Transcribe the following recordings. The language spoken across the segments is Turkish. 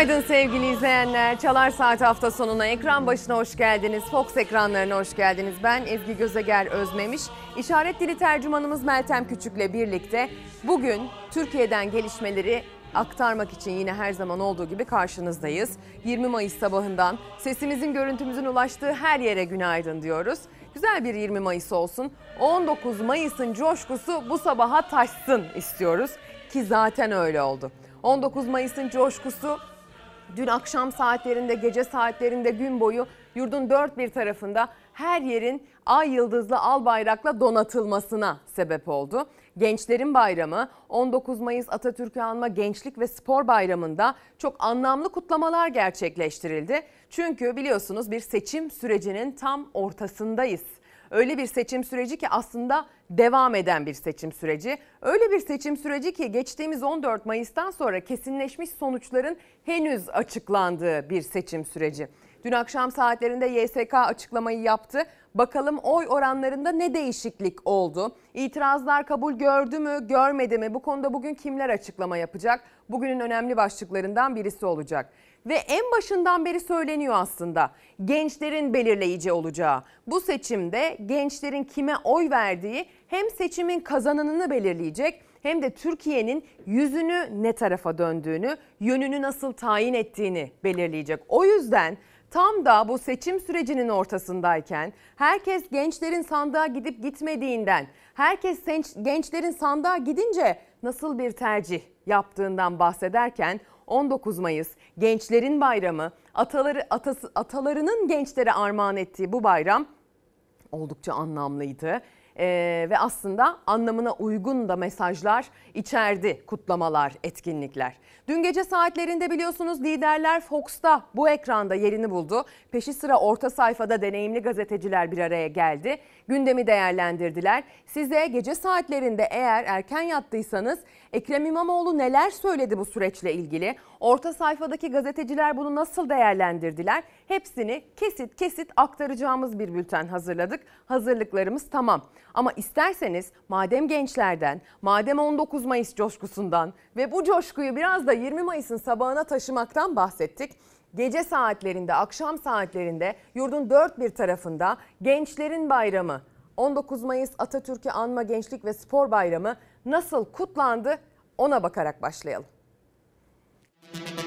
Günaydın sevgili izleyenler. Çalar Saat hafta sonuna ekran başına hoş geldiniz. Fox ekranlarına hoş geldiniz. Ben Ezgi Gözeger Özmemiş. İşaret dili tercümanımız Meltem Küçük'le birlikte bugün Türkiye'den gelişmeleri aktarmak için yine her zaman olduğu gibi karşınızdayız. 20 Mayıs sabahından sesimizin görüntümüzün ulaştığı her yere günaydın diyoruz. Güzel bir 20 Mayıs olsun. 19 Mayıs'ın coşkusu bu sabaha taşsın istiyoruz ki zaten öyle oldu. 19 Mayıs'ın coşkusu dün akşam saatlerinde, gece saatlerinde gün boyu yurdun dört bir tarafında her yerin ay yıldızlı al bayrakla donatılmasına sebep oldu. Gençlerin Bayramı 19 Mayıs Atatürk'ü anma Gençlik ve Spor Bayramı'nda çok anlamlı kutlamalar gerçekleştirildi. Çünkü biliyorsunuz bir seçim sürecinin tam ortasındayız. Öyle bir seçim süreci ki aslında devam eden bir seçim süreci. Öyle bir seçim süreci ki geçtiğimiz 14 Mayıs'tan sonra kesinleşmiş sonuçların henüz açıklandığı bir seçim süreci. Dün akşam saatlerinde YSK açıklamayı yaptı. Bakalım oy oranlarında ne değişiklik oldu? İtirazlar kabul gördü mü, görmedi mi? Bu konuda bugün kimler açıklama yapacak? Bugünün önemli başlıklarından birisi olacak. Ve en başından beri söyleniyor aslında gençlerin belirleyici olacağı. Bu seçimde gençlerin kime oy verdiği hem seçimin kazananını belirleyecek hem de Türkiye'nin yüzünü ne tarafa döndüğünü, yönünü nasıl tayin ettiğini belirleyecek. O yüzden Tam da bu seçim sürecinin ortasındayken herkes gençlerin sandığa gidip gitmediğinden, herkes gençlerin sandığa gidince nasıl bir tercih yaptığından bahsederken 19 Mayıs Gençlerin Bayramı, ataları atası, atalarının gençlere armağan ettiği bu bayram oldukça anlamlıydı ee, ve aslında anlamına uygun da mesajlar içerdi kutlamalar, etkinlikler. Dün gece saatlerinde biliyorsunuz liderler Fox'ta bu ekranda yerini buldu. Peşi sıra orta sayfada deneyimli gazeteciler bir araya geldi. Gündemi değerlendirdiler. Size gece saatlerinde eğer erken yattıysanız Ekrem İmamoğlu neler söyledi bu süreçle ilgili? Orta sayfadaki gazeteciler bunu nasıl değerlendirdiler? Hepsini kesit kesit aktaracağımız bir bülten hazırladık. Hazırlıklarımız tamam. Ama isterseniz madem gençlerden, madem 19 Mayıs coşkusundan ve bu coşkuyu biraz da 20 Mayıs'ın sabahına taşımaktan bahsettik. Gece saatlerinde, akşam saatlerinde yurdun dört bir tarafında Gençlerin Bayramı 19 Mayıs Atatürk'ü Anma Gençlik ve Spor Bayramı nasıl kutlandı ona bakarak başlayalım. 19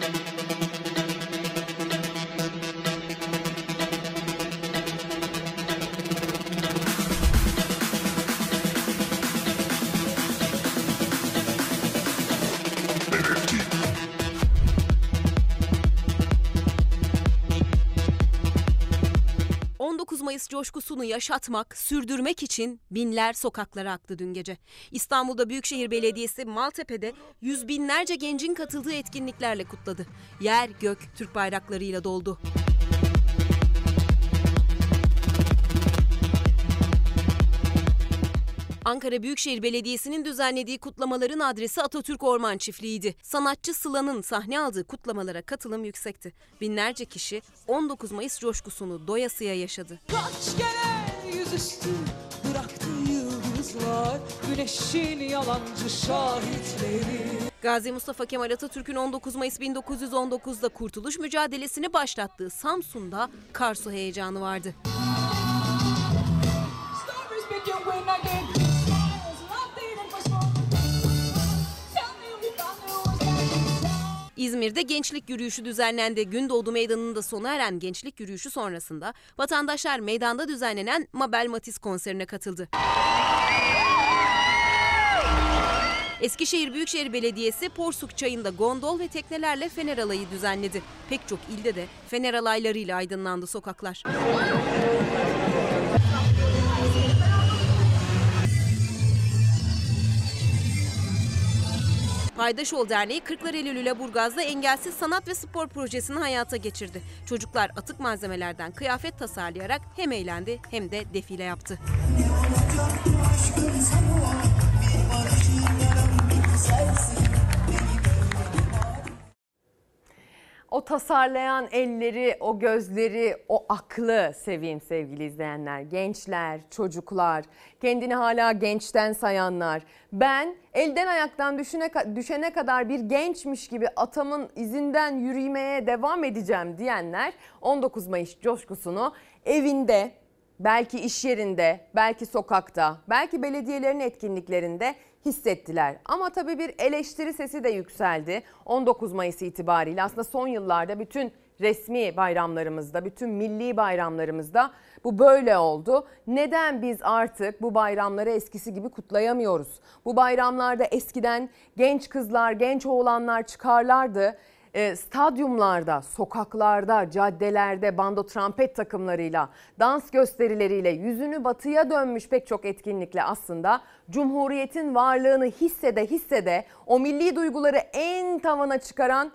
Mayıs coşkusunu yaşatmak, sürdürmek için binler sokaklara aktı dün gece. İstanbul'da Büyükşehir Belediyesi Maltepe'de yüz binlerce gencin katıldığı etkinliklerle kutladı. Yer gök Türk bayraklarıyla doldu. Ankara Büyükşehir Belediyesi'nin düzenlediği kutlamaların adresi Atatürk Orman Çiftliği'ydi. Sanatçı Sıla'nın sahne aldığı kutlamalara katılım yüksekti. Binlerce kişi 19 Mayıs coşkusunu doyasıya yaşadı. Kaç kere yüzüstü bıraktı yıldızlar, güneşin yalancı şahitleri. Gazi Mustafa Kemal Atatürk'ün 19 Mayıs 1919'da kurtuluş mücadelesini başlattığı Samsun'da Karsu heyecanı vardı. İzmir'de gençlik yürüyüşü düzenlendi. Gündoğdu Meydanı'nda sona eren gençlik yürüyüşü sonrasında vatandaşlar meydanda düzenlenen Mabel Matiz konserine katıldı. Eskişehir Büyükşehir Belediyesi Porsuk Çayı'nda gondol ve teknelerle Fener Alayı düzenledi. Pek çok ilde de Fener alaylarıyla aydınlandı sokaklar. Paydaşol Derneği Kırklareli Lüleburgaz'da engelsiz sanat ve spor projesini hayata geçirdi. Çocuklar atık malzemelerden kıyafet tasarlayarak hem eğlendi hem de defile yaptı. o tasarlayan elleri, o gözleri, o aklı seveyim sevgili izleyenler. Gençler, çocuklar, kendini hala gençten sayanlar. Ben elden ayaktan düşene, düşene kadar bir gençmiş gibi atamın izinden yürümeye devam edeceğim diyenler 19 Mayıs coşkusunu evinde, belki iş yerinde, belki sokakta, belki belediyelerin etkinliklerinde hissettiler. Ama tabii bir eleştiri sesi de yükseldi. 19 Mayıs itibariyle aslında son yıllarda bütün resmi bayramlarımızda, bütün milli bayramlarımızda bu böyle oldu. Neden biz artık bu bayramları eskisi gibi kutlayamıyoruz? Bu bayramlarda eskiden genç kızlar, genç oğlanlar çıkarlardı e, stadyumlarda, sokaklarda, caddelerde bando trompet takımlarıyla, dans gösterileriyle yüzünü batıya dönmüş pek çok etkinlikle aslında Cumhuriyet'in varlığını hissede hissede o milli duyguları en tavana çıkaran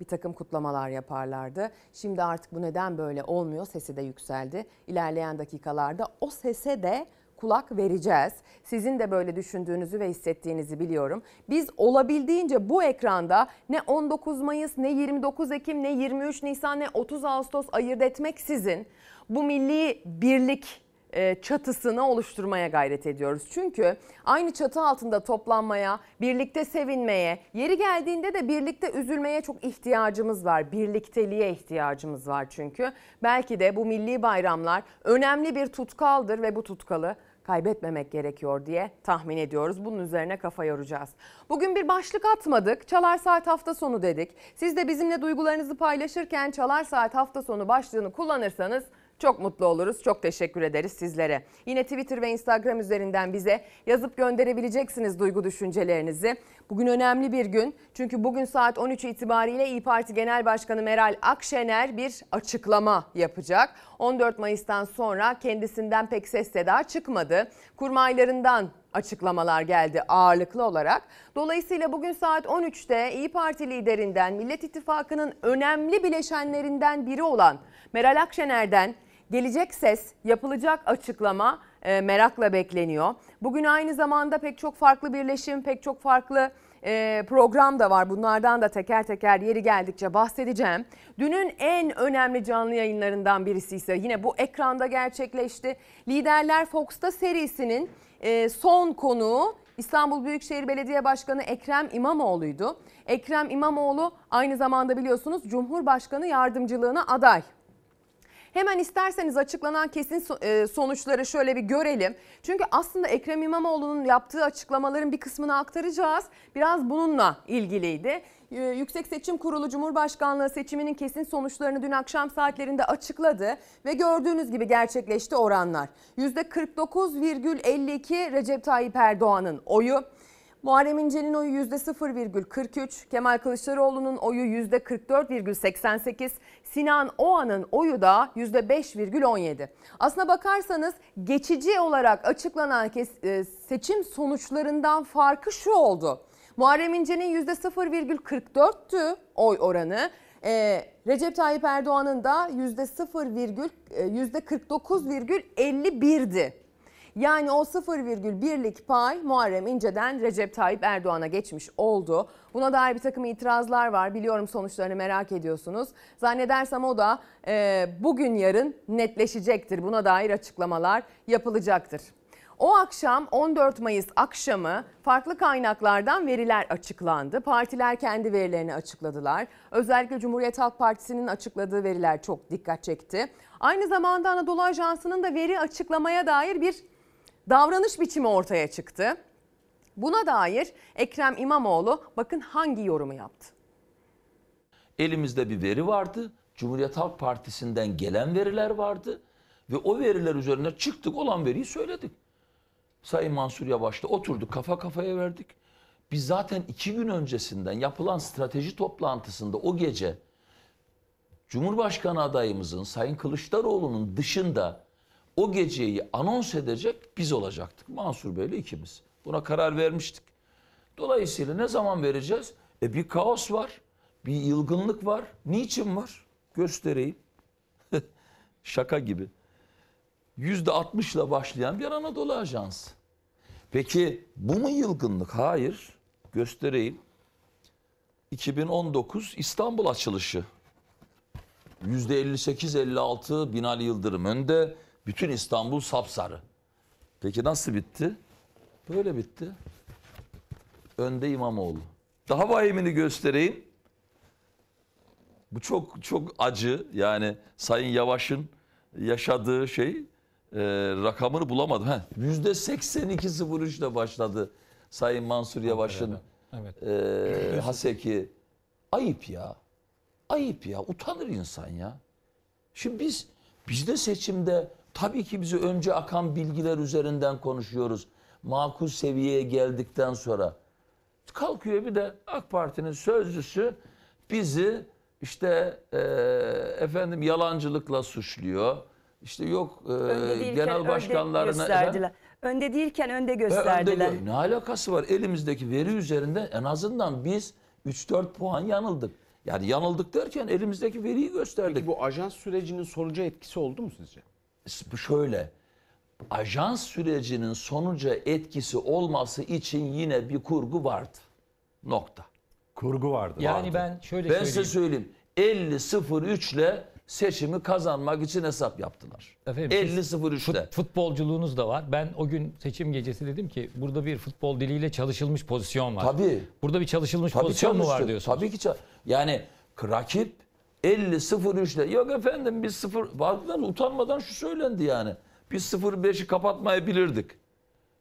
bir takım kutlamalar yaparlardı. Şimdi artık bu neden böyle olmuyor sesi de yükseldi. İlerleyen dakikalarda o sese de kulak vereceğiz. Sizin de böyle düşündüğünüzü ve hissettiğinizi biliyorum. Biz olabildiğince bu ekranda ne 19 Mayıs ne 29 Ekim ne 23 Nisan ne 30 Ağustos ayırt etmeksizin bu milli birlik e, çatısını oluşturmaya gayret ediyoruz. Çünkü aynı çatı altında toplanmaya, birlikte sevinmeye, yeri geldiğinde de birlikte üzülmeye çok ihtiyacımız var. Birlikteliğe ihtiyacımız var çünkü. Belki de bu milli bayramlar önemli bir tutkaldır ve bu tutkalı kaybetmemek gerekiyor diye tahmin ediyoruz. Bunun üzerine kafa yoracağız. Bugün bir başlık atmadık. Çalar Saat hafta sonu dedik. Siz de bizimle duygularınızı paylaşırken Çalar Saat hafta sonu başlığını kullanırsanız çok mutlu oluruz. Çok teşekkür ederiz sizlere. Yine Twitter ve Instagram üzerinden bize yazıp gönderebileceksiniz duygu düşüncelerinizi. Bugün önemli bir gün. Çünkü bugün saat 13 itibariyle İyi Parti Genel Başkanı Meral Akşener bir açıklama yapacak. 14 Mayıs'tan sonra kendisinden pek ses seda çıkmadı. Kurmaylarından açıklamalar geldi ağırlıklı olarak. Dolayısıyla bugün saat 13'te İyi Parti liderinden, Millet İttifakı'nın önemli bileşenlerinden biri olan Meral Akşener'den Gelecek ses, yapılacak açıklama e, merakla bekleniyor. Bugün aynı zamanda pek çok farklı birleşim, pek çok farklı e, program da var. Bunlardan da teker teker yeri geldikçe bahsedeceğim. Dünün en önemli canlı yayınlarından birisi ise yine bu ekranda gerçekleşti. Liderler Fox'ta serisinin e, son konuğu İstanbul Büyükşehir Belediye Başkanı Ekrem İmamoğlu'ydu. Ekrem İmamoğlu aynı zamanda biliyorsunuz Cumhurbaşkanı yardımcılığına aday Hemen isterseniz açıklanan kesin e, sonuçları şöyle bir görelim. Çünkü aslında Ekrem İmamoğlu'nun yaptığı açıklamaların bir kısmını aktaracağız. Biraz bununla ilgiliydi. E, Yüksek Seçim Kurulu Cumhurbaşkanlığı seçiminin kesin sonuçlarını dün akşam saatlerinde açıkladı ve gördüğünüz gibi gerçekleşti oranlar. %49,52 Recep Tayyip Erdoğan'ın oyu, Muharrem İnce'nin oyu %0,43, Kemal Kılıçdaroğlu'nun oyu %44,88, Sinan Oğan'ın oyu da %5,17. Aslına bakarsanız geçici olarak açıklanan e, seçim sonuçlarından farkı şu oldu. Muharrem İnce'nin %0,44'tü oy oranı. Ee, Recep Tayyip Erdoğan'ın da %49,51'di. Yani o 0,1'lik pay Muharrem İnce'den Recep Tayyip Erdoğan'a geçmiş oldu. Buna dair bir takım itirazlar var. Biliyorum sonuçlarını merak ediyorsunuz. Zannedersem o da e, bugün yarın netleşecektir. Buna dair açıklamalar yapılacaktır. O akşam 14 Mayıs akşamı farklı kaynaklardan veriler açıklandı. Partiler kendi verilerini açıkladılar. Özellikle Cumhuriyet Halk Partisi'nin açıkladığı veriler çok dikkat çekti. Aynı zamanda Anadolu Ajansı'nın da veri açıklamaya dair bir davranış biçimi ortaya çıktı. Buna dair Ekrem İmamoğlu bakın hangi yorumu yaptı. Elimizde bir veri vardı. Cumhuriyet Halk Partisi'nden gelen veriler vardı. Ve o veriler üzerine çıktık olan veriyi söyledik. Sayın Mansur Yavaş'la oturduk kafa kafaya verdik. Biz zaten iki gün öncesinden yapılan strateji toplantısında o gece Cumhurbaşkanı adayımızın Sayın Kılıçdaroğlu'nun dışında o geceyi anons edecek biz olacaktık. Mansur Bey'le ikimiz. Buna karar vermiştik. Dolayısıyla ne zaman vereceğiz? E bir kaos var. Bir yılgınlık var. Niçin var? Göstereyim. Şaka gibi. Yüzde altmışla başlayan bir Anadolu Ajansı. Peki bu mu yılgınlık? Hayır. Göstereyim. 2019 İstanbul açılışı. %58-56 Binali Yıldırım önde. Bütün İstanbul sapsarı. Peki nasıl bitti? Böyle bitti. Önde İmamoğlu. Daha vahimini göstereyim. Bu çok çok acı. Yani Sayın Yavaş'ın yaşadığı şey e, rakamını bulamadım. Heh, %82.03 ile başladı Sayın Mansur Yavaş'ın Evet. e, Haseki. Ayıp ya. Ayıp ya. Utanır insan ya. Şimdi biz bizde seçimde tabii ki bizi önce akan bilgiler üzerinden konuşuyoruz. Makul seviyeye geldikten sonra kalkıyor bir de AK Parti'nin sözcüsü bizi işte e, efendim yalancılıkla suçluyor. İşte yok e, Önde değilken genel önde başkanlarına gösterdiler. Önde değilken önde önde gösterdiler. gö- ne alakası var? Elimizdeki veri üzerinde en azından biz 3-4 puan yanıldık. Yani yanıldık derken elimizdeki veriyi gösterdik. Peki bu ajans sürecinin sonuca etkisi oldu mu sizce? Şöyle. Ajans sürecinin sonuca etkisi olması için yine bir kurgu vardı. Nokta. Kurgu vardı. Yani ben şöyle Ben size söyleyeyim. söyleyeyim. 50-03 ile seçimi kazanmak için hesap yaptılar. Efendim, siz 50-03 ile. Fut- futbolculuğunuz da var. Ben o gün seçim gecesi dedim ki burada bir futbol diliyle çalışılmış pozisyon var. Tabii. Burada bir çalışılmış Tabii pozisyon mu var çalıştı. diyorsunuz? Tabii ki yani rakip 50-03 ile yok efendim biz 0 vardılar utanmadan şu söylendi yani. Biz 0-5'i kapatmayabilirdik.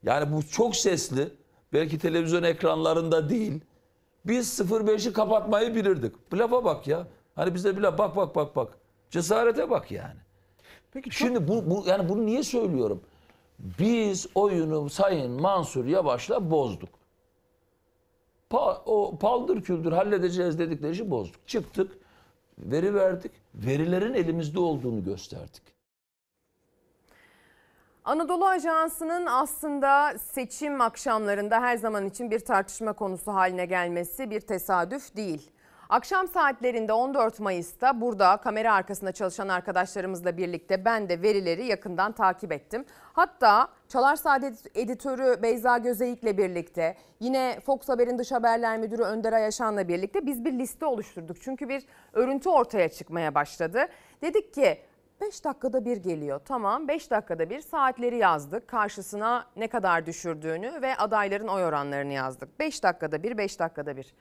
Yani bu çok sesli. Belki televizyon ekranlarında değil. Biz 0-5'i kapatmayı bilirdik. Lafa bak ya. Hani bizde bir laf bak bak bak bak. Cesarete bak yani. Peki çok Şimdi bu, bu yani bunu niye söylüyorum? Biz oyunu Sayın Mansur Yavaş'la bozduk. Pa, o paldır küldür halledeceğiz dedikleri işi bozduk. Çıktık, veri verdik. Verilerin elimizde olduğunu gösterdik. Anadolu Ajansı'nın aslında seçim akşamlarında her zaman için bir tartışma konusu haline gelmesi bir tesadüf değil. Akşam saatlerinde 14 Mayıs'ta burada kamera arkasında çalışan arkadaşlarımızla birlikte ben de verileri yakından takip ettim. Hatta Çalar Saat editörü Beyza Gözeyik'le birlikte yine Fox Haber'in dış haberler müdürü Önder Ayaşan'la birlikte biz bir liste oluşturduk. Çünkü bir örüntü ortaya çıkmaya başladı. Dedik ki 5 dakikada bir geliyor. Tamam 5 dakikada bir saatleri yazdık. Karşısına ne kadar düşürdüğünü ve adayların oy oranlarını yazdık. 5 dakikada bir 5 dakikada bir.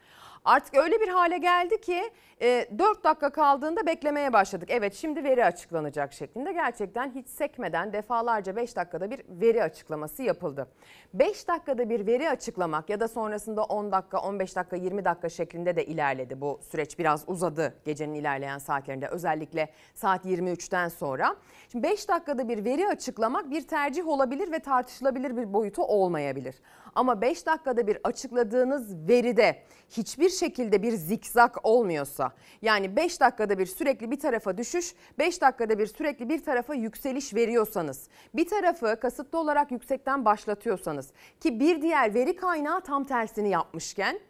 Artık öyle bir hale geldi ki 4 dakika kaldığında beklemeye başladık. Evet şimdi veri açıklanacak şeklinde gerçekten hiç sekmeden defalarca 5 dakikada bir veri açıklaması yapıldı. 5 dakikada bir veri açıklamak ya da sonrasında 10 dakika, 15 dakika, 20 dakika şeklinde de ilerledi. Bu süreç biraz uzadı gecenin ilerleyen saatlerinde özellikle saat 23'ten sonra. Şimdi 5 dakikada bir veri açıklamak bir tercih olabilir ve tartışılabilir bir boyutu olmayabilir. Ama 5 dakikada bir açıkladığınız veride hiçbir şekilde bir zikzak olmuyorsa yani 5 dakikada bir sürekli bir tarafa düşüş, 5 dakikada bir sürekli bir tarafa yükseliş veriyorsanız, bir tarafı kasıtlı olarak yüksekten başlatıyorsanız ki bir diğer veri kaynağı tam tersini yapmışken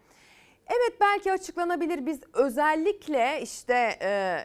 evet belki açıklanabilir. Biz özellikle işte e,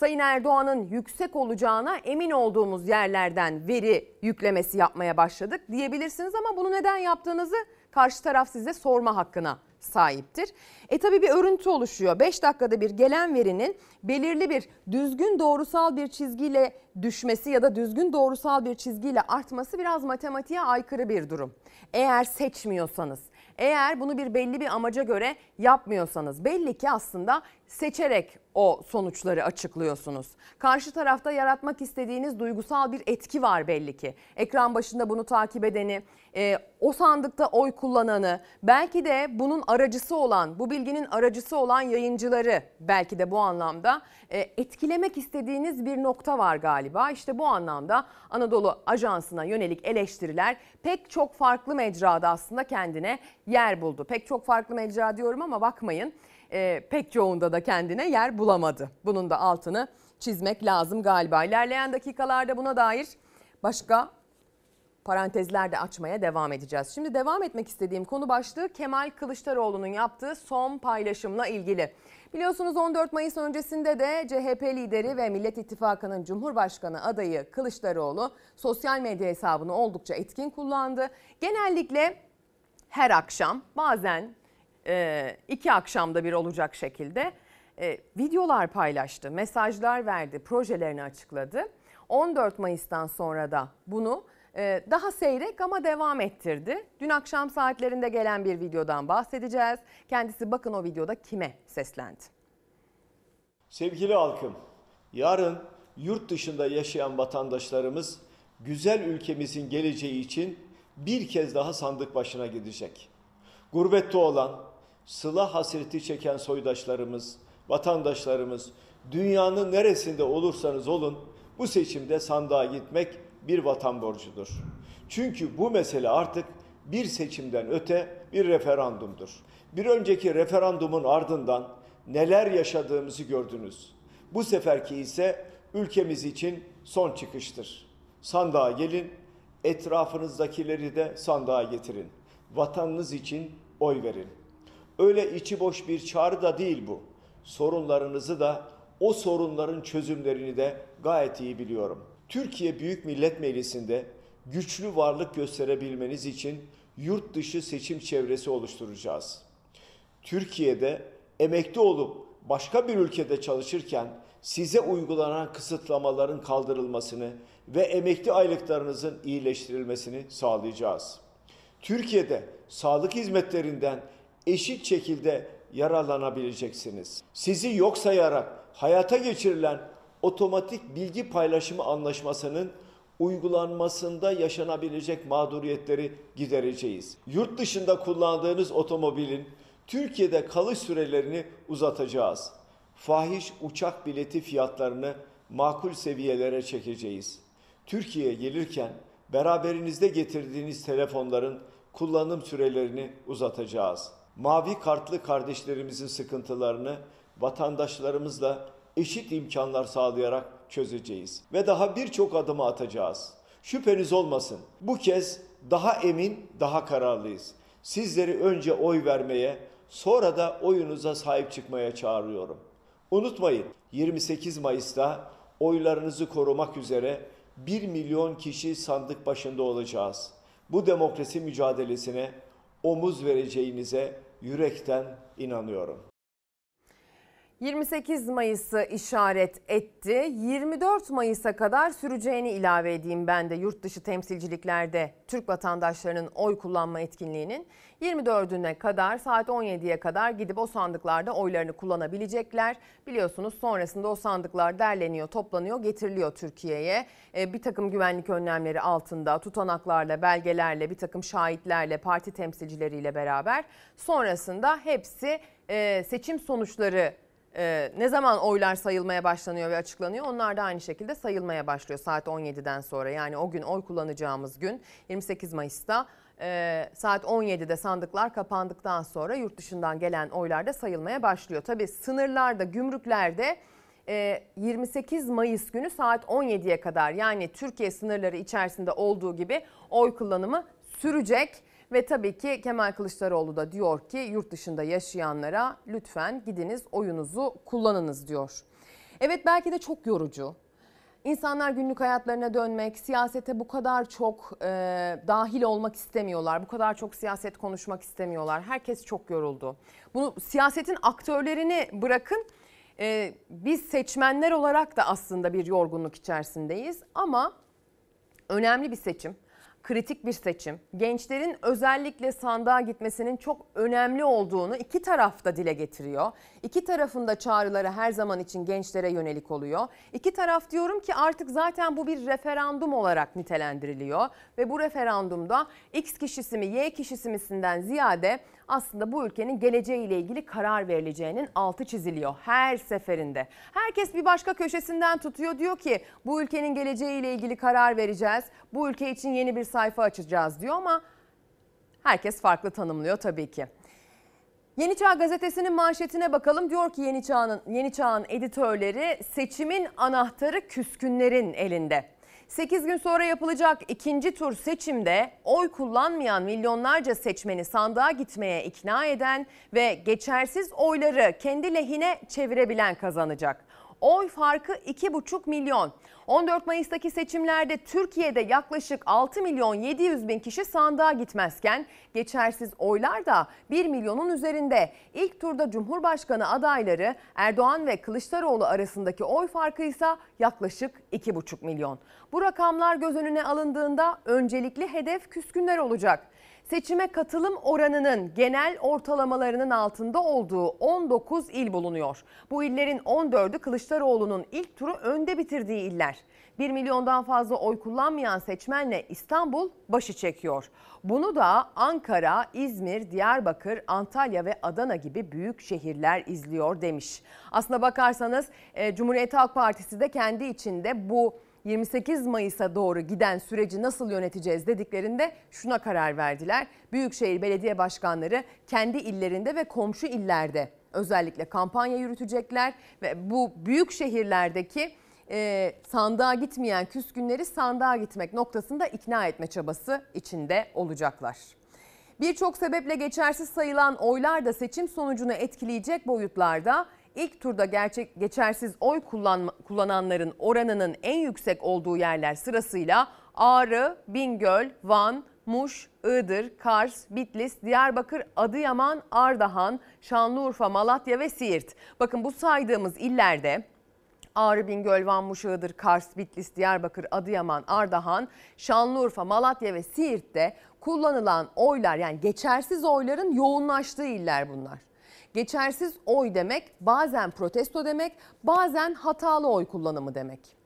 Sayın Erdoğan'ın yüksek olacağına emin olduğumuz yerlerden veri yüklemesi yapmaya başladık diyebilirsiniz ama bunu neden yaptığınızı karşı taraf size sorma hakkına sahiptir. E tabi bir örüntü oluşuyor. 5 dakikada bir gelen verinin belirli bir düzgün doğrusal bir çizgiyle düşmesi ya da düzgün doğrusal bir çizgiyle artması biraz matematiğe aykırı bir durum. Eğer seçmiyorsanız, eğer bunu bir belli bir amaca göre yapmıyorsanız belli ki aslında seçerek o sonuçları açıklıyorsunuz. Karşı tarafta yaratmak istediğiniz duygusal bir etki var belli ki. Ekran başında bunu takip edeni, e, o sandıkta oy kullananı, belki de bunun aracısı olan, bu bilginin aracısı olan yayıncıları belki de bu anlamda e, etkilemek istediğiniz bir nokta var galiba. İşte bu anlamda Anadolu Ajansı'na yönelik eleştiriler pek çok farklı mecrada aslında kendine yer buldu. Pek çok farklı mecra diyorum ama bakmayın e, pek çoğunda da kendine yer bulamadı. Bunun da altını çizmek lazım galiba. İlerleyen dakikalarda buna dair başka parantezler de açmaya devam edeceğiz. Şimdi devam etmek istediğim konu başlığı Kemal Kılıçdaroğlu'nun yaptığı son paylaşımla ilgili. Biliyorsunuz 14 Mayıs öncesinde de CHP lideri ve Millet İttifakı'nın Cumhurbaşkanı adayı Kılıçdaroğlu sosyal medya hesabını oldukça etkin kullandı. Genellikle her akşam bazen e, iki akşamda bir olacak şekilde e, videolar paylaştı, mesajlar verdi, projelerini açıkladı. 14 Mayıs'tan sonra da bunu e, daha seyrek ama devam ettirdi. Dün akşam saatlerinde gelen bir videodan bahsedeceğiz. Kendisi bakın o videoda kime seslendi. Sevgili halkım, yarın yurt dışında yaşayan vatandaşlarımız güzel ülkemizin geleceği için bir kez daha sandık başına gidecek. Gurbette olan, sıla hasreti çeken soydaşlarımız, vatandaşlarımız, dünyanın neresinde olursanız olun bu seçimde sandığa gitmek bir vatan borcudur. Çünkü bu mesele artık bir seçimden öte bir referandumdur. Bir önceki referandumun ardından neler yaşadığımızı gördünüz. Bu seferki ise ülkemiz için son çıkıştır. Sandığa gelin, etrafınızdakileri de sandığa getirin. Vatanınız için oy verin. Öyle içi boş bir çağrı da değil bu. Sorunlarınızı da o sorunların çözümlerini de gayet iyi biliyorum. Türkiye Büyük Millet Meclisi'nde güçlü varlık gösterebilmeniz için yurt dışı seçim çevresi oluşturacağız. Türkiye'de emekli olup başka bir ülkede çalışırken size uygulanan kısıtlamaların kaldırılmasını ve emekli aylıklarınızın iyileştirilmesini sağlayacağız. Türkiye'de sağlık hizmetlerinden eşit şekilde yararlanabileceksiniz. Sizi yok sayarak hayata geçirilen otomatik bilgi paylaşımı anlaşmasının uygulanmasında yaşanabilecek mağduriyetleri gidereceğiz. Yurt dışında kullandığınız otomobilin Türkiye'de kalış sürelerini uzatacağız. Fahiş uçak bileti fiyatlarını makul seviyelere çekeceğiz. Türkiye'ye gelirken beraberinizde getirdiğiniz telefonların kullanım sürelerini uzatacağız. Mavi kartlı kardeşlerimizin sıkıntılarını vatandaşlarımızla eşit imkanlar sağlayarak çözeceğiz. Ve daha birçok adımı atacağız. Şüpheniz olmasın. Bu kez daha emin, daha kararlıyız. Sizleri önce oy vermeye, sonra da oyunuza sahip çıkmaya çağırıyorum. Unutmayın 28 Mayıs'ta oylarınızı korumak üzere 1 milyon kişi sandık başında olacağız. Bu demokrasi mücadelesine omuz vereceğinize yürekten inanıyorum. 28 Mayıs'ı işaret etti. 24 Mayıs'a kadar süreceğini ilave edeyim ben de yurt dışı temsilciliklerde Türk vatandaşlarının oy kullanma etkinliğinin 24'üne kadar saat 17'ye kadar gidip o sandıklarda oylarını kullanabilecekler. Biliyorsunuz sonrasında o sandıklar derleniyor, toplanıyor, getiriliyor Türkiye'ye. E, bir takım güvenlik önlemleri altında tutanaklarla, belgelerle, bir takım şahitlerle, parti temsilcileriyle beraber sonrasında hepsi e, seçim sonuçları ee, ne zaman oylar sayılmaya başlanıyor ve açıklanıyor onlar da aynı şekilde sayılmaya başlıyor saat 17'den sonra. Yani o gün oy kullanacağımız gün 28 Mayıs'ta e, saat 17'de sandıklar kapandıktan sonra yurt dışından gelen oylar da sayılmaya başlıyor. Tabi sınırlarda, gümrüklerde e, 28 Mayıs günü saat 17'ye kadar yani Türkiye sınırları içerisinde olduğu gibi oy kullanımı sürecek. Ve tabii ki Kemal Kılıçdaroğlu da diyor ki yurt dışında yaşayanlara lütfen gidiniz oyunuzu kullanınız diyor. Evet belki de çok yorucu. İnsanlar günlük hayatlarına dönmek, siyasete bu kadar çok e, dahil olmak istemiyorlar. Bu kadar çok siyaset konuşmak istemiyorlar. Herkes çok yoruldu. Bunu siyasetin aktörlerini bırakın. E, biz seçmenler olarak da aslında bir yorgunluk içerisindeyiz. Ama önemli bir seçim kritik bir seçim. Gençlerin özellikle sandığa gitmesinin çok önemli olduğunu iki taraf da dile getiriyor. İki tarafın da çağrıları her zaman için gençlere yönelik oluyor. İki taraf diyorum ki artık zaten bu bir referandum olarak nitelendiriliyor ve bu referandumda X kişisi mi Y kişisi misinden ziyade aslında bu ülkenin geleceğiyle ilgili karar verileceğinin altı çiziliyor her seferinde. Herkes bir başka köşesinden tutuyor diyor ki bu ülkenin geleceğiyle ilgili karar vereceğiz. Bu ülke için yeni bir sayfa açacağız diyor ama herkes farklı tanımlıyor tabii ki. Yeni Çağ gazetesinin manşetine bakalım. Diyor ki Yeni Çağ'ın Yeni Çağ'ın editörleri seçimin anahtarı küskünlerin elinde. 8 gün sonra yapılacak ikinci tur seçimde oy kullanmayan milyonlarca seçmeni sandığa gitmeye ikna eden ve geçersiz oyları kendi lehine çevirebilen kazanacak. Oy farkı 2,5 milyon. 14 Mayıs'taki seçimlerde Türkiye'de yaklaşık 6 milyon 700 bin kişi sandığa gitmezken geçersiz oylar da 1 milyonun üzerinde. İlk turda Cumhurbaşkanı adayları Erdoğan ve Kılıçdaroğlu arasındaki oy farkı ise yaklaşık 2,5 milyon. Bu rakamlar göz önüne alındığında öncelikli hedef küskünler olacak. Seçime katılım oranının genel ortalamalarının altında olduğu 19 il bulunuyor. Bu illerin 14'ü Kılıçdaroğlu'nun ilk turu önde bitirdiği iller. 1 milyondan fazla oy kullanmayan seçmenle İstanbul başı çekiyor. Bunu da Ankara, İzmir, Diyarbakır, Antalya ve Adana gibi büyük şehirler izliyor demiş. Aslına bakarsanız e, Cumhuriyet Halk Partisi de kendi içinde bu 28 Mayıs'a doğru giden süreci nasıl yöneteceğiz dediklerinde şuna karar verdiler. Büyükşehir belediye başkanları kendi illerinde ve komşu illerde özellikle kampanya yürütecekler ve bu büyük şehirlerdeki e, sandığa gitmeyen küskünleri sandığa gitmek noktasında ikna etme çabası içinde olacaklar. Birçok sebeple geçersiz sayılan oylar da seçim sonucunu etkileyecek boyutlarda. İlk turda gerçek geçersiz oy kullan, kullananların oranının en yüksek olduğu yerler sırasıyla Ağrı, Bingöl, Van, Muş, Iğdır, Kars, Bitlis, Diyarbakır, Adıyaman, Ardahan, Şanlıurfa, Malatya ve Siirt. Bakın bu saydığımız illerde Ağrı, Bingöl, Van, Muş, Iğdır, Kars, Bitlis, Diyarbakır, Adıyaman, Ardahan, Şanlıurfa, Malatya ve Siirt'te kullanılan oylar yani geçersiz oyların yoğunlaştığı iller bunlar. Geçersiz oy demek bazen protesto demek, bazen hatalı oy kullanımı demek.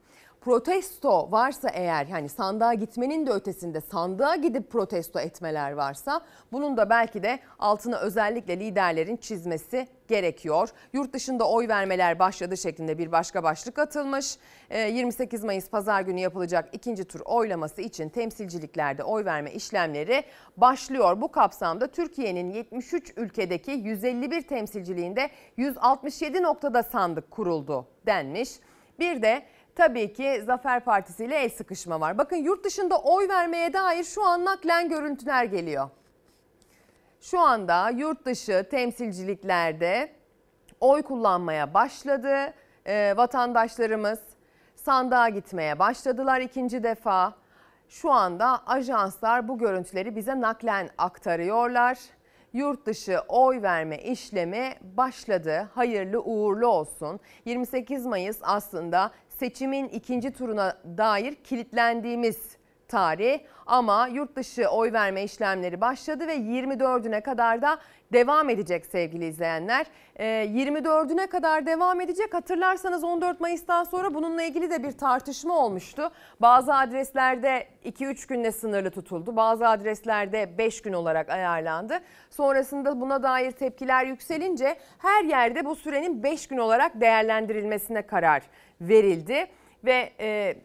Protesto varsa eğer yani sandığa gitmenin de ötesinde sandığa gidip protesto etmeler varsa bunun da belki de altına özellikle liderlerin çizmesi gerekiyor. Yurt dışında oy vermeler başladı şeklinde bir başka başlık atılmış. 28 Mayıs pazar günü yapılacak ikinci tur oylaması için temsilciliklerde oy verme işlemleri başlıyor. Bu kapsamda Türkiye'nin 73 ülkedeki 151 temsilciliğinde 167 noktada sandık kuruldu denmiş. Bir de tabii ki Zafer Partisi ile el sıkışma var. Bakın yurt dışında oy vermeye dair şu an naklen görüntüler geliyor. Şu anda yurt dışı temsilciliklerde oy kullanmaya başladı. Ee, vatandaşlarımız sandığa gitmeye başladılar ikinci defa. Şu anda ajanslar bu görüntüleri bize naklen aktarıyorlar. Yurt dışı oy verme işlemi başladı. Hayırlı uğurlu olsun. 28 Mayıs aslında seçimin ikinci turuna dair kilitlendiğimiz tarih ama yurt dışı oy verme işlemleri başladı ve 24'üne kadar da devam edecek sevgili izleyenler. 24'üne ee, kadar devam edecek. Hatırlarsanız 14 Mayıs'tan sonra bununla ilgili de bir tartışma olmuştu. Bazı adreslerde 2-3 günle sınırlı tutuldu. Bazı adreslerde 5 gün olarak ayarlandı. Sonrasında buna dair tepkiler yükselince her yerde bu sürenin 5 gün olarak değerlendirilmesine karar verildi ve e,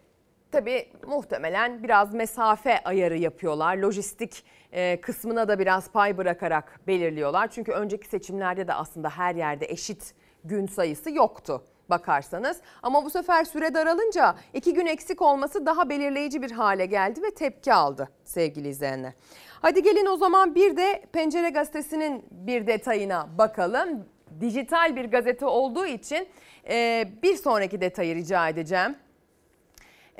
tabii muhtemelen biraz mesafe ayarı yapıyorlar. Lojistik e, kısmına da biraz pay bırakarak belirliyorlar. Çünkü önceki seçimlerde de aslında her yerde eşit gün sayısı yoktu bakarsanız. Ama bu sefer süre daralınca iki gün eksik olması daha belirleyici bir hale geldi ve tepki aldı sevgili izleyenler. Hadi gelin o zaman bir de Pencere Gazetesi'nin bir detayına bakalım. Dijital bir gazete olduğu için bir sonraki detayı rica edeceğim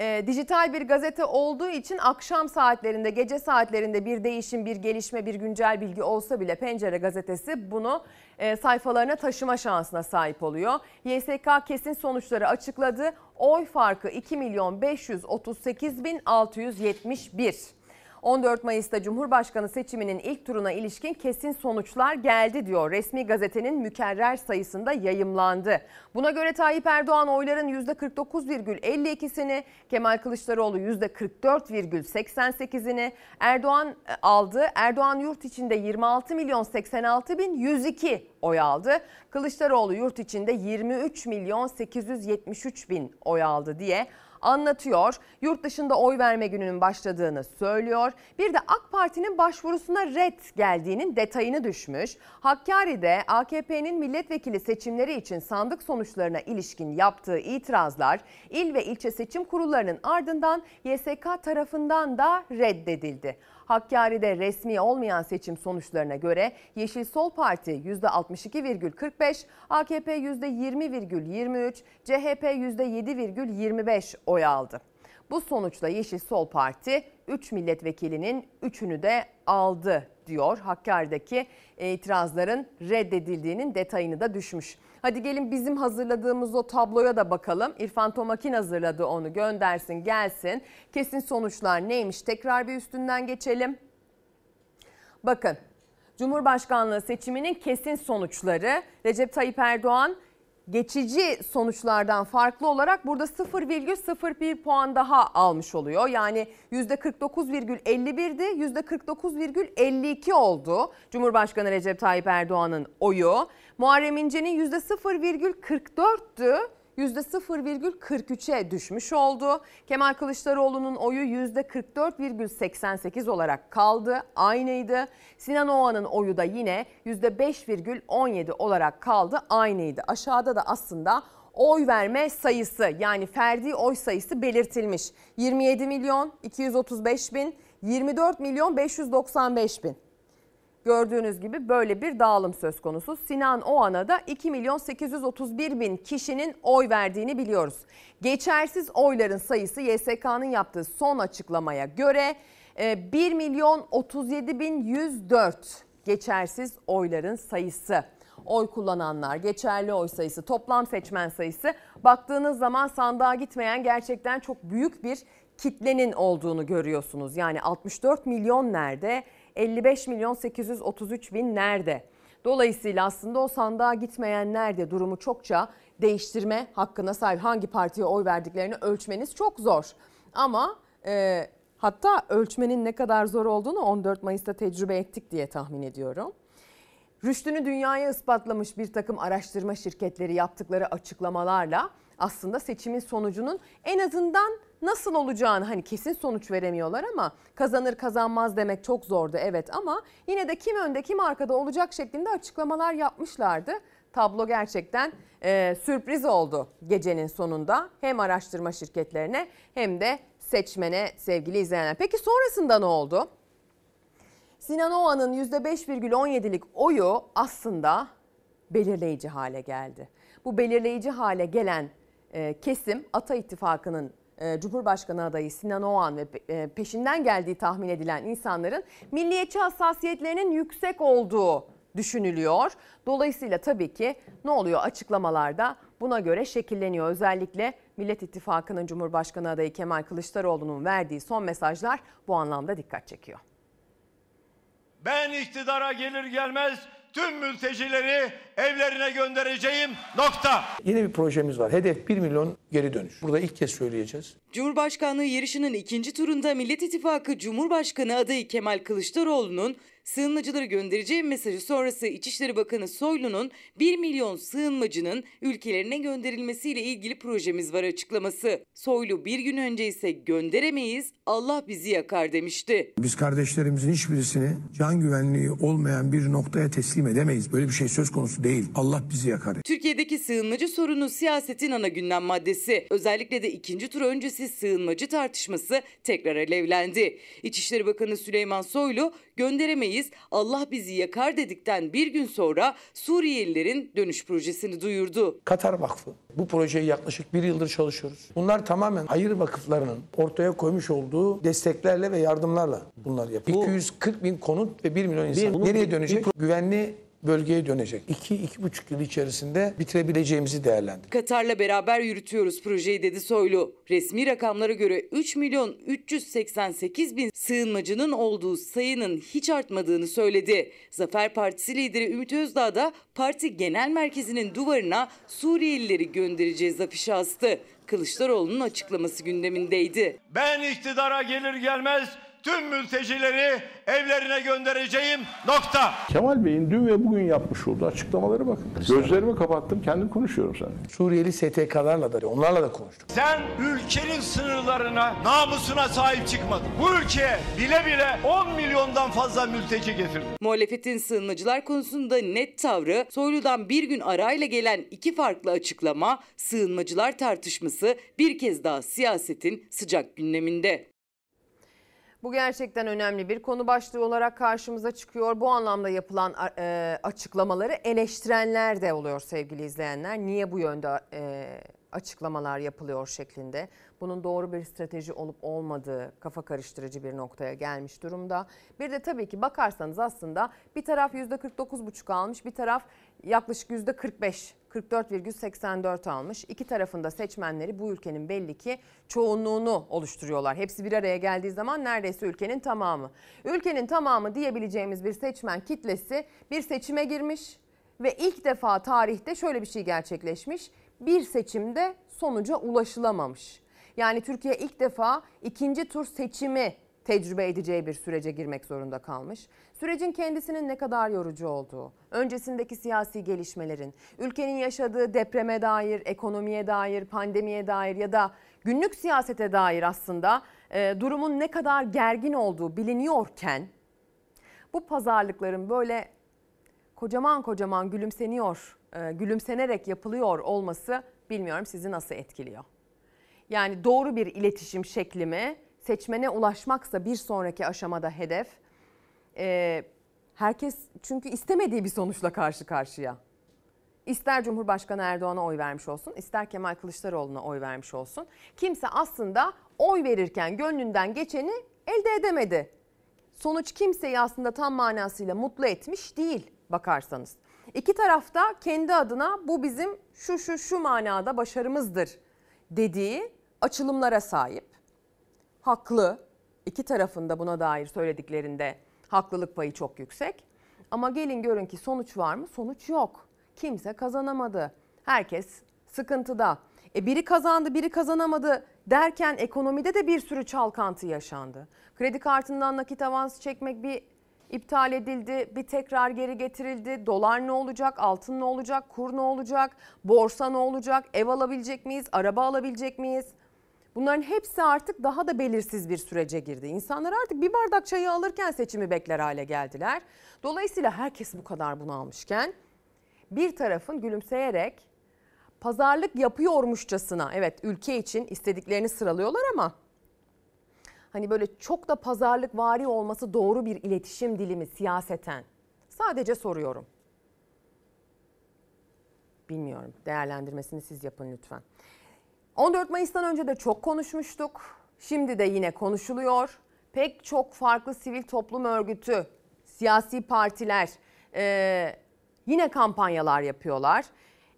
e, dijital bir gazete olduğu için akşam saatlerinde, gece saatlerinde bir değişim, bir gelişme, bir güncel bilgi olsa bile Pencere gazetesi bunu e, sayfalarına taşıma şansına sahip oluyor. YSK kesin sonuçları açıkladı. Oy farkı 2 milyon 538 bin 671. 14 Mayıs'ta Cumhurbaşkanı seçiminin ilk turuna ilişkin kesin sonuçlar geldi diyor. Resmi gazetenin mükerrer sayısında yayımlandı. Buna göre Tayyip Erdoğan oyların %49,52'sini, Kemal Kılıçdaroğlu %44,88'ini Erdoğan e, aldı. Erdoğan yurt içinde 26 milyon 86 bin 102 oy aldı. Kılıçdaroğlu yurt içinde 23 milyon 873 bin oy aldı diye anlatıyor. Yurt dışında oy verme gününün başladığını söylüyor. Bir de AK Parti'nin başvurusuna red geldiğinin detayını düşmüş. Hakkari'de AKP'nin milletvekili seçimleri için sandık sonuçlarına ilişkin yaptığı itirazlar il ve ilçe seçim kurullarının ardından YSK tarafından da reddedildi. Hakkari'de resmi olmayan seçim sonuçlarına göre Yeşil Sol Parti %62,45, AKP %20,23, CHP %7,25 oy aldı. Bu sonuçla Yeşil Sol Parti 3 milletvekilinin 3'ünü de aldı diyor. Hakkari'deki itirazların reddedildiğinin detayını da düşmüş. Hadi gelin bizim hazırladığımız o tabloya da bakalım. İrfan Tomakin hazırladı onu göndersin gelsin. Kesin sonuçlar neymiş tekrar bir üstünden geçelim. Bakın Cumhurbaşkanlığı seçiminin kesin sonuçları Recep Tayyip Erdoğan geçici sonuçlardan farklı olarak burada 0,01 puan daha almış oluyor. Yani %49,51'di %49,52 oldu Cumhurbaşkanı Recep Tayyip Erdoğan'ın oyu. Muharrem İnce'nin %0,44'tü. %0,43'e düşmüş oldu. Kemal Kılıçdaroğlu'nun oyu %44,88 olarak kaldı. Aynıydı. Sinan Oğan'ın oyu da yine %5,17 olarak kaldı. Aynıydı. Aşağıda da aslında oy verme sayısı yani ferdi oy sayısı belirtilmiş. 27 milyon 235 bin, 24 milyon 595 bin. Gördüğünüz gibi böyle bir dağılım söz konusu. Sinan Oğan'a da 2 milyon 831 bin kişinin oy verdiğini biliyoruz. Geçersiz oyların sayısı YSK'nın yaptığı son açıklamaya göre 1 milyon 37 bin 104 geçersiz oyların sayısı. Oy kullananlar, geçerli oy sayısı, toplam seçmen sayısı baktığınız zaman sandığa gitmeyen gerçekten çok büyük bir kitlenin olduğunu görüyorsunuz. Yani 64 milyon nerede? 55 milyon 833 bin nerede? Dolayısıyla aslında o sandığa gitmeyenler de durumu çokça değiştirme hakkına sahip. Hangi partiye oy verdiklerini ölçmeniz çok zor. Ama e, hatta ölçmenin ne kadar zor olduğunu 14 Mayıs'ta tecrübe ettik diye tahmin ediyorum. Rüştünü dünyaya ispatlamış bir takım araştırma şirketleri yaptıkları açıklamalarla aslında seçimin sonucunun en azından nasıl olacağını hani kesin sonuç veremiyorlar ama kazanır kazanmaz demek çok zordu evet ama yine de kim önde kim arkada olacak şeklinde açıklamalar yapmışlardı. Tablo gerçekten e, sürpriz oldu gecenin sonunda hem araştırma şirketlerine hem de seçmene sevgili izleyenler. Peki sonrasında ne oldu? Sinan Oğan'ın %5,17'lik oyu aslında belirleyici hale geldi. Bu belirleyici hale gelen e, kesim Ata İttifakı'nın Cumhurbaşkanı adayı Sinan Oğan ve e, peşinden geldiği tahmin edilen insanların milliyetçi hassasiyetlerinin yüksek olduğu düşünülüyor. Dolayısıyla tabii ki ne oluyor açıklamalarda buna göre şekilleniyor. Özellikle Millet İttifakı'nın Cumhurbaşkanı adayı Kemal Kılıçdaroğlu'nun verdiği son mesajlar bu anlamda dikkat çekiyor. Ben iktidara gelir gelmez tüm mültecileri evlerine göndereceğim. Nokta. Yeni bir projemiz var. Hedef 1 milyon geri dönüş. Burada ilk kez söyleyeceğiz. Cumhurbaşkanlığı yarışının ikinci turunda Millet İttifakı Cumhurbaşkanı adayı Kemal Kılıçdaroğlu'nun sığınmacıları göndereceğim mesajı sonrası İçişleri Bakanı Soylu'nun 1 milyon sığınmacının ülkelerine gönderilmesiyle ilgili projemiz var açıklaması. Soylu bir gün önce ise gönderemeyiz Allah bizi yakar demişti. Biz kardeşlerimizin hiçbirisini can güvenliği olmayan bir noktaya teslim edemeyiz. Böyle bir şey söz konusu değil. Allah bizi yakar. Türkiye'deki sığınmacı sorunu siyasetin ana gündem maddesi. Özellikle de ikinci tur öncesi sığınmacı tartışması tekrar alevlendi. İçişleri Bakanı Süleyman Soylu gönderemeyiz Allah bizi yakar dedikten bir gün sonra Suriyelilerin dönüş projesini duyurdu. Katar Vakfı. Bu projeyi yaklaşık bir yıldır çalışıyoruz. Bunlar tamamen hayır vakıflarının ortaya koymuş olduğu desteklerle ve yardımlarla bunlar yapıyor. 240 bin konut ve 1 milyon insan. Nereye dönecek? Güvenli bölgeye dönecek. 2-2,5 yıl içerisinde bitirebileceğimizi değerlendir. Katar'la beraber yürütüyoruz projeyi dedi Soylu. Resmi rakamlara göre 3 milyon 388 bin sığınmacının olduğu sayının hiç artmadığını söyledi. Zafer Partisi lideri Ümit Özdağ da parti genel merkezinin duvarına Suriyelileri göndereceğiz afişi astı. Kılıçdaroğlu'nun açıklaması gündemindeydi. Ben iktidara gelir gelmez tüm mültecileri evlerine göndereceğim. Nokta. Kemal Bey'in dün ve bugün yapmış olduğu açıklamaları bakın. Gözlerimi kapattım kendim konuşuyorum seninle. Suriyeli STK'larla da onlarla da konuştuk. Sen ülkenin sınırlarına, namusuna sahip çıkmadın. Bu ülkeye bile bile 10 milyondan fazla mülteci getirdin. Muhalefetin sığınmacılar konusunda net tavrı, Soylu'dan bir gün arayla gelen iki farklı açıklama, sığınmacılar tartışması bir kez daha siyasetin sıcak gündeminde. Bu gerçekten önemli bir konu başlığı olarak karşımıza çıkıyor. Bu anlamda yapılan e, açıklamaları eleştirenler de oluyor sevgili izleyenler. Niye bu yönde e, açıklamalar yapılıyor şeklinde. Bunun doğru bir strateji olup olmadığı kafa karıştırıcı bir noktaya gelmiş durumda. Bir de tabii ki bakarsanız aslında bir taraf %49,5 almış, bir taraf yaklaşık %45 44,84 almış. İki tarafında seçmenleri bu ülkenin belli ki çoğunluğunu oluşturuyorlar. Hepsi bir araya geldiği zaman neredeyse ülkenin tamamı. Ülkenin tamamı diyebileceğimiz bir seçmen kitlesi bir seçime girmiş ve ilk defa tarihte şöyle bir şey gerçekleşmiş. Bir seçimde sonuca ulaşılamamış. Yani Türkiye ilk defa ikinci tur seçimi tecrübe edeceği bir sürece girmek zorunda kalmış. Sürecin kendisinin ne kadar yorucu olduğu, öncesindeki siyasi gelişmelerin, ülkenin yaşadığı depreme dair, ekonomiye dair, pandemiye dair ya da günlük siyasete dair aslında e, durumun ne kadar gergin olduğu biliniyorken bu pazarlıkların böyle kocaman kocaman gülümseniyor, e, gülümsenerek yapılıyor olması bilmiyorum sizi nasıl etkiliyor. Yani doğru bir iletişim şekli mi? Seçmene ulaşmaksa bir sonraki aşamada hedef. Ee, herkes çünkü istemediği bir sonuçla karşı karşıya. İster Cumhurbaşkanı Erdoğan'a oy vermiş olsun, ister Kemal Kılıçdaroğlu'na oy vermiş olsun. Kimse aslında oy verirken gönlünden geçeni elde edemedi. Sonuç kimseyi aslında tam manasıyla mutlu etmiş değil bakarsanız. İki tarafta kendi adına bu bizim şu şu şu manada başarımızdır dediği açılımlara sahip. Haklı. İki tarafında buna dair söylediklerinde haklılık payı çok yüksek. Ama gelin görün ki sonuç var mı? Sonuç yok. Kimse kazanamadı. Herkes sıkıntıda. E biri kazandı, biri kazanamadı derken ekonomide de bir sürü çalkantı yaşandı. Kredi kartından nakit avans çekmek bir iptal edildi, bir tekrar geri getirildi. Dolar ne olacak, altın ne olacak, kur ne olacak, borsa ne olacak, ev alabilecek miyiz, araba alabilecek miyiz? Bunların hepsi artık daha da belirsiz bir sürece girdi. İnsanlar artık bir bardak çayı alırken seçimi bekler hale geldiler. Dolayısıyla herkes bu kadar bunu almışken bir tarafın gülümseyerek pazarlık yapıyormuşçasına evet ülke için istediklerini sıralıyorlar ama hani böyle çok da pazarlık vari olması doğru bir iletişim dilimi siyaseten. Sadece soruyorum. Bilmiyorum. Değerlendirmesini siz yapın lütfen. 14 Mayıs'tan önce de çok konuşmuştuk. Şimdi de yine konuşuluyor. Pek çok farklı sivil toplum örgütü, siyasi partiler e, yine kampanyalar yapıyorlar.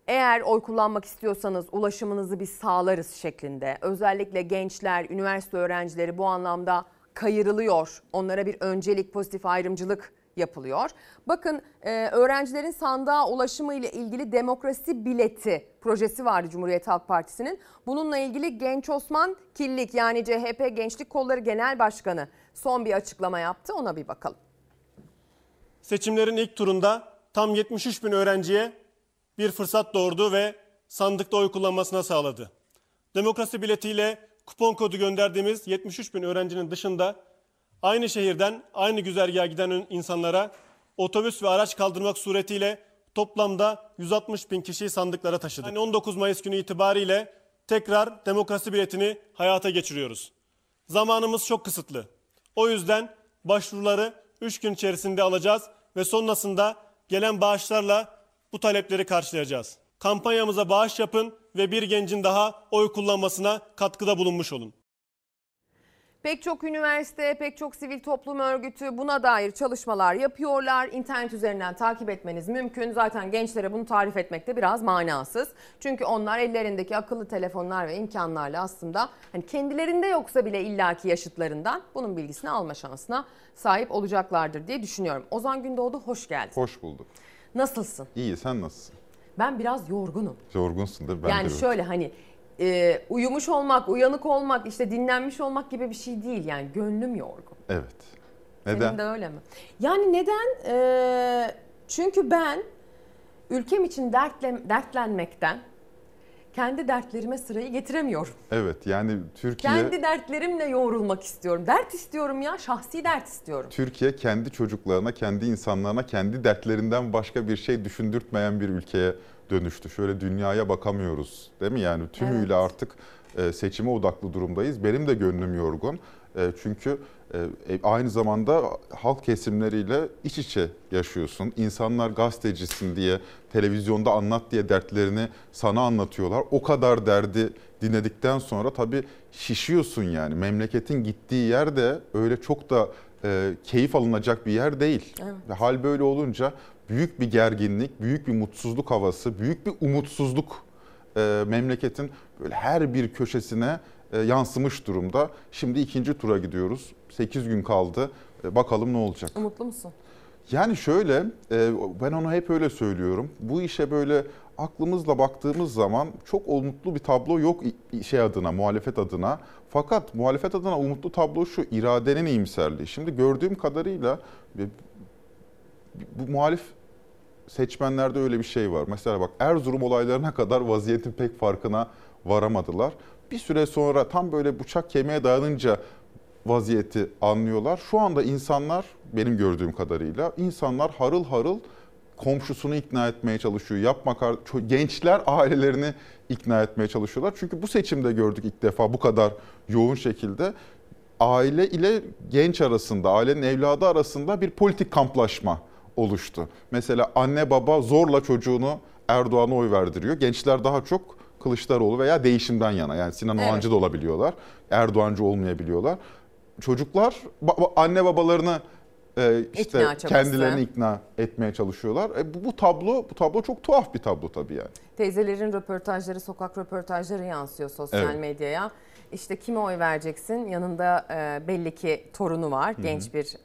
Eğer oy kullanmak istiyorsanız ulaşımınızı biz sağlarız şeklinde. Özellikle gençler, üniversite öğrencileri bu anlamda kayırılıyor. Onlara bir öncelik, pozitif ayrımcılık yapılıyor. Bakın e, öğrencilerin sandığa ulaşımı ile ilgili demokrasi bileti projesi vardı Cumhuriyet Halk Partisi'nin. Bununla ilgili Genç Osman Killik yani CHP Gençlik Kolları Genel Başkanı son bir açıklama yaptı. Ona bir bakalım. Seçimlerin ilk turunda tam 73 bin öğrenciye bir fırsat doğurdu ve sandıkta oy kullanmasına sağladı. Demokrasi biletiyle kupon kodu gönderdiğimiz 73 bin öğrencinin dışında aynı şehirden aynı güzergaha giden insanlara otobüs ve araç kaldırmak suretiyle toplamda 160 bin kişiyi sandıklara taşıdı. Yani 19 Mayıs günü itibariyle tekrar demokrasi biletini hayata geçiriyoruz. Zamanımız çok kısıtlı. O yüzden başvuruları 3 gün içerisinde alacağız ve sonrasında gelen bağışlarla bu talepleri karşılayacağız. Kampanyamıza bağış yapın ve bir gencin daha oy kullanmasına katkıda bulunmuş olun. Pek çok üniversite, pek çok sivil toplum örgütü buna dair çalışmalar yapıyorlar. İnternet üzerinden takip etmeniz mümkün. Zaten gençlere bunu tarif etmek de biraz manasız. Çünkü onlar ellerindeki akıllı telefonlar ve imkanlarla aslında hani kendilerinde yoksa bile illaki yaşıtlarından bunun bilgisini alma şansına sahip olacaklardır diye düşünüyorum. Ozan Gündoğdu hoş geldin. Hoş bulduk. Nasılsın? İyi sen nasılsın? Ben biraz yorgunum. Yorgunsun mi? Ben yani de şöyle hani e, uyumuş olmak, uyanık olmak, işte dinlenmiş olmak gibi bir şey değil. Yani gönlüm yorgun. Evet. Senin Neden? de öyle mi? Yani neden? Ee, çünkü ben ülkem için dertle, dertlenmekten kendi dertlerime sırayı getiremiyorum. Evet yani Türkiye Kendi dertlerimle yoğrulmak istiyorum. Dert istiyorum ya, şahsi dert istiyorum. Türkiye kendi çocuklarına, kendi insanlarına, kendi dertlerinden başka bir şey düşündürtmeyen bir ülkeye dönüştü. Şöyle dünyaya bakamıyoruz değil mi? Yani tümüyle artık e, seçime odaklı durumdayız. Benim de gönlüm yorgun. E, Çünkü e, aynı zamanda halk kesimleriyle iç içe yaşıyorsun. İnsanlar gazetecisin diye, televizyonda anlat diye dertlerini sana anlatıyorlar. O kadar derdi dinledikten sonra tabii şişiyorsun yani. Memleketin gittiği yer de öyle çok da keyif alınacak bir yer değil. Evet. Ve hal böyle olunca büyük bir gerginlik, büyük bir mutsuzluk havası, büyük bir umutsuzluk e, memleketin böyle her bir köşesine e, yansımış durumda. Şimdi ikinci tura gidiyoruz. 8 gün kaldı. E, bakalım ne olacak. Umutlu musun? Yani şöyle, e, ben onu hep öyle söylüyorum. Bu işe böyle aklımızla baktığımız zaman çok umutlu bir tablo yok şey adına, muhalefet adına. Fakat muhalefet adına umutlu tablo şu, iradenin iyimserliği. Şimdi gördüğüm kadarıyla e, bu muhalif seçmenlerde öyle bir şey var. Mesela bak Erzurum olaylarına kadar vaziyetin pek farkına varamadılar. Bir süre sonra tam böyle bıçak kemiğe dayanınca vaziyeti anlıyorlar. Şu anda insanlar benim gördüğüm kadarıyla insanlar harıl harıl komşusunu ikna etmeye çalışıyor. Yapma gençler ailelerini ikna etmeye çalışıyorlar. Çünkü bu seçimde gördük ilk defa bu kadar yoğun şekilde aile ile genç arasında, ailenin evladı arasında bir politik kamplaşma oluştu. Mesela anne baba zorla çocuğunu Erdoğan'a oy verdiriyor. Gençler daha çok Kılıçdaroğlu veya değişimden yana. Yani Sinan Evet. Oğancı da olabiliyorlar. Erdoğancı olmayabiliyorlar. Çocuklar ba- anne babalarını e, işte İkna kendilerini ikna etmeye çalışıyorlar. E, bu, bu tablo bu tablo çok tuhaf bir tablo tabii yani. Teyzelerin röportajları, sokak röportajları yansıyor sosyal Evet. medyaya. İşte kime oy vereceksin? Yanında e, belli ki torunu var, genç bir.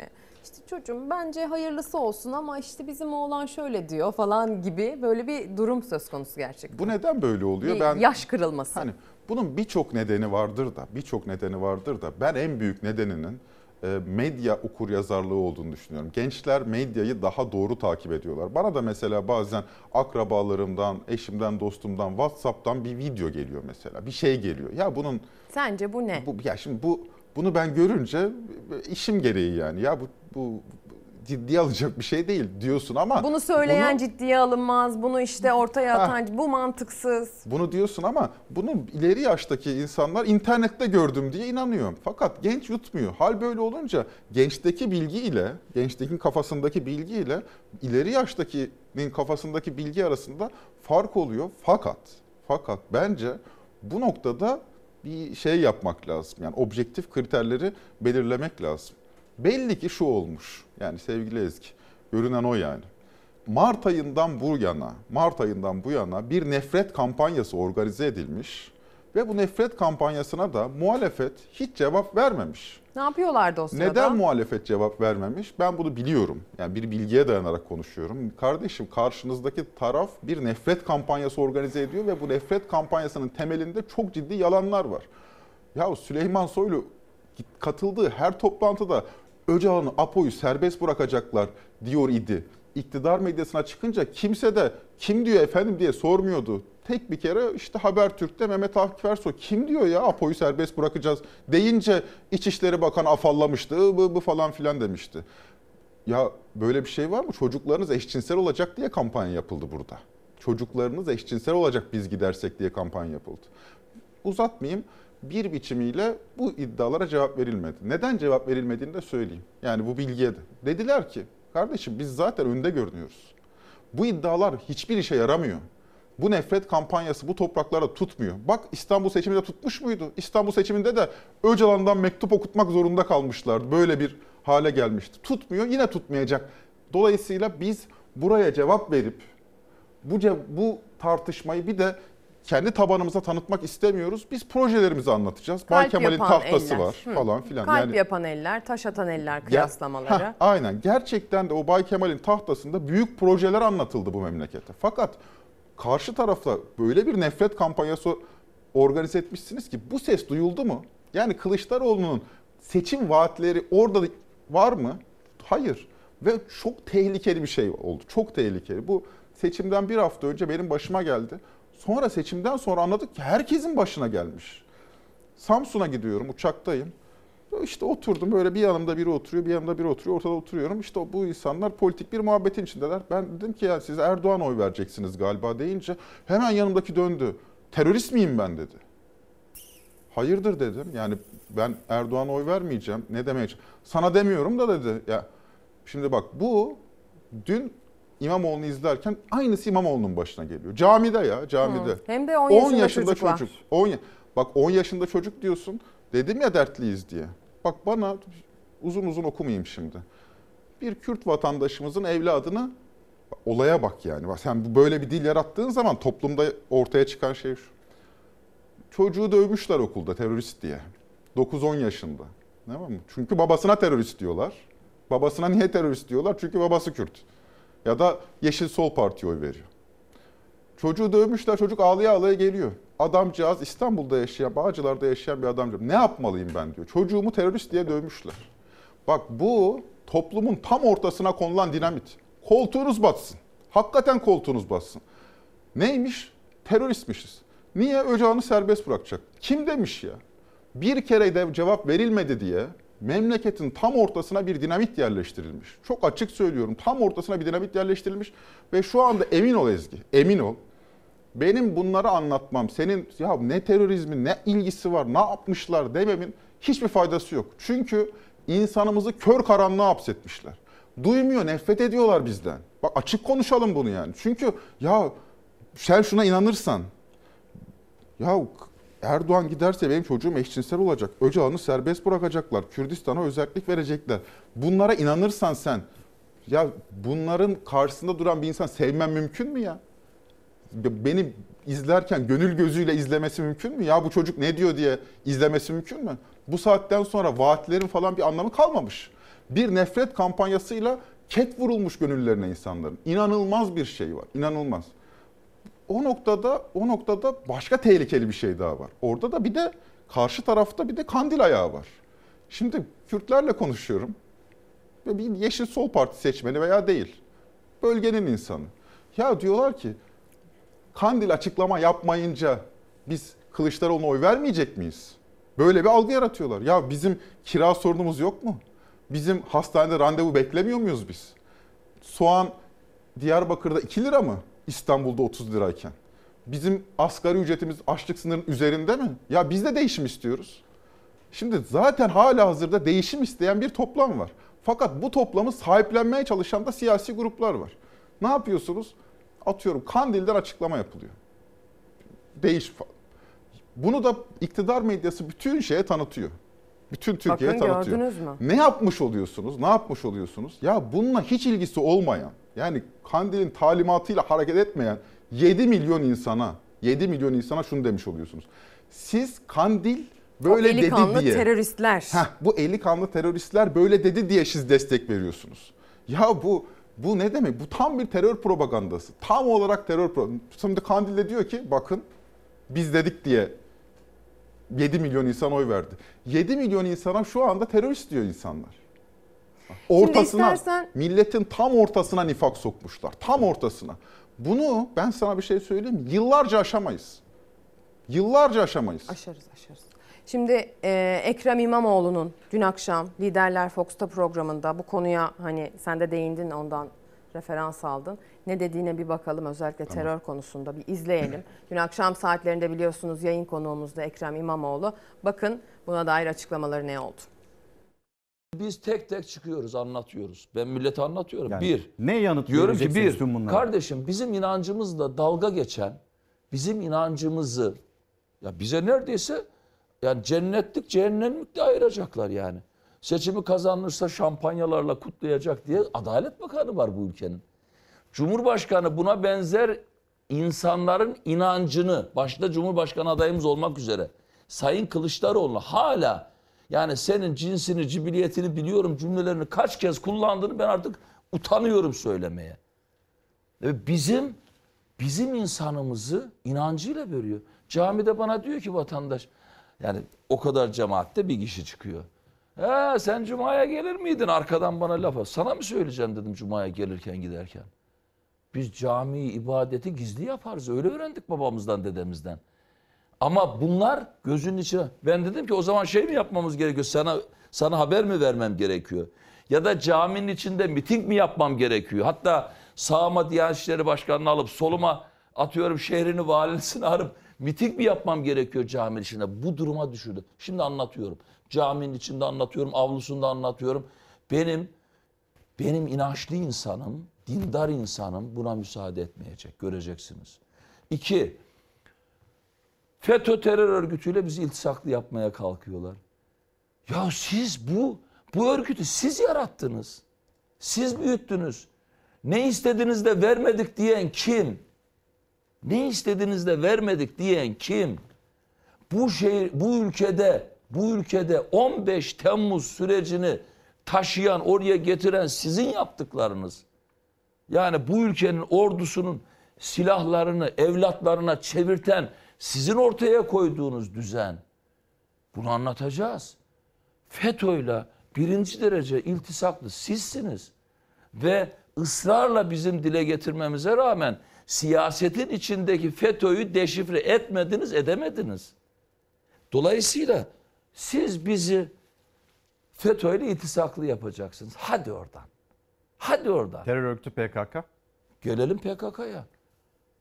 İşte çocuğum bence hayırlısı olsun ama işte bizim oğlan şöyle diyor falan gibi böyle bir durum söz konusu gerçekten. Bu neden böyle oluyor? Bir Ben yaş kırılması. Hani bunun birçok nedeni vardır da, birçok nedeni vardır da ben en büyük nedeninin e, medya okur yazarlığı olduğunu düşünüyorum. Gençler medyayı daha doğru takip ediyorlar. Bana da mesela bazen akrabalarımdan, eşimden, dostumdan, WhatsApp'tan bir video geliyor mesela. Bir şey geliyor. Ya bunun Sence bu ne? bu ya şimdi bu bunu ben görünce işim gereği yani ya bu bu ciddiye alacak bir şey değil diyorsun ama Bunu söyleyen bunu- ciddiye alınmaz. Bunu işte ortaya Ha. atan bu mantıksız. Bunu diyorsun ama bunu ileri yaştaki insanlar internette gördüm diye inanıyor. Fakat genç yutmuyor. Hal böyle olunca gençteki bilgi ile, gençtekin kafasındaki bilgi ile ileri yaştakinin kafasındaki bilgi arasında fark oluyor. Fakat fakat bence bu noktada bir şey yapmak lazım. Yani objektif kriterleri belirlemek lazım. Belli ki şu olmuş. Yani sevgili Ezgi, görünen o yani. Mart ayından bu yana, Mart ayından bu yana bir nefret kampanyası organize edilmiş ve bu nefret kampanyasına da muhalefet hiç cevap vermemiş. Ne yapıyorlardı o sırada? Neden muhalefet cevap vermemiş? Ben bunu biliyorum. Yani bir bilgiye dayanarak konuşuyorum. Kardeşim karşınızdaki taraf bir nefret kampanyası organize ediyor ve bu nefret kampanyasının temelinde çok ciddi yalanlar var. Ya Süleyman Soylu katıldığı her toplantıda Öcalan'ı, Apo'yu serbest bırakacaklar diyor idi. İktidar medyasına çıkınca kimse de kim diyor efendim diye sormuyordu. Tek bir kere işte Habertürk'te Mehmet Akif Ersoy kim diyor ya Apo'yu serbest bırakacağız deyince İçişleri Bakanı afallamıştı "I, bu, bu falan filan demişti. Ya böyle bir şey var mı? Çocuklarınız eşcinsel olacak diye kampanya yapıldı burada. Çocuklarınız eşcinsel olacak biz gidersek diye kampanya yapıldı. Uzatmayayım. Bir biçimiyle bu iddialara cevap verilmedi. Neden cevap verilmediğini de söyleyeyim. Yani bu bilgiye de. Dediler ki kardeşim biz zaten önde görünüyoruz. Bu iddialar hiçbir işe yaramıyor. Bu nefret kampanyası bu topraklarda tutmuyor. Bak İstanbul seçiminde tutmuş muydu? İstanbul seçiminde de Öcalan'dan mektup okutmak zorunda kalmışlardı. Böyle bir hale gelmişti. Tutmuyor, yine tutmayacak. Dolayısıyla biz buraya cevap verip bu ce- bu tartışmayı bir de kendi tabanımıza tanıtmak istemiyoruz. Biz projelerimizi anlatacağız. Bay Kalp Kemal'in yapan tahtası eller. var Hı. falan filan. Kalp yapan eller, taş atan eller kıyaslamaları. Heh, aynen. Gerçekten de o Bay Kemal'in tahtasında büyük projeler anlatıldı bu memlekete. Fakat karşı tarafta böyle bir nefret kampanyası organize etmişsiniz ki bu ses duyuldu mu? Yani Kılıçdaroğlu'nun seçim vaatleri orada var mı? Hayır. Ve çok tehlikeli bir şey oldu. Çok tehlikeli. Bu seçimden bir hafta önce benim başıma geldi. Sonra seçimden sonra anladık ki herkesin başına gelmiş. Samsun'a gidiyorum, uçaktayım. İşte oturdum böyle bir yanımda biri oturuyor, bir yanımda biri oturuyor, ortada oturuyorum. İşte bu insanlar politik bir muhabbetin içindeler. Ben dedim ki ya siz Erdoğan oy vereceksiniz galiba deyince hemen yanımdaki döndü. Terörist miyim ben dedi. Hayırdır dedim. Yani ben Erdoğan'a oy vermeyeceğim. Ne demeye Sana demiyorum da dedi. Ya şimdi bak bu dün İmamoğlu'nu izlerken aynısı İmamoğlu'nun başına geliyor. Camide ya, camide. Hı. Hem de 10 yaşında, yaşında çocuk çocuk. 10 ya- bak 10 yaşında çocuk diyorsun. Dedim ya dertliyiz diye. Bak bana uzun uzun okumayayım şimdi. Bir Kürt vatandaşımızın evladını olaya bak yani. Sen böyle bir dil yarattığın zaman toplumda ortaya çıkan şey şu. Çocuğu dövmüşler okulda terörist diye. 9-10 yaşında. Tamam mı? Çünkü babasına terörist diyorlar. Babasına niye terörist diyorlar? Çünkü babası Kürt. Ya da Yeşil Sol Parti'ye oy veriyor. Çocuğu dövmüşler, çocuk ağlaya ağlaya geliyor. Adamcağız İstanbul'da yaşayan, Bağcılar'da yaşayan bir adamcağız. Ne yapmalıyım ben diyor. Çocuğumu terörist diye dövmüşler. Bak bu toplumun tam ortasına konulan dinamit. Koltuğunuz batsın. Hakikaten koltuğunuz batsın. Neymiş? Teröristmişiz. Niye? Öcalan'ı serbest bırakacak. Kim demiş ya? Bir kere de cevap verilmedi diye memleketin tam ortasına bir dinamit yerleştirilmiş. Çok açık söylüyorum. Tam ortasına bir dinamit yerleştirilmiş ve şu anda emin ol Ezgi, emin ol. Benim bunları anlatmam, senin ya ne terörizmi, ne ilgisi var, ne yapmışlar dememin hiçbir faydası yok. Çünkü insanımızı kör karanlığa hapsetmişler. Duymuyor, nefret ediyorlar bizden. Bak açık konuşalım bunu yani. Çünkü ya sen şuna inanırsan, ya Erdoğan giderse benim çocuğum eşcinsel olacak. Öcalan'ı serbest bırakacaklar. Kürdistan'a özellik verecekler. Bunlara inanırsan sen, ya bunların karşısında duran bir insan sevmen mümkün mü ya? Beni izlerken gönül gözüyle izlemesi mümkün mü? Ya bu çocuk ne diyor diye izlemesi mümkün mü? Bu saatten sonra vaatlerin falan bir anlamı kalmamış. Bir nefret kampanyasıyla ket vurulmuş gönüllerine insanların. İnanılmaz bir şey var. İnanılmaz o noktada o noktada başka tehlikeli bir şey daha var. Orada da bir de karşı tarafta bir de kandil ayağı var. Şimdi Kürtlerle konuşuyorum. Bir Yeşil Sol Parti seçmeni veya değil. Bölgenin insanı. Ya diyorlar ki Kandil açıklama yapmayınca biz Kılıçdaroğlu'na oy vermeyecek miyiz? Böyle bir algı yaratıyorlar. Ya bizim kira sorunumuz yok mu? Bizim hastanede randevu beklemiyor muyuz biz? Soğan Diyarbakır'da 2 lira mı? İstanbul'da 30 lirayken. Bizim asgari ücretimiz açlık sınırının üzerinde mi? Ya biz de değişim istiyoruz. Şimdi zaten hala hazırda değişim isteyen bir toplam var. Fakat bu toplamı sahiplenmeye çalışan da siyasi gruplar var. Ne yapıyorsunuz? Atıyorum Kandil'den açıklama yapılıyor. Değiş Bunu da iktidar medyası bütün şeye tanıtıyor. Bütün Türkiye'ye Bakın tanıtıyor. gördünüz mü? Ne yapmış oluyorsunuz? Ne yapmış oluyorsunuz? Ya bununla hiç ilgisi olmayan, yani Kandil'in talimatıyla hareket etmeyen 7 milyon insana, 7 milyon insana şunu demiş oluyorsunuz. Siz Kandil böyle o eli dedi kanlı diye. teröristler. Heh, bu eli kanlı teröristler böyle dedi diye siz destek veriyorsunuz. Ya bu bu ne demek? Bu tam bir terör propagandası. Tam olarak terör propagandası. Şimdi Kandil de diyor ki bakın biz dedik diye 7 milyon insan oy verdi. 7 milyon insana şu anda terörist diyor insanlar. Ortasına, istersen- milletin tam ortasına nifak sokmuşlar. Tam ortasına. Bunu ben sana bir şey söyleyeyim? Yıllarca aşamayız. Yıllarca aşamayız. Aşarız aşarız. Şimdi e, Ekrem İmamoğlu'nun dün akşam Liderler Fox'ta programında bu konuya hani sen de değindin ondan referans aldın. Ne dediğine bir bakalım özellikle terör konusunda bir izleyelim. dün akşam saatlerinde biliyorsunuz yayın konuğumuzda Ekrem İmamoğlu. Bakın buna dair açıklamaları ne oldu? Biz tek tek çıkıyoruz, anlatıyoruz. Ben millete anlatıyorum. Yani bir, ne yanıt diyorum ki bir, kardeşim bizim inancımızla dalga geçen, bizim inancımızı ya bize neredeyse yani cennetlik cehennemlik de ayıracaklar yani. Seçimi kazanırsa şampanyalarla kutlayacak diye Adalet Bakanı var bu ülkenin. Cumhurbaşkanı buna benzer insanların inancını, başta Cumhurbaşkanı adayımız olmak üzere Sayın Kılıçdaroğlu hala yani senin cinsini, cibiliyetini biliyorum cümlelerini kaç kez kullandığını ben artık utanıyorum söylemeye. Ve bizim bizim insanımızı inancıyla bölüyor. Camide bana diyor ki vatandaş yani o kadar cemaatte bir kişi çıkıyor. He sen cumaya gelir miydin? Arkadan bana laf at. Sana mı söyleyeceğim dedim cumaya gelirken giderken. Biz cami ibadeti gizli yaparız. Öyle öğrendik babamızdan dedemizden. Ama bunlar gözünün içine. Ben dedim ki o zaman şey mi yapmamız gerekiyor? Sana sana haber mi vermem gerekiyor? Ya da caminin içinde miting mi yapmam gerekiyor? Hatta sağıma Diyanet İşleri Başkanı'nı alıp soluma atıyorum şehrini valisini arıp miting mi yapmam gerekiyor caminin içinde? Bu duruma düşürdü. Şimdi anlatıyorum. Caminin içinde anlatıyorum, avlusunda anlatıyorum. Benim benim inançlı insanım, dindar insanım buna müsaade etmeyecek. Göreceksiniz. İki, FETÖ terör örgütüyle bizi iltisaklı yapmaya kalkıyorlar. Ya siz bu bu örgütü siz yarattınız. Siz büyüttünüz. Ne istediniz de vermedik diyen kim? Ne istediniz de vermedik diyen kim? Bu şehir, bu ülkede, bu ülkede 15 Temmuz sürecini taşıyan, oraya getiren sizin yaptıklarınız. Yani bu ülkenin ordusunun silahlarını evlatlarına çevirten sizin ortaya koyduğunuz düzen. Bunu anlatacağız. FETÖ'yle birinci derece iltisaklı sizsiniz. Ve ısrarla bizim dile getirmemize rağmen siyasetin içindeki FETÖ'yü deşifre etmediniz, edemediniz. Dolayısıyla siz bizi FETÖ'yle iltisaklı yapacaksınız. Hadi oradan. Hadi oradan. Terör örgütü PKK. Gelelim PKK'ya.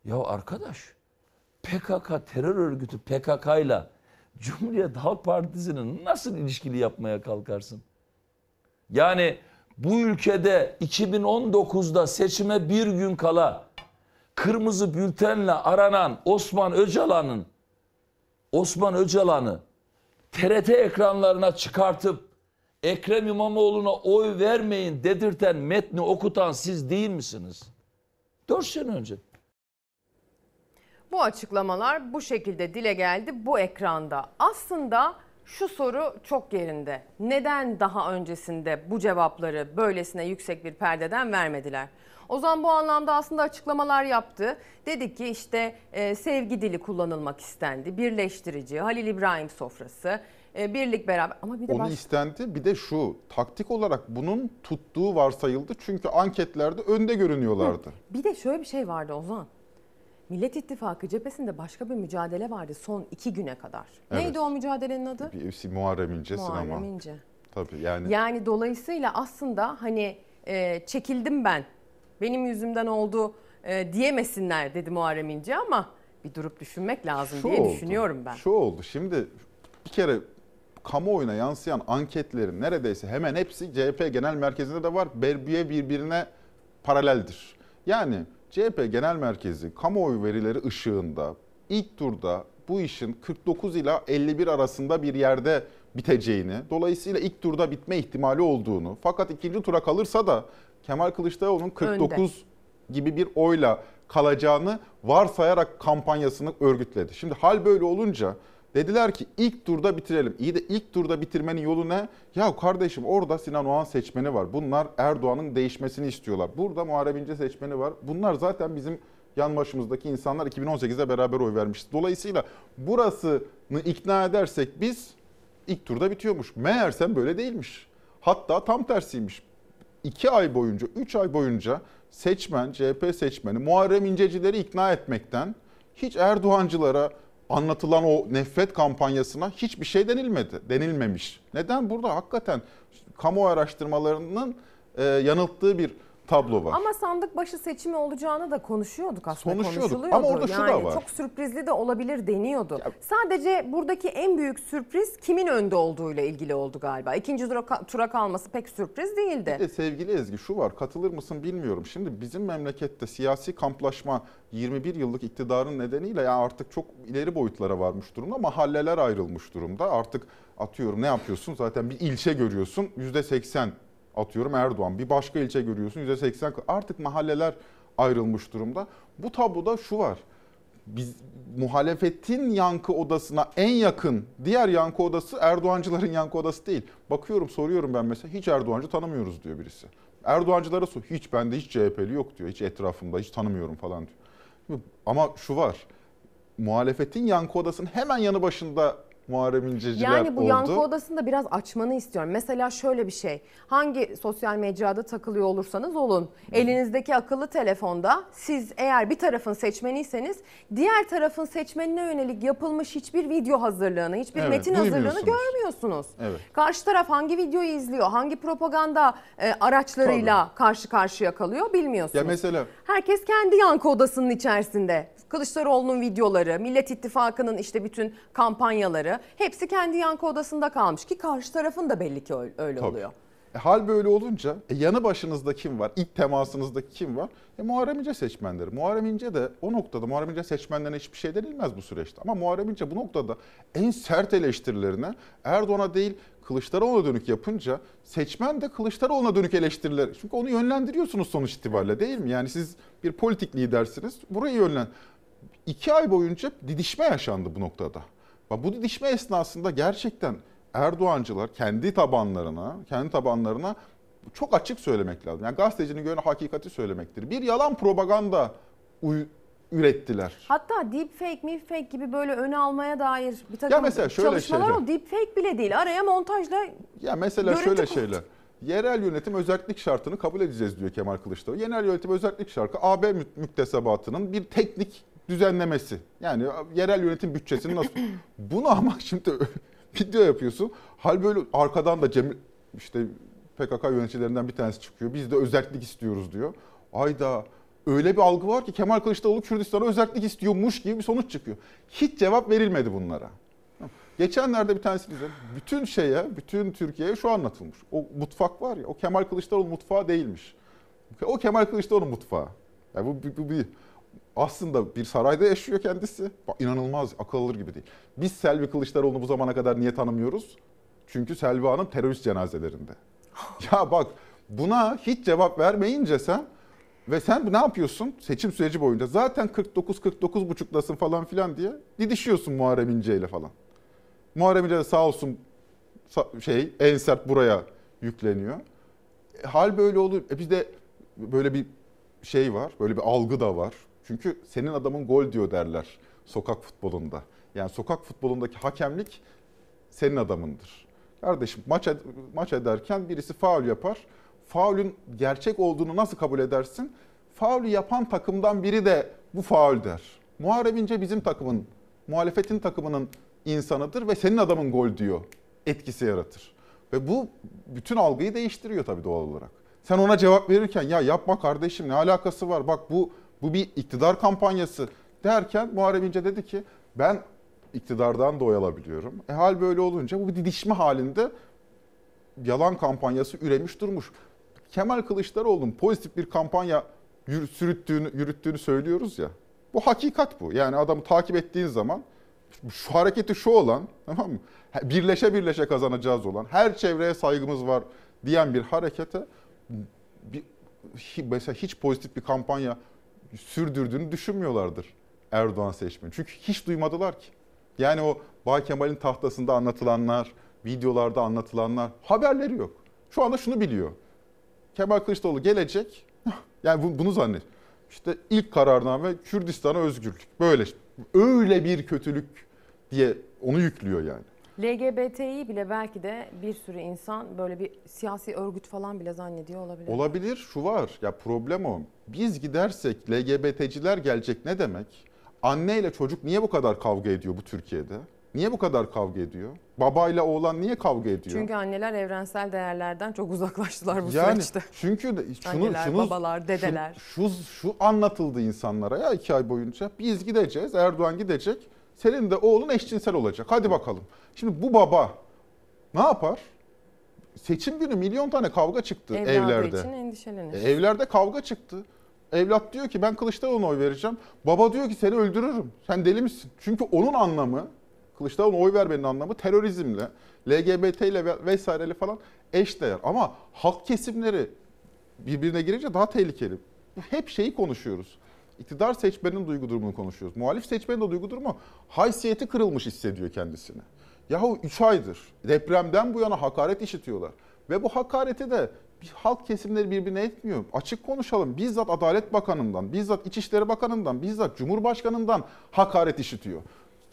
Ya arkadaş PKK terör örgütü PKK ile Cumhuriyet Halk Partisi'nin nasıl ilişkili yapmaya kalkarsın? Yani bu ülkede 2019'da seçime bir gün kala kırmızı bültenle aranan Osman Öcalan'ın Osman Öcalan'ı TRT ekranlarına çıkartıp Ekrem İmamoğlu'na oy vermeyin dedirten metni okutan siz değil misiniz? Dört sene önce. Bu açıklamalar bu şekilde dile geldi bu ekranda. Aslında şu soru çok yerinde. Neden daha öncesinde bu cevapları böylesine yüksek bir perdeden vermediler? Ozan bu anlamda aslında açıklamalar yaptı. Dedi ki işte e, sevgi dili kullanılmak istendi. Birleştirici, Halil İbrahim sofrası, e, birlik beraber. Ama bir de Onu baş... istendi. Bir de şu taktik olarak bunun tuttuğu varsayıldı. Çünkü anketlerde önde görünüyorlardı. Bir de şöyle bir şey vardı Ozan. Millet İttifakı cephesinde başka bir mücadele vardı son iki güne kadar. Evet. Neydi o mücadelenin adı? Bir Muharrem İnce Muharrem sinema. İnce. Tabii yani. Yani dolayısıyla aslında hani e, çekildim ben, benim yüzümden oldu e, diyemesinler dedi Muharrem İnce ama bir durup düşünmek lazım Şu diye oldu, düşünüyorum ben. Şu oldu. Şimdi bir kere kamuoyuna yansıyan anketlerin neredeyse hemen hepsi CHP Genel Merkezi'nde de var. Berbiye birbirine paraleldir. Yani CHP Genel Merkezi kamuoyu verileri ışığında ilk turda bu işin 49 ila 51 arasında bir yerde biteceğini, dolayısıyla ilk turda bitme ihtimali olduğunu, fakat ikinci tura kalırsa da Kemal Kılıçdaroğlu'nun 49 gibi bir oyla kalacağını varsayarak kampanyasını örgütledi. Şimdi hal böyle olunca dediler ki ilk turda bitirelim. İyi de ilk turda bitirmenin yolu ne? Ya kardeşim orada Sinan Oğan seçmeni var. Bunlar Erdoğan'ın değişmesini istiyorlar. Burada Muharrem İnce seçmeni var. Bunlar zaten bizim yan başımızdaki insanlar 2018'de beraber oy vermişti. Dolayısıyla burasını ikna edersek biz ilk turda bitiyormuş. Meğersem böyle değilmiş. Hatta tam tersiymiş. 2 ay boyunca, 3 ay boyunca seçmen, CHP seçmeni Muharrem İncecileri ikna etmekten hiç Erdoğancılara anlatılan o nefret kampanyasına hiçbir şey denilmedi, denilmemiş. Neden? Burada hakikaten kamu araştırmalarının e, yanılttığı bir tablo var. Ama sandık başı seçimi olacağını da konuşuyorduk aslında. Konuşuyorduk. Ama orada şu da yani var. Çok sürprizli de olabilir deniyordu. Sadece buradaki en büyük sürpriz kimin önde olduğuyla ilgili oldu galiba. İkinci tura, tura kalması pek sürpriz değildi. Bir de sevgili Ezgi şu var katılır mısın bilmiyorum. Şimdi bizim memlekette siyasi kamplaşma 21 yıllık iktidarın nedeniyle ya artık çok ileri boyutlara varmış durumda. Mahalleler ayrılmış durumda. Artık atıyorum ne yapıyorsun zaten bir ilçe görüyorsun %80 atıyorum Erdoğan. Bir başka ilçe görüyorsun %80 artık mahalleler ayrılmış durumda. Bu tabloda şu var. Biz muhalefetin yankı odasına en yakın diğer yankı odası Erdoğancıların yankı odası değil. Bakıyorum soruyorum ben mesela hiç Erdoğancı tanımıyoruz diyor birisi. Erdoğancılara sor. Hiç bende hiç CHP'li yok diyor. Hiç etrafımda hiç tanımıyorum falan diyor. Ama şu var. muhalefetin yankı odasının hemen yanı başında Muharrem İnceciler Yani bu oldu. yankı odasında biraz açmanı istiyorum. Mesela şöyle bir şey. Hangi sosyal mecrada takılıyor olursanız olun. Elinizdeki akıllı telefonda siz eğer bir tarafın seçmeniyseniz diğer tarafın seçmenine yönelik yapılmış hiçbir video hazırlığını, hiçbir Evet, metin hazırlığını duymuyorsunuz. görmüyorsunuz. Evet. Karşı taraf hangi videoyu izliyor, hangi propaganda e, araçlarıyla karşı karşıya kalıyor bilmiyorsunuz. Ya mesela Herkes kendi yankı odasının içerisinde. Kılıçdaroğlu'nun videoları, Millet İttifakı'nın işte bütün kampanyaları hepsi kendi yankı odasında kalmış ki karşı tarafın da belli ki öyle, Tabii. oluyor. E, hal böyle olunca e, yanı başınızda kim var? İlk temasınızda kim var? E, Muharrem İnce seçmenleri. Muharrem İnce de o noktada Muharrem İnce seçmenlerine hiçbir şey denilmez bu süreçte. Ama Muharrem İnce bu noktada en sert eleştirilerine Erdoğan'a değil Kılıçdaroğlu'na dönük yapınca seçmen de Kılıçdaroğlu'na dönük eleştiriler. Çünkü onu yönlendiriyorsunuz sonuç itibariyle değil mi? Yani siz bir politik lidersiniz. Burayı yönlen. İki ay boyunca didişme yaşandı bu noktada. Bu didişme esnasında gerçekten Erdoğancılar kendi tabanlarına, kendi tabanlarına çok açık söylemek lazım. Yani gazetecinin göre hakikati söylemektir. Bir yalan propaganda ürettiler. Hatta deepfake, deepfake gibi böyle öne almaya dair bir takım Ya mesela şöyle çalışmalar şeyler. o. Deepfake bile değil. Araya montajla Ya mesela şöyle şeyler. Yerel yönetim özellik şartını kabul edeceğiz diyor Kemal Kılıçdaroğlu. Yerel yönetim özellik şartı AB mü- müktesebatının bir teknik düzenlemesi. Yani yerel yönetim bütçesini nasıl... Bunu ama şimdi video yapıyorsun. Hal böyle arkadan da Cemil işte PKK yöneticilerinden bir tanesi çıkıyor. Biz de özellik istiyoruz diyor. Ayda öyle bir algı var ki Kemal Kılıçdaroğlu Kürdistan'a özellik istiyormuş gibi bir sonuç çıkıyor. Hiç cevap verilmedi bunlara. Geçenlerde bir tanesi bize bütün şeye, bütün Türkiye'ye şu anlatılmış. O mutfak var ya, o Kemal Kılıçdaroğlu mutfağı değilmiş. O Kemal Kılıçdaroğlu mutfağı. Yani bu, bu, bu bir aslında bir sarayda yaşıyor kendisi. Bak, inanılmaz, akıl alır gibi değil. Biz Selvi Kılıçdaroğlu'nu bu zamana kadar niye tanımıyoruz? Çünkü Selvi Hanım terörist cenazelerinde. ya bak buna hiç cevap vermeyince sen ve sen ne yapıyorsun seçim süreci boyunca? Zaten 49 49 buçuklasın falan filan diye didişiyorsun Muharrem İnce ile falan. Muharrem İnce de sağ olsun şey en sert buraya yükleniyor. E, hal böyle olur. E bizde böyle bir şey var. Böyle bir algı da var. Çünkü senin adamın gol diyor derler sokak futbolunda. Yani sokak futbolundaki hakemlik senin adamındır. Kardeşim maç ed- maç ederken birisi faul yapar. Faulün gerçek olduğunu nasıl kabul edersin? Faulü yapan takımdan biri de bu faul der. Muharrem İnce bizim takımın, muhalefetin takımının insanıdır ve senin adamın gol diyor. Etkisi yaratır. Ve bu bütün algıyı değiştiriyor tabii doğal olarak. Sen ona cevap verirken ya yapma kardeşim ne alakası var bak bu bu bir iktidar kampanyası derken Muharrem İnce dedi ki ben iktidardan da oy alabiliyorum. E hal böyle olunca bu bir didişme halinde yalan kampanyası üremiş durmuş. Kemal Kılıçdaroğlu'nun pozitif bir kampanya yürü- sürüttüğünü, yürüttüğünü söylüyoruz ya. Bu hakikat bu. Yani adamı takip ettiğin zaman şu hareketi şu olan tamam mı? Birleşe birleşe kazanacağız olan, her çevreye saygımız var diyen bir harekete bir, mesela hiç pozitif bir kampanya sürdürdüğünü düşünmüyorlardır Erdoğan seçmeni. Çünkü hiç duymadılar ki. Yani o Bay Kemal'in tahtasında anlatılanlar, videolarda anlatılanlar haberleri yok. Şu anda şunu biliyor. Kemal Kılıçdaroğlu gelecek. Yani bu- bunu zannet. İşte ilk kararname Kürdistan'a özgürlük. Böyle öyle bir kötülük diye onu yüklüyor yani. LGBT'yi bile belki de bir sürü insan böyle bir siyasi örgüt falan bile zannediyor olabilir. Olabilir şu var ya problem o. Biz gidersek LGBT'ciler gelecek ne demek? Anneyle çocuk niye bu kadar kavga ediyor bu Türkiye'de? Niye bu kadar kavga ediyor? Babayla oğlan niye kavga ediyor? Çünkü anneler evrensel değerlerden çok uzaklaştılar bu yani süreçte. çünkü de şunu Anneler, şunu babalar, dedeler. Şu, şu şu anlatıldı insanlara ya iki ay boyunca. Biz gideceğiz, Erdoğan gidecek. Senin de oğlun eşcinsel olacak. Hadi bakalım. Şimdi bu baba ne yapar? Seçim günü milyon tane kavga çıktı Evladı evlerde. için endişelenir. E, evlerde kavga çıktı. Evlat diyor ki ben Kılıçdaroğlu'na oy vereceğim. Baba diyor ki seni öldürürüm. Sen deli misin? Çünkü onun anlamı, Kılıçdaroğlu'na oy vermenin anlamı terörizmle, LGBT ile ve- vesaireyle falan eşdeğer. Ama halk kesimleri birbirine girince daha tehlikeli. Hep şeyi konuşuyoruz. İktidar seçmenin duygu durumunu konuşuyoruz. Muhalif seçmenin de duygu durumu haysiyeti kırılmış hissediyor kendisini. Yahu 3 aydır depremden bu yana hakaret işitiyorlar. Ve bu hakareti de bir halk kesimleri birbirine etmiyor. Açık konuşalım. Bizzat Adalet Bakanı'ndan, bizzat İçişleri Bakanı'ndan, bizzat Cumhurbaşkanı'ndan hakaret işitiyor.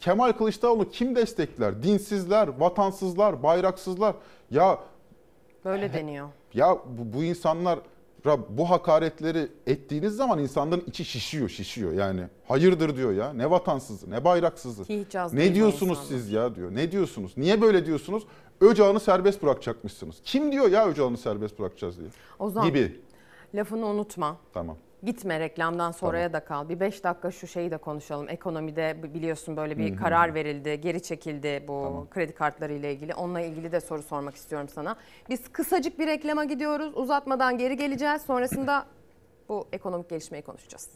Kemal Kılıçdaroğlu kim destekler? Dinsizler, vatansızlar, bayraksızlar. Ya Böyle deniyor. ya bu, bu insanlar bu hakaretleri ettiğiniz zaman insanların içi şişiyor, şişiyor yani. Hayırdır diyor ya. Ne vatansızı, ne bayraksızı. Ne diyorsunuz insanlar. siz ya diyor. Ne diyorsunuz? Niye böyle diyorsunuz? Öcalan'ı serbest bırakacakmışsınız. Kim diyor ya Öcalan'ı serbest bırakacağız diye. Ozan Gibi. lafını unutma. Tamam. Gitme reklamdan sonraya da kal. Bir beş dakika şu şeyi de konuşalım. Ekonomide biliyorsun böyle bir Hı hı. karar verildi, geri çekildi bu kredi kartları ile ilgili. Onunla ilgili de soru sormak istiyorum sana. Biz kısacık bir reklama gidiyoruz. Uzatmadan geri geleceğiz. Sonrasında bu ekonomik gelişmeyi konuşacağız.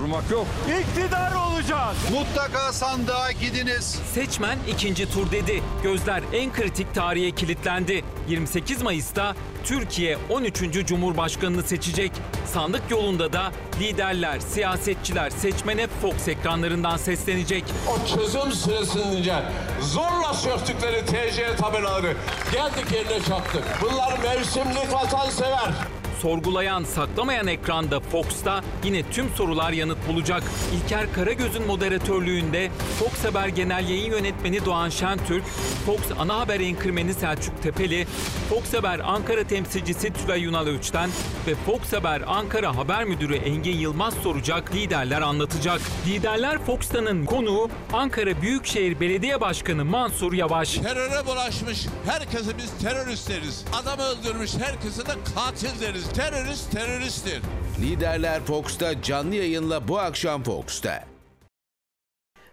Durmak yok. İktidar olacağız. Mutlaka sandığa gidiniz. Seçmen ikinci tur dedi. Gözler en kritik tarihe kilitlendi. 28 Mayıs'ta Türkiye 13. Cumhurbaşkanını seçecek. Sandık yolunda da liderler, siyasetçiler seçmene Fox ekranlarından seslenecek. O çözüm süresince zorla söktükleri TC tabelaları geldik yerine çaktık. Bunlar mevsimlik vatansever. Sorgulayan, saklamayan ekranda Fox'ta yine tüm sorular yanıt bulacak. İlker Karagöz'ün moderatörlüğünde Fox Haber Genel Yayın Yönetmeni Doğan Şentürk, Fox Ana Haber Enkırmeni Selçuk Tepeli, Fox Haber Ankara temsilcisi Tülay Yunal Öç'ten ve Fox Haber Ankara Haber Müdürü Engin Yılmaz soracak, liderler anlatacak. Liderler Fox'tanın konuğu Ankara Büyükşehir Belediye Başkanı Mansur Yavaş. Teröre bulaşmış herkese biz terörist. Adam öldürmüş herkese de katil deriz. Terörist teröristtir. Liderler Fox'ta canlı yayınla bu akşam Fox'ta.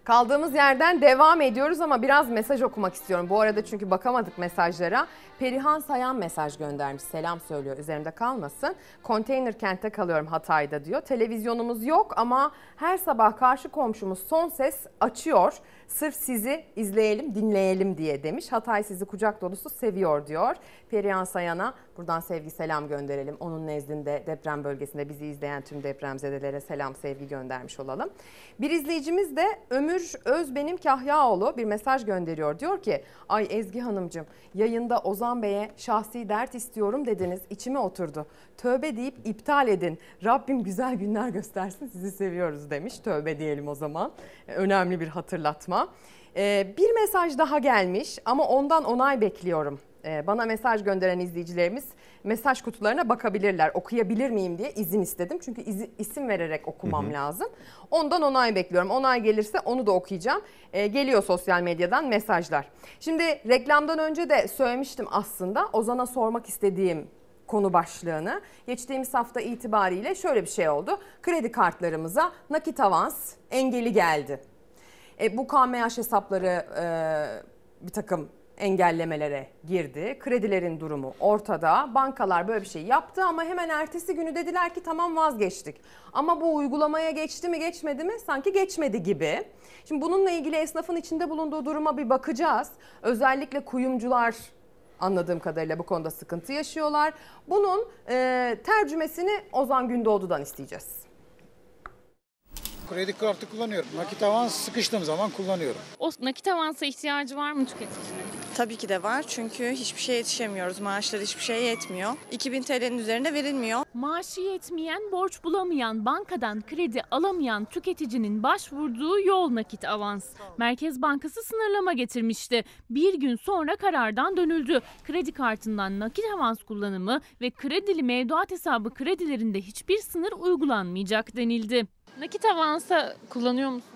Kaldığımız yerden devam ediyoruz ama biraz mesaj okumak istiyorum. Bu arada çünkü bakamadık mesajlara. Perihan Sayan mesaj göndermiş. Selam söylüyor. Üzerimde kalmasın. Konteyner kentte kalıyorum Hatay'da diyor. Televizyonumuz yok ama her sabah karşı komşumuz son ses açıyor. Sırf sizi izleyelim, dinleyelim diye demiş. Hatay sizi kucak dolusu seviyor diyor. Perihan Sayan'a buradan sevgi selam gönderelim. Onun nezdinde deprem bölgesinde bizi izleyen tüm depremzedelere selam sevgi göndermiş olalım. Bir izleyicimiz de Ömür Özbenim Kahyaoğlu bir mesaj gönderiyor. Diyor ki ay Ezgi Hanımcığım yayında Ozan Bey'e şahsi dert istiyorum dediniz içime oturdu. Tövbe deyip iptal edin. Rabbim güzel günler göstersin sizi seviyoruz demiş. Tövbe diyelim o zaman. Önemli bir hatırlatma. Ee, bir mesaj daha gelmiş ama ondan onay bekliyorum. Ee, bana mesaj gönderen izleyicilerimiz mesaj kutularına bakabilirler. Okuyabilir miyim diye izin istedim. Çünkü izi- isim vererek okumam Hı hı. lazım. Ondan onay bekliyorum. Onay gelirse onu da okuyacağım. Ee, geliyor sosyal medyadan mesajlar. Şimdi reklamdan önce de söylemiştim aslında. Ozan'a sormak istediğim konu başlığını. Geçtiğimiz hafta itibariyle şöyle bir şey oldu. Kredi kartlarımıza nakit avans engeli geldi. E, bu KMH hesapları e, bir takım engellemelere girdi. Kredilerin durumu ortada. Bankalar böyle bir şey yaptı ama hemen ertesi günü dediler ki tamam vazgeçtik. Ama bu uygulamaya geçti mi geçmedi mi? Sanki geçmedi gibi. Şimdi bununla ilgili esnafın içinde bulunduğu duruma bir bakacağız. Özellikle kuyumcular anladığım kadarıyla bu konuda sıkıntı yaşıyorlar. Bunun e, tercümesini Ozan Gündoğdu'dan isteyeceğiz. Kredi kartı kullanıyorum. Nakit avans sıkıştığım zaman kullanıyorum. O nakit avansa ihtiyacı var mı tüketicinin? Tabii ki de var çünkü hiçbir şeye yetişemiyoruz. Maaşlar hiçbir şeye yetmiyor. 2000 TL'nin üzerinde verilmiyor. Maaşı yetmeyen, borç bulamayan, bankadan kredi alamayan tüketicinin başvurduğu yol nakit avans. Merkez Bankası sınırlama getirmişti. Bir gün sonra karardan dönüldü. Kredi kartından nakit avans kullanımı ve kredili mevduat hesabı kredilerinde hiçbir sınır uygulanmayacak denildi. Nakit avansa kullanıyor musun?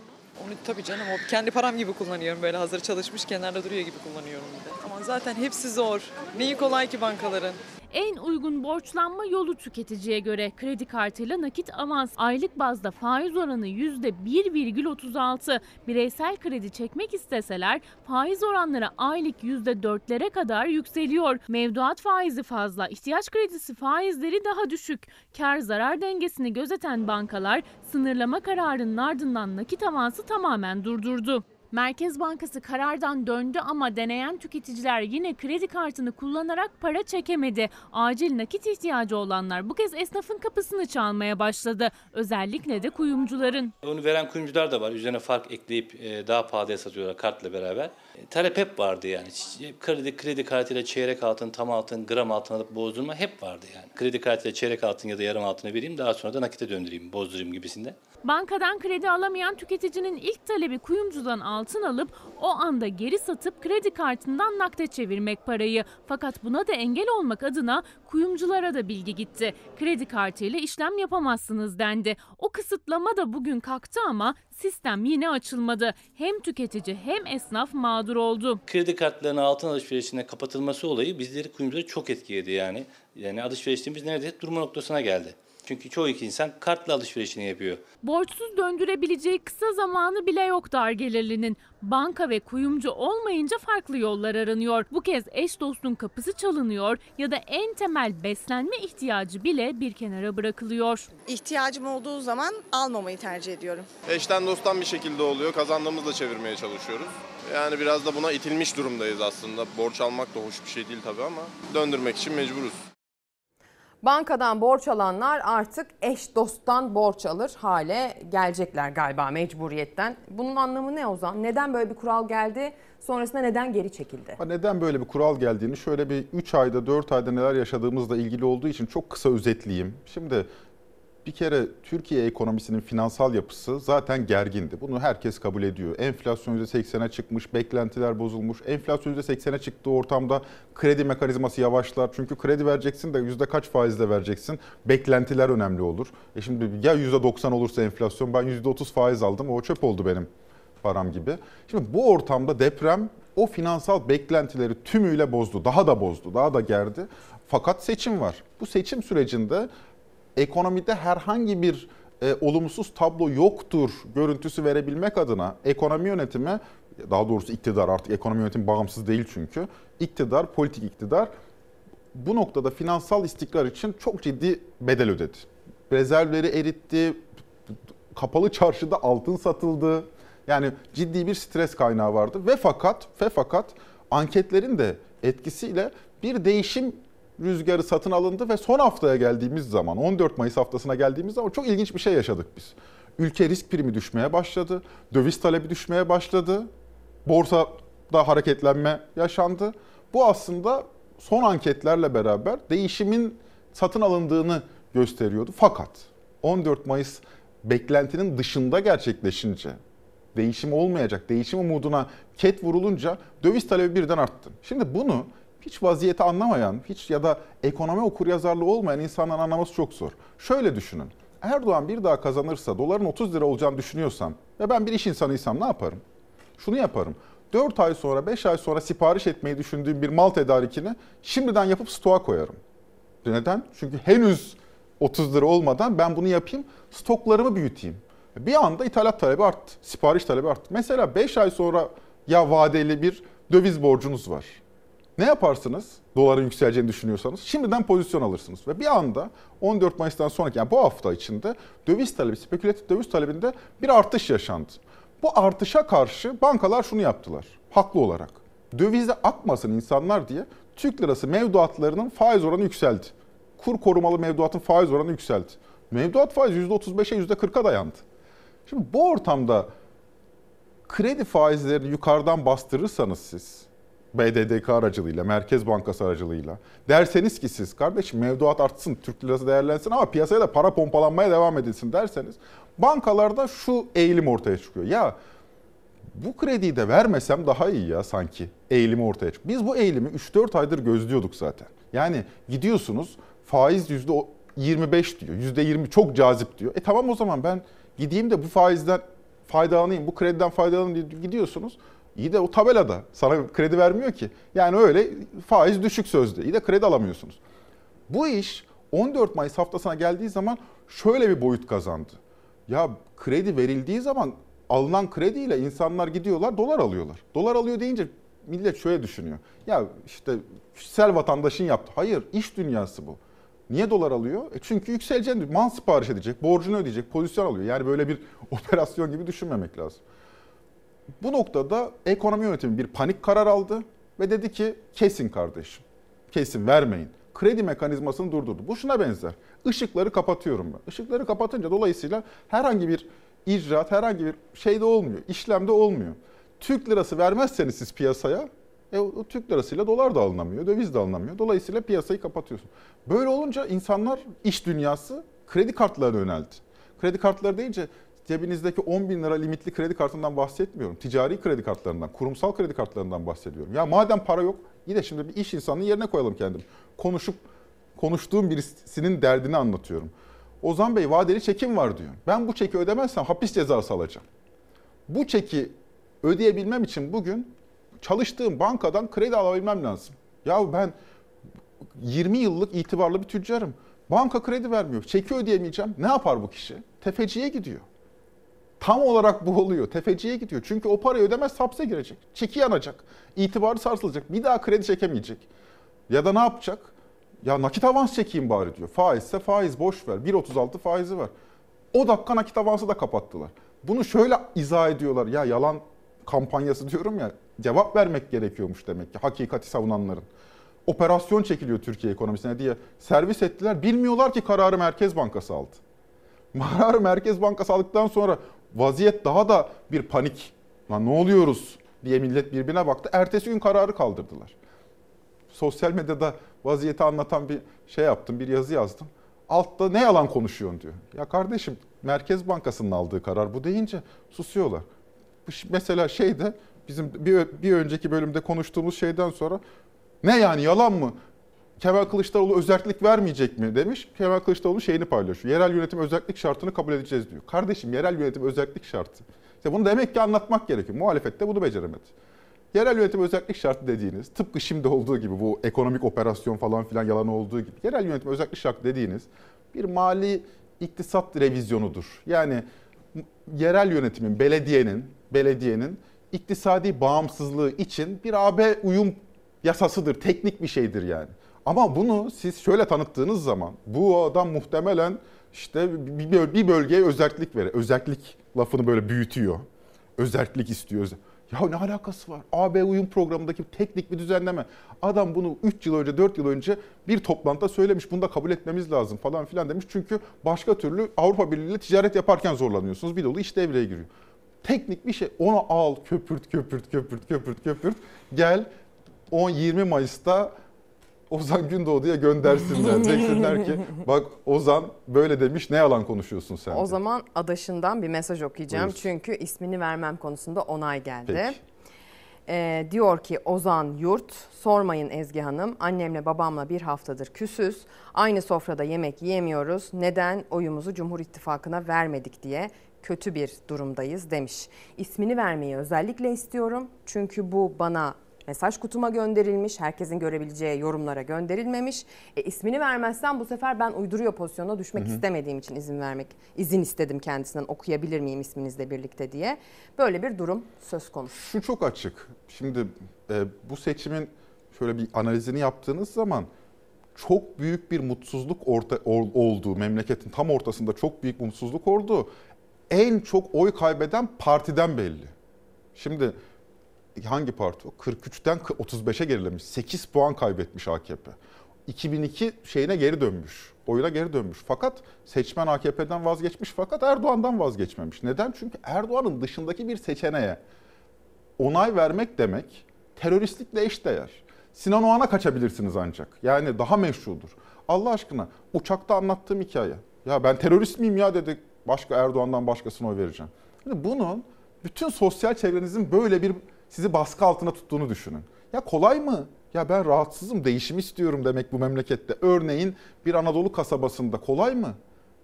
Onu tabii canım o kendi param gibi kullanıyorum böyle hazır çalışmış kenarda duruyor gibi kullanıyorum bir de. Ama zaten hepsi zor. Neyi kolay ki bankaların? En uygun borçlanma yolu tüketiciye göre kredi kartıyla nakit avans aylık bazda faiz oranı %1,36. Bireysel kredi çekmek isteseler faiz oranları aylık %4'lere kadar yükseliyor. Mevduat faizi fazla, ihtiyaç kredisi faizleri daha düşük. Kar zarar dengesini gözeten bankalar sınırlama kararının ardından nakit avansı tamamen durdurdu. Merkez Bankası karardan döndü ama deneyen tüketiciler yine kredi kartını kullanarak para çekemedi. Acil nakit ihtiyacı olanlar bu kez esnafın kapısını çalmaya başladı. Özellikle de kuyumcuların. Onu veren kuyumcular da var. Üzerine fark ekleyip e, daha pahalıya satıyorlar kartla beraber. E, Talep hep vardı yani. Kredi, kredi kartıyla çeyrek altın, tam altın, gram altın alıp bozdurma hep vardı yani. Kredi kartıyla çeyrek altın ya da yarım altını vereyim daha sonra da nakite döndüreyim, bozdurayım gibisinde. Bankadan kredi alamayan tüketicinin ilk talebi kuyumcudan altın alıp o anda geri satıp kredi kartından nakde çevirmek parayı. Fakat buna da engel olmak adına kuyumculara da bilgi gitti. Kredi kartıyla işlem yapamazsınız dendi. O kısıtlama da bugün kalktı ama sistem yine açılmadı. Hem tüketici hem esnaf mağdur oldu. Kredi kartlarının altın alışverişine kapatılması olayı bizleri kuyumcuları çok etkiledi yani. Yani alışverişimiz neredeyse durma noktasına geldi. Çünkü çoğu insan kartla alışverişini yapıyor. Borçsuz döndürebileceği kısa zamanı bile yok dar gelirlinin. Banka ve kuyumcu olmayınca farklı yollar aranıyor. Bu kez eş dostun kapısı çalınıyor ya da en temel beslenme ihtiyacı bile bir kenara bırakılıyor. İhtiyacım olduğu zaman almamayı tercih ediyorum. Eşten dosttan bir şekilde oluyor. Kazandığımızla çevirmeye çalışıyoruz. Yani biraz da buna itilmiş durumdayız aslında. Borç almak da hoş bir şey değil tabii ama döndürmek için mecburuz. Bankadan borç alanlar artık eş dosttan borç alır hale gelecekler galiba mecburiyetten. Bunun anlamı ne Ozan? Neden böyle bir kural geldi? Sonrasında neden geri çekildi? Neden böyle bir kural geldiğini şöyle bir 3 ayda 4 ayda neler yaşadığımızla ilgili olduğu için çok kısa özetleyeyim. Şimdi bir kere Türkiye ekonomisinin finansal yapısı zaten gergindi. Bunu herkes kabul ediyor. Enflasyon %80'e çıkmış, beklentiler bozulmuş. Enflasyon %80'e çıktığı ortamda kredi mekanizması yavaşlar. Çünkü kredi vereceksin de yüzde kaç faizle vereceksin? Beklentiler önemli olur. E şimdi ya %90 olursa enflasyon ben %30 faiz aldım o çöp oldu benim param gibi. Şimdi bu ortamda deprem o finansal beklentileri tümüyle bozdu. Daha da bozdu, daha da gerdi. Fakat seçim var. Bu seçim sürecinde ekonomide herhangi bir e, olumsuz tablo yoktur görüntüsü verebilmek adına ekonomi yönetimi daha doğrusu iktidar artık ekonomi yönetimi bağımsız değil çünkü iktidar politik iktidar bu noktada finansal istikrar için çok ciddi bedel ödedi. Rezervleri eritti, kapalı çarşıda altın satıldı. Yani ciddi bir stres kaynağı vardı ve fakat ve fakat anketlerin de etkisiyle bir değişim rüzgarı satın alındı ve son haftaya geldiğimiz zaman 14 Mayıs haftasına geldiğimiz zaman çok ilginç bir şey yaşadık biz. Ülke risk primi düşmeye başladı. Döviz talebi düşmeye başladı. Borsada hareketlenme yaşandı. Bu aslında son anketlerle beraber değişimin satın alındığını gösteriyordu. Fakat 14 Mayıs beklentinin dışında gerçekleşince değişim olmayacak, değişim umuduna ket vurulunca döviz talebi birden arttı. Şimdi bunu hiç vaziyeti anlamayan, hiç ya da ekonomi okuryazarlığı olmayan insanların anlaması çok zor. Şöyle düşünün. Erdoğan bir daha kazanırsa doların 30 lira olacağını düşünüyorsam ve ben bir iş insanıysam ne yaparım? Şunu yaparım. 4 ay sonra 5 ay sonra sipariş etmeyi düşündüğüm bir mal tedarikini şimdiden yapıp stoğa koyarım. Neden? Çünkü henüz 30 lira olmadan ben bunu yapayım, stoklarımı büyüteyim. Bir anda ithalat talebi arttı, sipariş talebi arttı. Mesela 5 ay sonra ya vadeli bir döviz borcunuz var. Ne yaparsınız? Doların yükseleceğini düşünüyorsanız şimdiden pozisyon alırsınız. Ve bir anda 14 Mayıs'tan sonraki yani bu hafta içinde döviz talebi, spekülatif döviz talebinde bir artış yaşandı. Bu artışa karşı bankalar şunu yaptılar. Haklı olarak. Dövize akmasın insanlar diye Türk lirası mevduatlarının faiz oranı yükseldi. Kur korumalı mevduatın faiz oranı yükseldi. Mevduat faiz %35'e %40'a dayandı. Şimdi bu ortamda kredi faizlerini yukarıdan bastırırsanız siz BDDK aracılığıyla, Merkez Bankası aracılığıyla derseniz ki siz kardeşim mevduat artsın, Türk lirası değerlensin ama piyasaya da para pompalanmaya devam edilsin derseniz bankalarda şu eğilim ortaya çıkıyor. Ya bu krediyi de vermesem daha iyi ya sanki eğilimi ortaya çıkıyor. Biz bu eğilimi 3-4 aydır gözlüyorduk zaten. Yani gidiyorsunuz faiz %25 diyor, %20 çok cazip diyor. E tamam o zaman ben gideyim de bu faizden faydalanayım, bu krediden faydalanayım diye gidiyorsunuz. İyi de o tabelada sana kredi vermiyor ki. Yani öyle faiz düşük sözde. İyi de kredi alamıyorsunuz. Bu iş 14 Mayıs haftasına geldiği zaman şöyle bir boyut kazandı. Ya kredi verildiği zaman alınan krediyle insanlar gidiyorlar dolar alıyorlar. Dolar alıyor deyince millet şöyle düşünüyor. Ya işte kişisel vatandaşın yaptı. Hayır iş dünyası bu. Niye dolar alıyor? E çünkü yükseleceğini, mal sipariş edecek, borcunu ödeyecek, pozisyon alıyor. Yani böyle bir operasyon gibi düşünmemek lazım. Bu noktada ekonomi yönetimi bir panik karar aldı ve dedi ki kesin kardeşim. Kesin vermeyin. Kredi mekanizmasını durdurdu. Bu şuna benzer. Işıkları kapatıyorum ben. Işıkları kapatınca dolayısıyla herhangi bir icraat, herhangi bir şeyde olmuyor. işlemde olmuyor. Türk lirası vermezseniz siz piyasaya e, o Türk lirasıyla dolar da alınamıyor, döviz de alınamıyor. Dolayısıyla piyasayı kapatıyorsun. Böyle olunca insanlar, iş dünyası kredi kartlarına yöneldi. Kredi kartları deyince cebinizdeki 10 bin lira limitli kredi kartından bahsetmiyorum. Ticari kredi kartlarından, kurumsal kredi kartlarından bahsediyorum. Ya madem para yok, yine şimdi bir iş insanının yerine koyalım kendim. Konuşup konuştuğum birisinin derdini anlatıyorum. Ozan Bey vadeli çekim var diyor. Ben bu çeki ödemezsem hapis cezası alacağım. Bu çeki ödeyebilmem için bugün çalıştığım bankadan kredi alabilmem lazım. Ya ben 20 yıllık itibarlı bir tüccarım. Banka kredi vermiyor. Çeki ödeyemeyeceğim. Ne yapar bu kişi? Tefeciye gidiyor. Tam olarak bu oluyor. Tefeciye gidiyor. Çünkü o parayı ödemez hapse girecek. Çeki yanacak. İtibarı sarsılacak. Bir daha kredi çekemeyecek. Ya da ne yapacak? Ya nakit avans çekeyim bari diyor. Faizse faiz boş ver. 1.36 faizi var. O dakika nakit avansı da kapattılar. Bunu şöyle izah ediyorlar. Ya yalan kampanyası diyorum ya. Cevap vermek gerekiyormuş demek ki hakikati savunanların. Operasyon çekiliyor Türkiye ekonomisine diye servis ettiler. Bilmiyorlar ki kararı Merkez Bankası aldı. Kararı Merkez Bankası aldıktan sonra vaziyet daha da bir panik. Lan ne oluyoruz diye millet birbirine baktı. Ertesi gün kararı kaldırdılar. Sosyal medyada vaziyeti anlatan bir şey yaptım, bir yazı yazdım. Altta ne yalan konuşuyorsun diyor. Ya kardeşim Merkez Bankası'nın aldığı karar bu deyince susuyorlar. Mesela şeyde bizim bir, bir önceki bölümde konuştuğumuz şeyden sonra ne yani yalan mı? Kemal Kılıçdaroğlu özellik vermeyecek mi demiş. Kemal Kılıçdaroğlu şeyini paylaşıyor. Yerel yönetim özellik şartını kabul edeceğiz diyor. Kardeşim yerel yönetim özellik şartı. İşte bunu demek ki anlatmak gerekiyor. Muhalefet de bunu beceremedi. Yerel yönetim özellik şartı dediğiniz tıpkı şimdi olduğu gibi bu ekonomik operasyon falan filan yalan olduğu gibi yerel yönetim özellik şartı dediğiniz bir mali iktisat revizyonudur. Yani yerel yönetimin, belediyenin, belediyenin iktisadi bağımsızlığı için bir AB uyum yasasıdır, teknik bir şeydir yani. Ama bunu siz şöyle tanıttığınız zaman bu adam muhtemelen işte bir bölgeye özellik verir. Özellik lafını böyle büyütüyor. Özellik istiyor. Ya ne alakası var? AB uyum programındaki teknik bir düzenleme. Adam bunu 3 yıl önce, 4 yıl önce bir toplantıda söylemiş. Bunu da kabul etmemiz lazım falan filan demiş. Çünkü başka türlü Avrupa Birliği ile ticaret yaparken zorlanıyorsunuz. Bir dolu iş devreye giriyor. Teknik bir şey. Onu al, köpürt, köpürt, köpürt, köpürt, köpürt. Gel 10-20 Mayıs'ta Ozan Gündoğdu'ya göndersinler. Desinler ki bak Ozan böyle demiş ne yalan konuşuyorsun sen. O zaman adaşından bir mesaj okuyacağım. Buyursun. Çünkü ismini vermem konusunda onay geldi. Peki. Ee, diyor ki Ozan Yurt, sormayın Ezgi Hanım, annemle babamla bir haftadır küsüz. Aynı sofrada yemek yiyemiyoruz. Neden oyumuzu Cumhur İttifakı'na vermedik diye kötü bir durumdayız demiş. İsmini vermeyi özellikle istiyorum. Çünkü bu bana mesaj kutuma gönderilmiş. Herkesin görebileceği yorumlara gönderilmemiş. E, ismini vermezsem bu sefer ben uyduruyor pozisyona düşmek Hı hı. istemediğim için izin vermek, izin istedim kendisinden okuyabilir miyim isminizle birlikte diye. Böyle bir durum söz konusu. Şu çok açık. Şimdi e, bu seçimin şöyle bir analizini yaptığınız zaman çok büyük bir mutsuzluk orta, ol- olduğu, memleketin tam ortasında çok büyük mutsuzluk olduğu en çok oy kaybeden partiden belli. Şimdi hangi parti o? 43'ten 35'e gerilemiş. 8 puan kaybetmiş AKP. 2002 şeyine geri dönmüş. Oyuna geri dönmüş. Fakat seçmen AKP'den vazgeçmiş fakat Erdoğan'dan vazgeçmemiş. Neden? Çünkü Erdoğan'ın dışındaki bir seçeneğe onay vermek demek teröristlikle eşdeğer. Sinan Oğan'a kaçabilirsiniz ancak. Yani daha meşrudur. Allah aşkına uçakta anlattığım hikaye. Ya ben terörist miyim ya dedi başka Erdoğan'dan başkasına oy vereceğim. Şimdi bunun bütün sosyal çevrenizin böyle bir sizi baskı altına tuttuğunu düşünün. Ya kolay mı? Ya ben rahatsızım, değişim istiyorum demek bu memlekette. Örneğin bir Anadolu kasabasında kolay mı?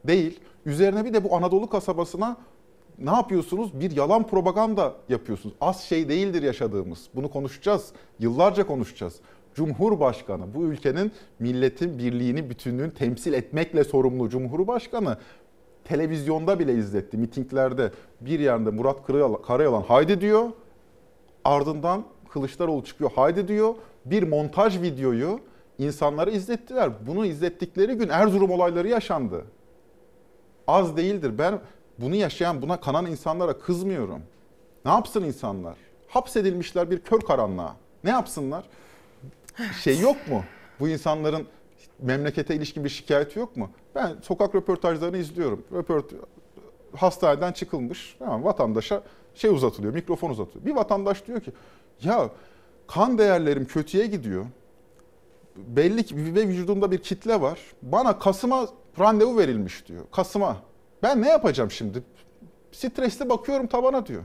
Değil. Üzerine bir de bu Anadolu kasabasına ne yapıyorsunuz? Bir yalan propaganda yapıyorsunuz. Az şey değildir yaşadığımız. Bunu konuşacağız. Yıllarca konuşacağız. Cumhurbaşkanı, bu ülkenin milletin birliğini, bütünlüğünü temsil etmekle sorumlu Cumhurbaşkanı televizyonda bile izletti. Mitinglerde bir yerde Murat Karayalan, haydi diyor. Ardından Kılıçdaroğlu çıkıyor haydi diyor. Bir montaj videoyu insanlara izlettiler. Bunu izlettikleri gün Erzurum olayları yaşandı. Az değildir. Ben bunu yaşayan, buna kanan insanlara kızmıyorum. Ne yapsın insanlar? Hapsedilmişler bir kör karanlığa. Ne yapsınlar? Şey yok mu? Bu insanların memlekete ilişkin bir şikayeti yok mu? Ben sokak röportajlarını izliyorum. Röport hastaneden çıkılmış. Tamam, vatandaşa şey uzatılıyor, mikrofon uzatılıyor. Bir vatandaş diyor ki ya kan değerlerim kötüye gidiyor. Belli ki ve vücudumda bir kitle var. Bana Kasım'a randevu verilmiş diyor. Kasım'a. Ben ne yapacağım şimdi? Stresli bakıyorum tabana diyor.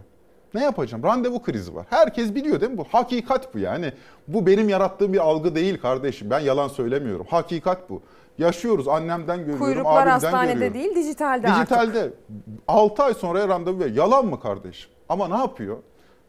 Ne yapacağım? Randevu krizi var. Herkes biliyor değil mi bu? Hakikat bu yani. Bu benim yarattığım bir algı değil kardeşim. Ben yalan söylemiyorum. Hakikat bu. Yaşıyoruz. Annemden görüyorum, Kuyruklar abimden hastanede görüyorum. değil dijitalde, artık. Dijitalde 6 ay sonraya randevu ver. Yalan mı kardeşim? Ama ne yapıyor?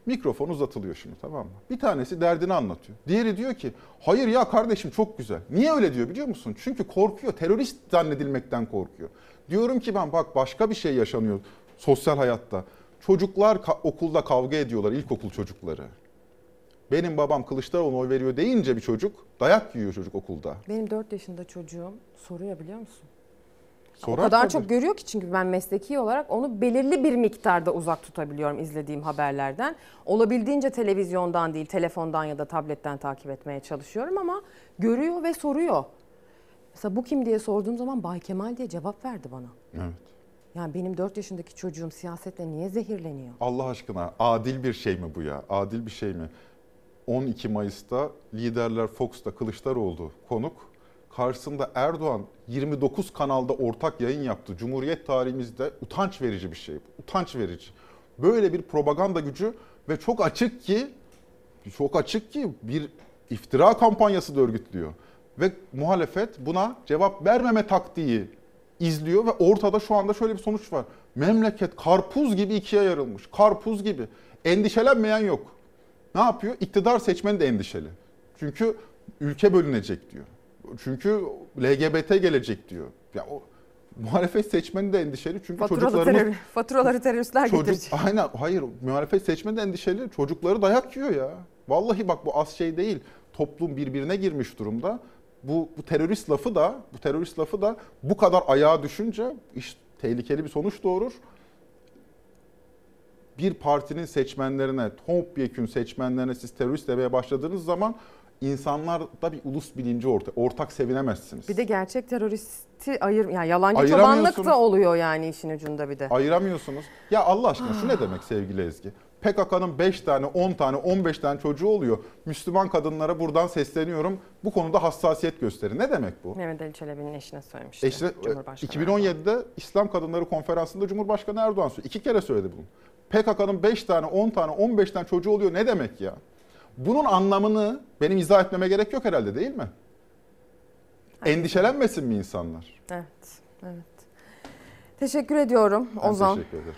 Mikrofon uzatılıyor şimdi tamam mı? Bir tanesi derdini anlatıyor. Diğeri diyor ki hayır ya kardeşim çok güzel. Niye öyle diyor biliyor musun? Çünkü korkuyor. Terörist zannedilmekten korkuyor. Diyorum ki ben bak başka bir şey yaşanıyor sosyal hayatta. Çocuklar ka- okulda kavga ediyorlar ilkokul çocukları. Benim babam Kılıçdaroğlu'na oy veriyor deyince bir çocuk dayak yiyor çocuk okulda. Benim 4 yaşında çocuğum soruyor biliyor musun? Sorar o kadar tabii. çok görüyor ki çünkü ben mesleki olarak onu belirli bir miktarda uzak tutabiliyorum izlediğim haberlerden. Olabildiğince televizyondan değil, telefondan ya da tabletten takip etmeye çalışıyorum ama görüyor ve soruyor. Mesela bu kim diye sorduğum zaman Bay Kemal diye cevap verdi bana. Evet. Yani benim 4 yaşındaki çocuğum siyasetle niye zehirleniyor? Allah aşkına adil bir şey mi bu ya? Adil bir şey mi? 12 Mayıs'ta liderler Fox'ta Kılıçdaroğlu konuk. Karşısında Erdoğan 29 kanalda ortak yayın yaptı. Cumhuriyet tarihimizde utanç verici bir şey. Utanç verici. Böyle bir propaganda gücü ve çok açık ki çok açık ki bir iftira kampanyası da örgütlüyor. Ve muhalefet buna cevap vermeme taktiği izliyor ve ortada şu anda şöyle bir sonuç var. Memleket karpuz gibi ikiye yarılmış. Karpuz gibi. Endişelenmeyen yok. Ne yapıyor? İktidar seçmeni de endişeli. Çünkü ülke bölünecek diyor. Çünkü LGBT gelecek diyor. Ya o muhalefet seçmeni de endişeli çünkü Faturalı çocuklarımız terör, faturaları teröristler Çocuk, getirecek. aynen hayır muhalefet seçmeni de endişeli. Çocukları dayak yiyor ya. Vallahi bak bu az şey değil. Toplum birbirine girmiş durumda. Bu, bu terörist lafı da bu terörist lafı da bu kadar ayağa düşünce iş tehlikeli bir sonuç doğurur. Bir partinin seçmenlerine, topyekün seçmenlerine siz terörist demeye başladığınız zaman insanlarda bir ulus bilinci orta, ortak sevinemezsiniz. Bir de gerçek teröristi ayır, yani yalancı çobanlık da oluyor yani işin ucunda bir de. Ayıramıyorsunuz. Ya Allah aşkına şu ne demek sevgili Ezgi? PKK'nın 5 tane, 10 tane, 15 tane çocuğu oluyor. Müslüman kadınlara buradan sesleniyorum. Bu konuda hassasiyet gösterin. Ne demek bu? Mehmet Ali Çelebi'nin eşine söylemişti. Cumhurbaşkanı 2017'de İslam Kadınları Konferansı'nda Cumhurbaşkanı Erdoğan söyledi. İki kere söyledi bunu. PKK'nın 5 tane, 10 tane, 15 tane çocuğu oluyor ne demek ya? Bunun anlamını benim izah etmeme gerek yok herhalde değil mi? Endişelenmesin mi insanlar? Evet, evet. Teşekkür ediyorum Ben Ozan. teşekkür ederim.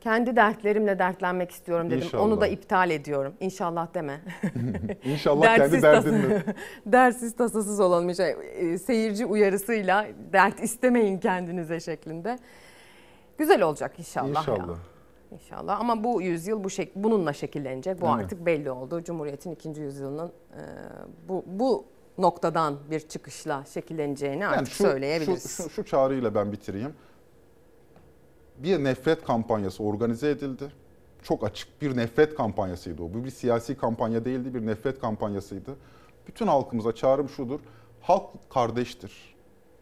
Kendi dertlerimle dertlenmek istiyorum dedim. İnşallah. Onu da iptal ediyorum. İnşallah deme. İnşallah Dertsiz kendi derdinle. Dersiz tasasız olalım. Şey, e, seyirci uyarısıyla dert istemeyin kendinize şeklinde. Güzel olacak inşallah. ya. İnşallah. Ama bu yüzyıl bu şek bununla şekillenecek. Bu Evet. artık belli oldu. Cumhuriyet'in ikinci yüzyılının e, bu bu noktadan bir çıkışla şekilleneceğini artık şu, söyleyebiliriz. Şu, şu, şu çağrıyla ben bitireyim. Bir nefret kampanyası organize edildi. Çok açık bir nefret kampanyasıydı o. Bu bir siyasi kampanya değildi, bir nefret kampanyasıydı. Bütün halkımıza çağrım şudur. Halk kardeştir.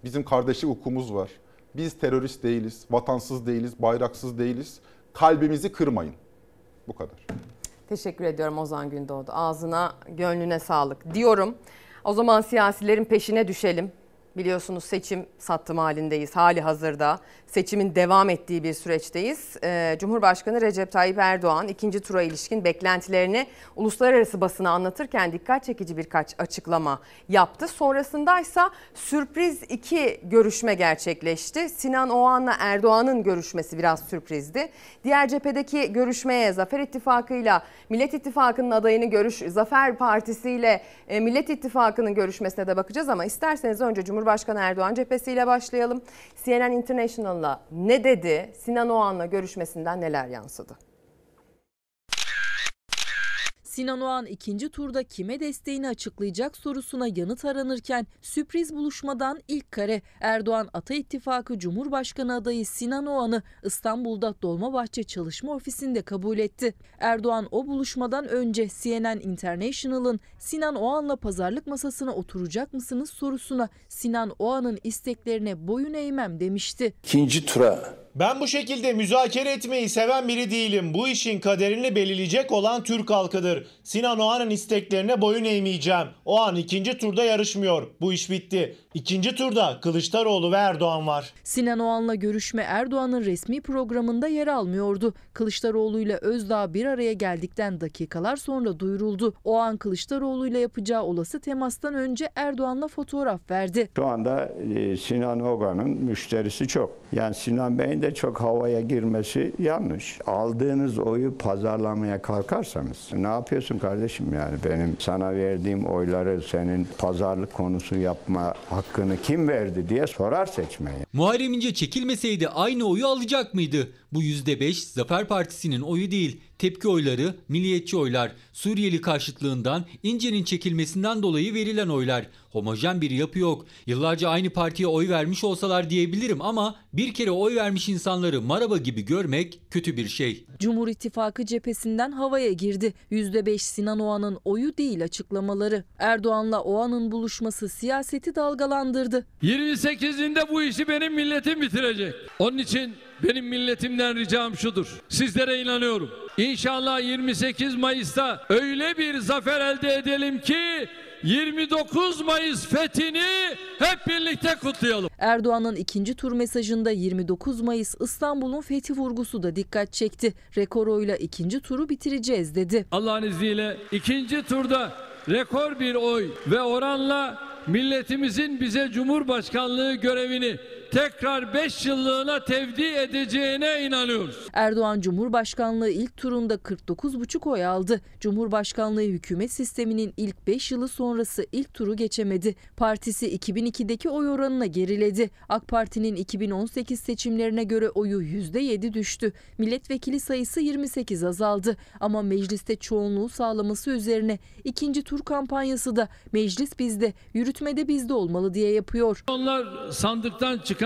Bizim kardeşlik hukukumuz var. Biz terörist değiliz, vatansız değiliz, bayraksız değiliz. Kalbimizi kırmayın. Bu kadar. Teşekkür ediyorum Ozan Gündoğdu. Ağzına, gönlüne sağlık diyorum. O zaman siyasilerin peşine düşelim. Biliyorsunuz seçim sattım halindeyiz hali hazırda. Seçimin devam ettiği bir süreçteyiz. Ee, Cumhurbaşkanı Recep Tayyip Erdoğan ikinci tura ilişkin beklentilerini uluslararası basına anlatırken dikkat çekici birkaç açıklama yaptı. Sonrasındaysa sürpriz iki görüşme gerçekleşti. Sinan Oğan'la Erdoğan'ın görüşmesi biraz sürprizdi. Diğer cephedeki görüşmeye Zafer İttifakı'yla Millet İttifakı'nın adayını görüş, Zafer Partisi ile e, Millet İttifakı'nın görüşmesine de bakacağız ama isterseniz önce Cumhurbaşkanı Erdoğan cephesiyle başlayalım. CNN International'la ne dedi? Sinan Oğan'la görüşmesinden neler yansıdı? Sinan Oğan ikinci turda kime desteğini açıklayacak sorusuna yanıt aranırken sürpriz buluşmadan ilk kare Erdoğan Ata İttifakı Cumhurbaşkanı adayı Sinan Oğan'ı İstanbul'da Dolmabahçe Çalışma Ofisi'nde kabul etti. Erdoğan o buluşmadan önce CNN International'ın Sinan Oğan'la pazarlık masasına oturacak mısınız sorusuna Sinan Oğan'ın isteklerine boyun eğmem demişti. İkinci tura Ben bu şekilde müzakere etmeyi seven biri değilim. Bu işin kaderini belirleyecek olan Türk halkıdır. Sinan Oğan'ın isteklerine boyun eğmeyeceğim. Oğan ikinci turda yarışmıyor. Bu iş bitti. İkinci turda Kılıçdaroğlu ve Erdoğan var. Sinan Oğan'la görüşme Erdoğan'ın resmi programında yer almıyordu. Kılıçdaroğlu ile Özdağ bir araya geldikten dakikalar sonra duyuruldu. Oğan Kılıçdaroğlu ile yapacağı olası temastan önce Erdoğan'la fotoğraf verdi. Şu anda e, Sinan Ogan'ın müşterisi çok. Yani Sinan Bey'in de çok havaya girmesi yanlış. Aldığınız oyu pazarlamaya kalkarsanız ne yapıyorsun kardeşim yani? Benim sana verdiğim oyları senin pazarlık konusu yapma hakkını kim verdi diye sorar seçmeye. Muharrem İnce çekilmeseydi aynı oyu alacak mıydı? Bu %5 Zafer Partisi'nin oyu değil. Tepki oyları, milliyetçi oylar, Suriyeli karşıtlığından, İnce'nin çekilmesinden dolayı verilen oylar. Homojen bir yapı yok. Yıllarca aynı partiye oy vermiş olsalar diyebilirim ama bir kere oy vermiş insanları maraba gibi görmek kötü bir şey. Cumhur İttifakı cephesinden havaya girdi. %5 Sinan Oğan'ın oyu değil açıklamaları. Erdoğan'la Oğan'ın buluşması siyaseti dalgalandırdı. 28'inde bu işi benim milletim bitirecek. Onun için benim milletimden ricam şudur. Sizlere inanıyorum. İnşallah 28 Mayıs'ta öyle bir zafer elde edelim ki 29 Mayıs fethini hep birlikte kutlayalım. Erdoğan'ın ikinci tur mesajında 29 Mayıs İstanbul'un fethi vurgusu da dikkat çekti. Rekor oyla ikinci turu bitireceğiz dedi. Allah'ın izniyle ikinci turda rekor bir oy ve oranla milletimizin bize Cumhurbaşkanlığı görevini tekrar 5 yıllığına tevdi edeceğine inanıyoruz. Erdoğan Cumhurbaşkanlığı ilk turunda 49,5 oy aldı. Cumhurbaşkanlığı hükümet sisteminin ilk 5 yılı sonrası ilk turu geçemedi. Partisi 2002'deki oy oranına geriledi. AK Parti'nin 2018 seçimlerine göre oyu %7 düştü. Milletvekili sayısı 28 azaldı. Ama mecliste çoğunluğu sağlaması üzerine ikinci tur kampanyası da meclis bizde, yürütmede bizde olmalı diye yapıyor. Onlar sandıktan çıkan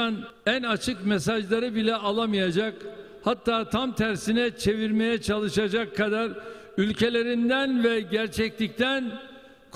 en açık mesajları bile alamayacak, hatta tam tersine çevirmeye çalışacak kadar ülkelerinden ve gerçeklikten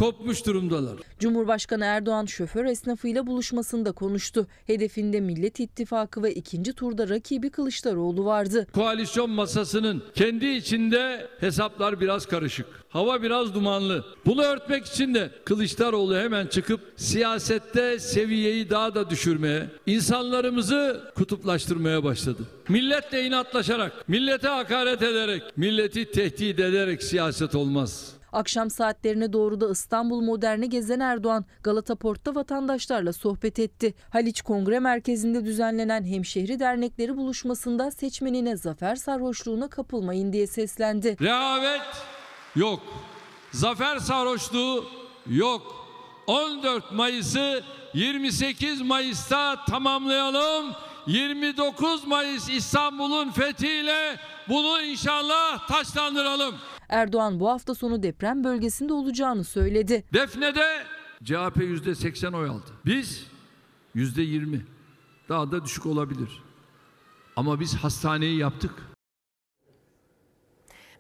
kopmuş durumdalar. Cumhurbaşkanı Erdoğan şoför esnafıyla buluşmasında konuştu. Hedefinde Millet İttifakı ve ikinci turda rakibi Kılıçdaroğlu vardı. Koalisyon masasının kendi içinde hesaplar biraz karışık. Hava biraz dumanlı. Bunu örtmek için de Kılıçdaroğlu hemen çıkıp siyasette seviyeyi daha da düşürmeye, insanlarımızı kutuplaştırmaya başladı. Milletle inatlaşarak, millete hakaret ederek, milleti tehdit ederek siyaset olmaz. Akşam saatlerine doğru da İstanbul Modern'i gezen Erdoğan Galata Port'ta vatandaşlarla sohbet etti. Haliç Kongre Merkezi'nde düzenlenen hemşehri dernekleri buluşmasında seçmenine zafer sarhoşluğuna kapılmayın diye seslendi. Rehavet yok. Zafer sarhoşluğu yok. 14 Mayıs'ı 28 Mayıs'ta tamamlayalım. 29 Mayıs İstanbul'un fethiyle bunu inşallah taşlandıralım. Erdoğan bu hafta sonu deprem bölgesinde olacağını söyledi. Defne'de CHP yüzde 80 oy aldı. Biz yüzde 20. Daha da düşük olabilir. Ama biz hastaneyi yaptık.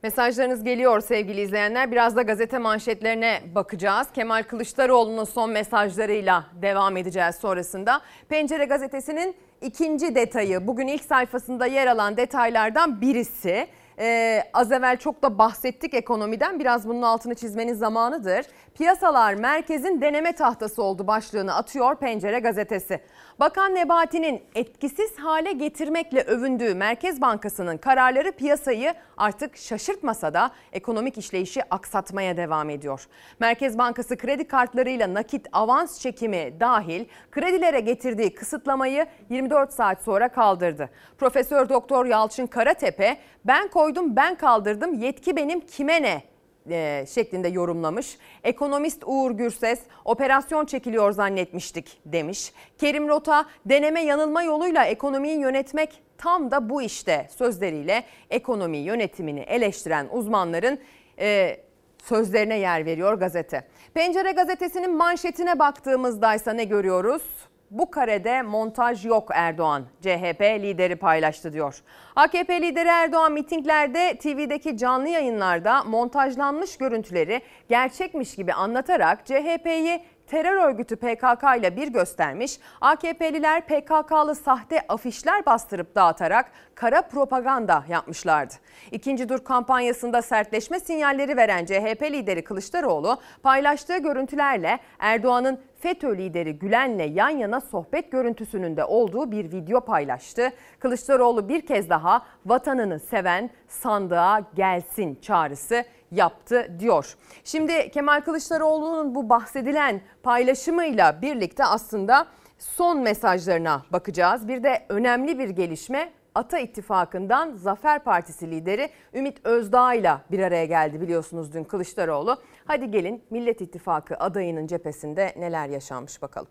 Mesajlarınız geliyor sevgili izleyenler. Biraz da gazete manşetlerine bakacağız. Kemal Kılıçdaroğlu'nun son mesajlarıyla devam edeceğiz sonrasında. Pencere gazetesinin ikinci detayı bugün ilk sayfasında yer alan detaylardan birisi. Ee, az evvel çok da bahsettik ekonomiden. Biraz bunun altını çizmenin zamanıdır. Piyasalar merkezin deneme tahtası oldu başlığını atıyor Pencere gazetesi. Bakan Nebati'nin etkisiz hale getirmekle övündüğü Merkez Bankası'nın kararları piyasayı artık şaşırtmasa da ekonomik işleyişi aksatmaya devam ediyor. Merkez Bankası kredi kartlarıyla nakit avans çekimi dahil kredilere getirdiği kısıtlamayı 24 saat sonra kaldırdı. Profesör Doktor Yalçın Karatepe ben koydum ben kaldırdım yetki benim kime ne e, şeklinde yorumlamış. Ekonomist Uğur Gürses operasyon çekiliyor zannetmiştik demiş. Kerim Rota deneme yanılma yoluyla ekonomiyi yönetmek tam da bu işte sözleriyle ekonomi yönetimini eleştiren uzmanların e, sözlerine yer veriyor gazete. Pencere gazetesinin manşetine baktığımızda ise ne görüyoruz? Bu karede montaj yok Erdoğan. CHP lideri paylaştı diyor. AKP lideri Erdoğan mitinglerde TV'deki canlı yayınlarda montajlanmış görüntüleri gerçekmiş gibi anlatarak CHP'yi terör örgütü PKK ile bir göstermiş. AKP'liler PKK'lı sahte afişler bastırıp dağıtarak kara propaganda yapmışlardı. İkinci dur kampanyasında sertleşme sinyalleri veren CHP lideri Kılıçdaroğlu paylaştığı görüntülerle Erdoğan'ın FETÖ lideri Gülen'le yan yana sohbet görüntüsünün de olduğu bir video paylaştı. Kılıçdaroğlu bir kez daha vatanını seven sandığa gelsin çağrısı yaptı diyor. Şimdi Kemal Kılıçdaroğlu'nun bu bahsedilen paylaşımıyla birlikte aslında son mesajlarına bakacağız. Bir de önemli bir gelişme Ata İttifakı'ndan Zafer Partisi lideri Ümit Özdağ ile bir araya geldi biliyorsunuz dün Kılıçdaroğlu. Hadi gelin Millet İttifakı adayının cephesinde neler yaşanmış bakalım.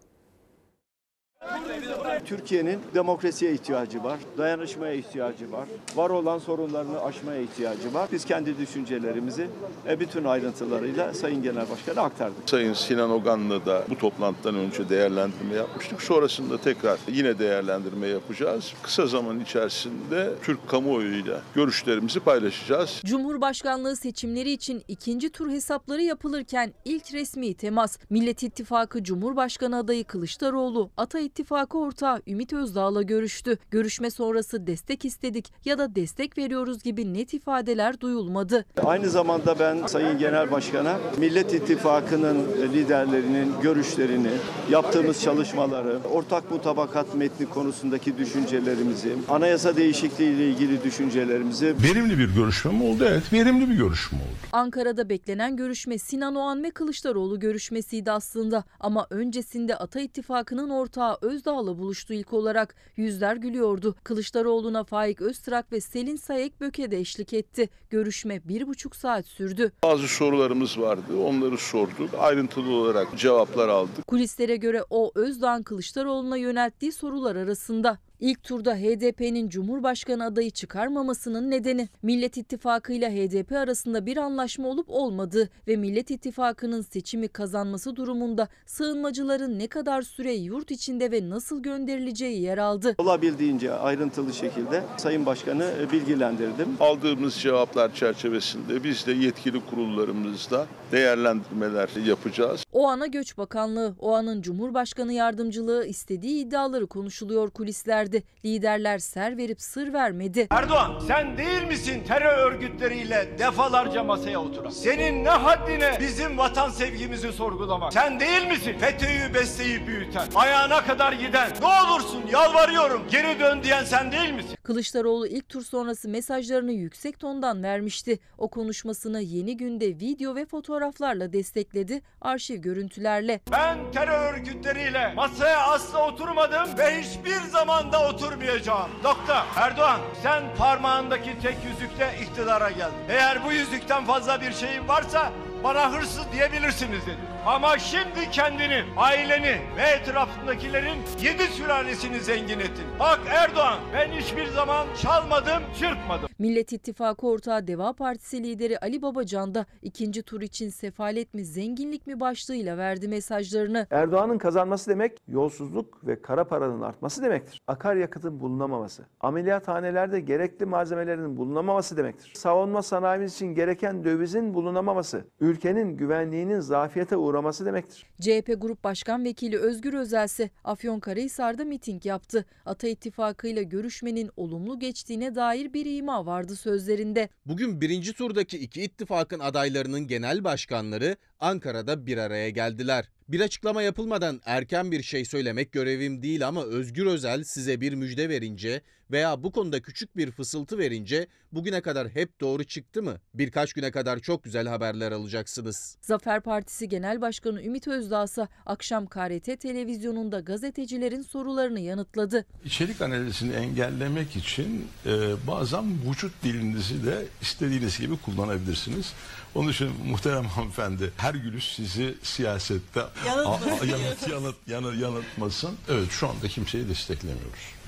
Türkiye'nin demokrasiye ihtiyacı var, dayanışmaya ihtiyacı var, var olan sorunlarını aşmaya ihtiyacı var. Biz kendi düşüncelerimizi e, bütün ayrıntılarıyla Sayın Genel Başkan'a aktardık. Sayın Sinan Ogan'la da bu toplantıdan önce değerlendirme yapmıştık. Sonrasında tekrar yine değerlendirme yapacağız. Kısa zaman içerisinde Türk kamuoyuyla görüşlerimizi paylaşacağız. Cumhurbaşkanlığı seçimleri için ikinci tur hesapları yapılırken ilk resmi temas Millet İttifakı Cumhurbaşkanı adayı Kılıçdaroğlu, Ata İttifakı ortağı Ümit Özdağ'la görüştü. Görüşme sonrası destek istedik ya da destek veriyoruz gibi net ifadeler duyulmadı. Aynı zamanda ben Sayın Genel Başkan'a Millet İttifakı'nın liderlerinin görüşlerini, yaptığımız çalışmaları, ortak mutabakat metni konusundaki düşüncelerimizi, anayasa değişikliği ile ilgili düşüncelerimizi Verimli bir görüşme mi oldu? Evet, verimli bir görüşme oldu. Ankara'da beklenen görüşme Sinan Oğan ve Kılıçdaroğlu görüşmesiydi aslında. Ama öncesinde Ata İttifakı'nın ortağı Özdağ'la buluştu ilk olarak. Yüzler gülüyordu. Kılıçdaroğlu'na Faik Öztrak ve Selin Sayek Böke de eşlik etti. Görüşme bir buçuk saat sürdü. Bazı sorularımız vardı, onları sorduk. Ayrıntılı olarak cevaplar aldık. Kulislere göre o Özdağ'ın Kılıçdaroğlu'na yönelttiği sorular arasında. İlk turda HDP'nin Cumhurbaşkanı adayı çıkarmamasının nedeni Millet İttifakı ile HDP arasında bir anlaşma olup olmadığı ve Millet İttifakı'nın seçimi kazanması durumunda sığınmacıların ne kadar süre yurt içinde ve nasıl gönderileceği yer aldı. olabildiğince ayrıntılı şekilde Sayın Başkan'ı bilgilendirdim. Aldığımız cevaplar çerçevesinde biz de yetkili kurullarımızda değerlendirmeler yapacağız. O ana Göç Bakanlığı, o anın Cumhurbaşkanı yardımcılığı istediği iddiaları konuşuluyor kulislerde. Liderler ser verip sır vermedi. Erdoğan sen değil misin terör örgütleriyle defalarca masaya oturan? Senin ne haddine bizim vatan sevgimizi sorgulamak? Sen değil misin FETÖ'yü besleyip büyüten, ayağına kadar giden? Ne olursun yalvarıyorum geri dön diyen sen değil misin? Kılıçdaroğlu ilk tur sonrası mesajlarını yüksek tondan vermişti. O konuşmasını yeni günde video ve fotoğraflarla destekledi, arşiv görüntülerle. Ben terör örgütleriyle masaya asla oturmadım ve hiçbir zaman da oturmayacağım. Nokta. Erdoğan sen parmağındaki tek yüzükle iktidara geldin. Eğer bu yüzükten fazla bir şeyin varsa bana hırsız diyebilirsiniz dedi. Ama şimdi kendini, aileni ve etrafındakilerin yedi sülalesini zengin ettin. Bak Erdoğan ben hiçbir zaman çalmadım, çırpmadım. Millet İttifakı ortağı Deva Partisi lideri Ali Babacan da ikinci tur için sefalet mi zenginlik mi başlığıyla verdi mesajlarını. Erdoğan'ın kazanması demek yolsuzluk ve kara paranın artması demektir. Akaryakıtın bulunamaması, ameliyathanelerde gerekli malzemelerin bulunamaması demektir. Savunma sanayimiz için gereken dövizin bulunamaması, ülkenin güvenliğinin zafiyete uğraması demektir. CHP Grup Başkan Vekili Özgür Özel Afyonkarahisar'da miting yaptı. Ata İttifakı ile görüşmenin olumlu geçtiğine dair bir ima vardı sözlerinde. Bugün birinci turdaki iki ittifakın adaylarının genel başkanları Ankara'da bir araya geldiler. Bir açıklama yapılmadan erken bir şey söylemek görevim değil ama Özgür Özel size bir müjde verince veya bu konuda küçük bir fısıltı verince bugüne kadar hep doğru çıktı mı? Birkaç güne kadar çok güzel haberler alacaksınız. Zafer Partisi Genel Başkanı Ümit Özdağ ise akşam KRT televizyonunda gazetecilerin sorularını yanıtladı. İçerik analizini engellemek için e, bazen vücut dilinizi de istediğiniz gibi kullanabilirsiniz. Onun için muhterem hanımefendi her gülüş sizi siyasette a- yanıt, yanıt, yanı- yanıltmasın. Evet şu anda kimseyi desteklemiyoruz.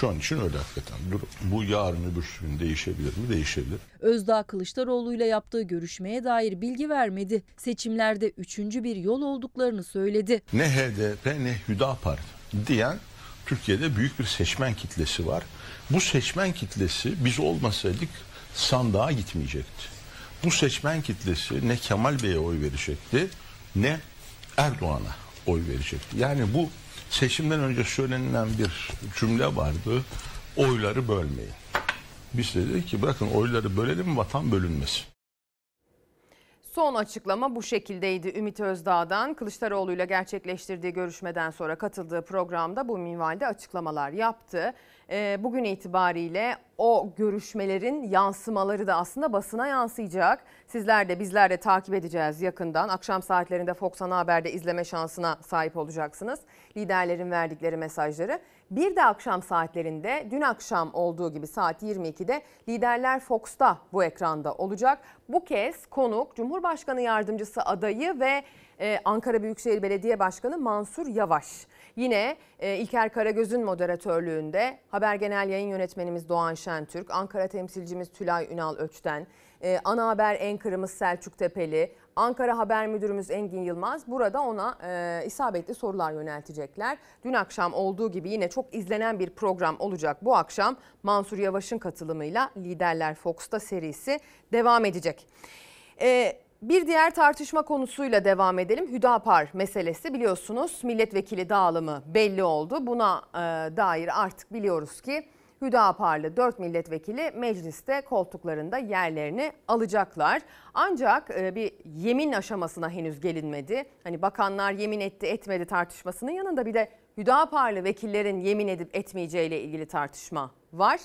Şu an için öyle hakikaten. Dur, bu yarın öbür gün değişebilir mi? Değişebilir. Özdağ Kılıçdaroğlu ile yaptığı görüşmeye dair bilgi vermedi. Seçimlerde üçüncü bir yol olduklarını söyledi. Ne HDP ne Hüdapar diyen Türkiye'de büyük bir seçmen kitlesi var. Bu seçmen kitlesi biz olmasaydık sandığa gitmeyecekti. Bu seçmen kitlesi ne Kemal Bey'e oy verecekti ne Erdoğan'a oy verecekti. Yani bu seçimden önce söylenilen bir cümle vardı. Oyları bölmeyin. Biz de dedik ki bırakın oyları bölelim vatan bölünmesin. Son açıklama bu şekildeydi Ümit Özdağ'dan. Kılıçdaroğlu ile gerçekleştirdiği görüşmeden sonra katıldığı programda bu minvalde açıklamalar yaptı. Ee, bugün itibariyle o görüşmelerin yansımaları da aslında basına yansıyacak. Sizler de bizler de takip edeceğiz yakından. Akşam saatlerinde Fox Ana Haber'de izleme şansına sahip olacaksınız. Liderlerin verdikleri mesajları. Bir de akşam saatlerinde dün akşam olduğu gibi saat 22'de Liderler Fox'ta bu ekranda olacak. Bu kez konuk Cumhurbaşkanı Yardımcısı adayı ve e, Ankara Büyükşehir Belediye Başkanı Mansur Yavaş. Yine e, İlker Karagöz'ün moderatörlüğünde Haber Genel Yayın Yönetmenimiz Doğan Şentürk, Ankara temsilcimiz Tülay Ünal Öçten, e, Ana Haber Anchor'ımız Selçuk Tepeli, Ankara Haber Müdürümüz Engin Yılmaz burada ona e, isabetli sorular yöneltecekler. Dün akşam olduğu gibi yine çok izlenen bir program olacak bu akşam. Mansur Yavaş'ın katılımıyla Liderler Fox'ta serisi devam edecek. E, bir diğer tartışma konusuyla devam edelim. Hüdapar meselesi biliyorsunuz milletvekili dağılımı belli oldu. Buna e, dair artık biliyoruz ki Hüdaparlı 4 milletvekili mecliste koltuklarında yerlerini alacaklar. Ancak e, bir yemin aşamasına henüz gelinmedi. Hani bakanlar yemin etti etmedi tartışmasının yanında bir de Hüdaparlı vekillerin yemin edip etmeyeceğiyle ilgili tartışma var.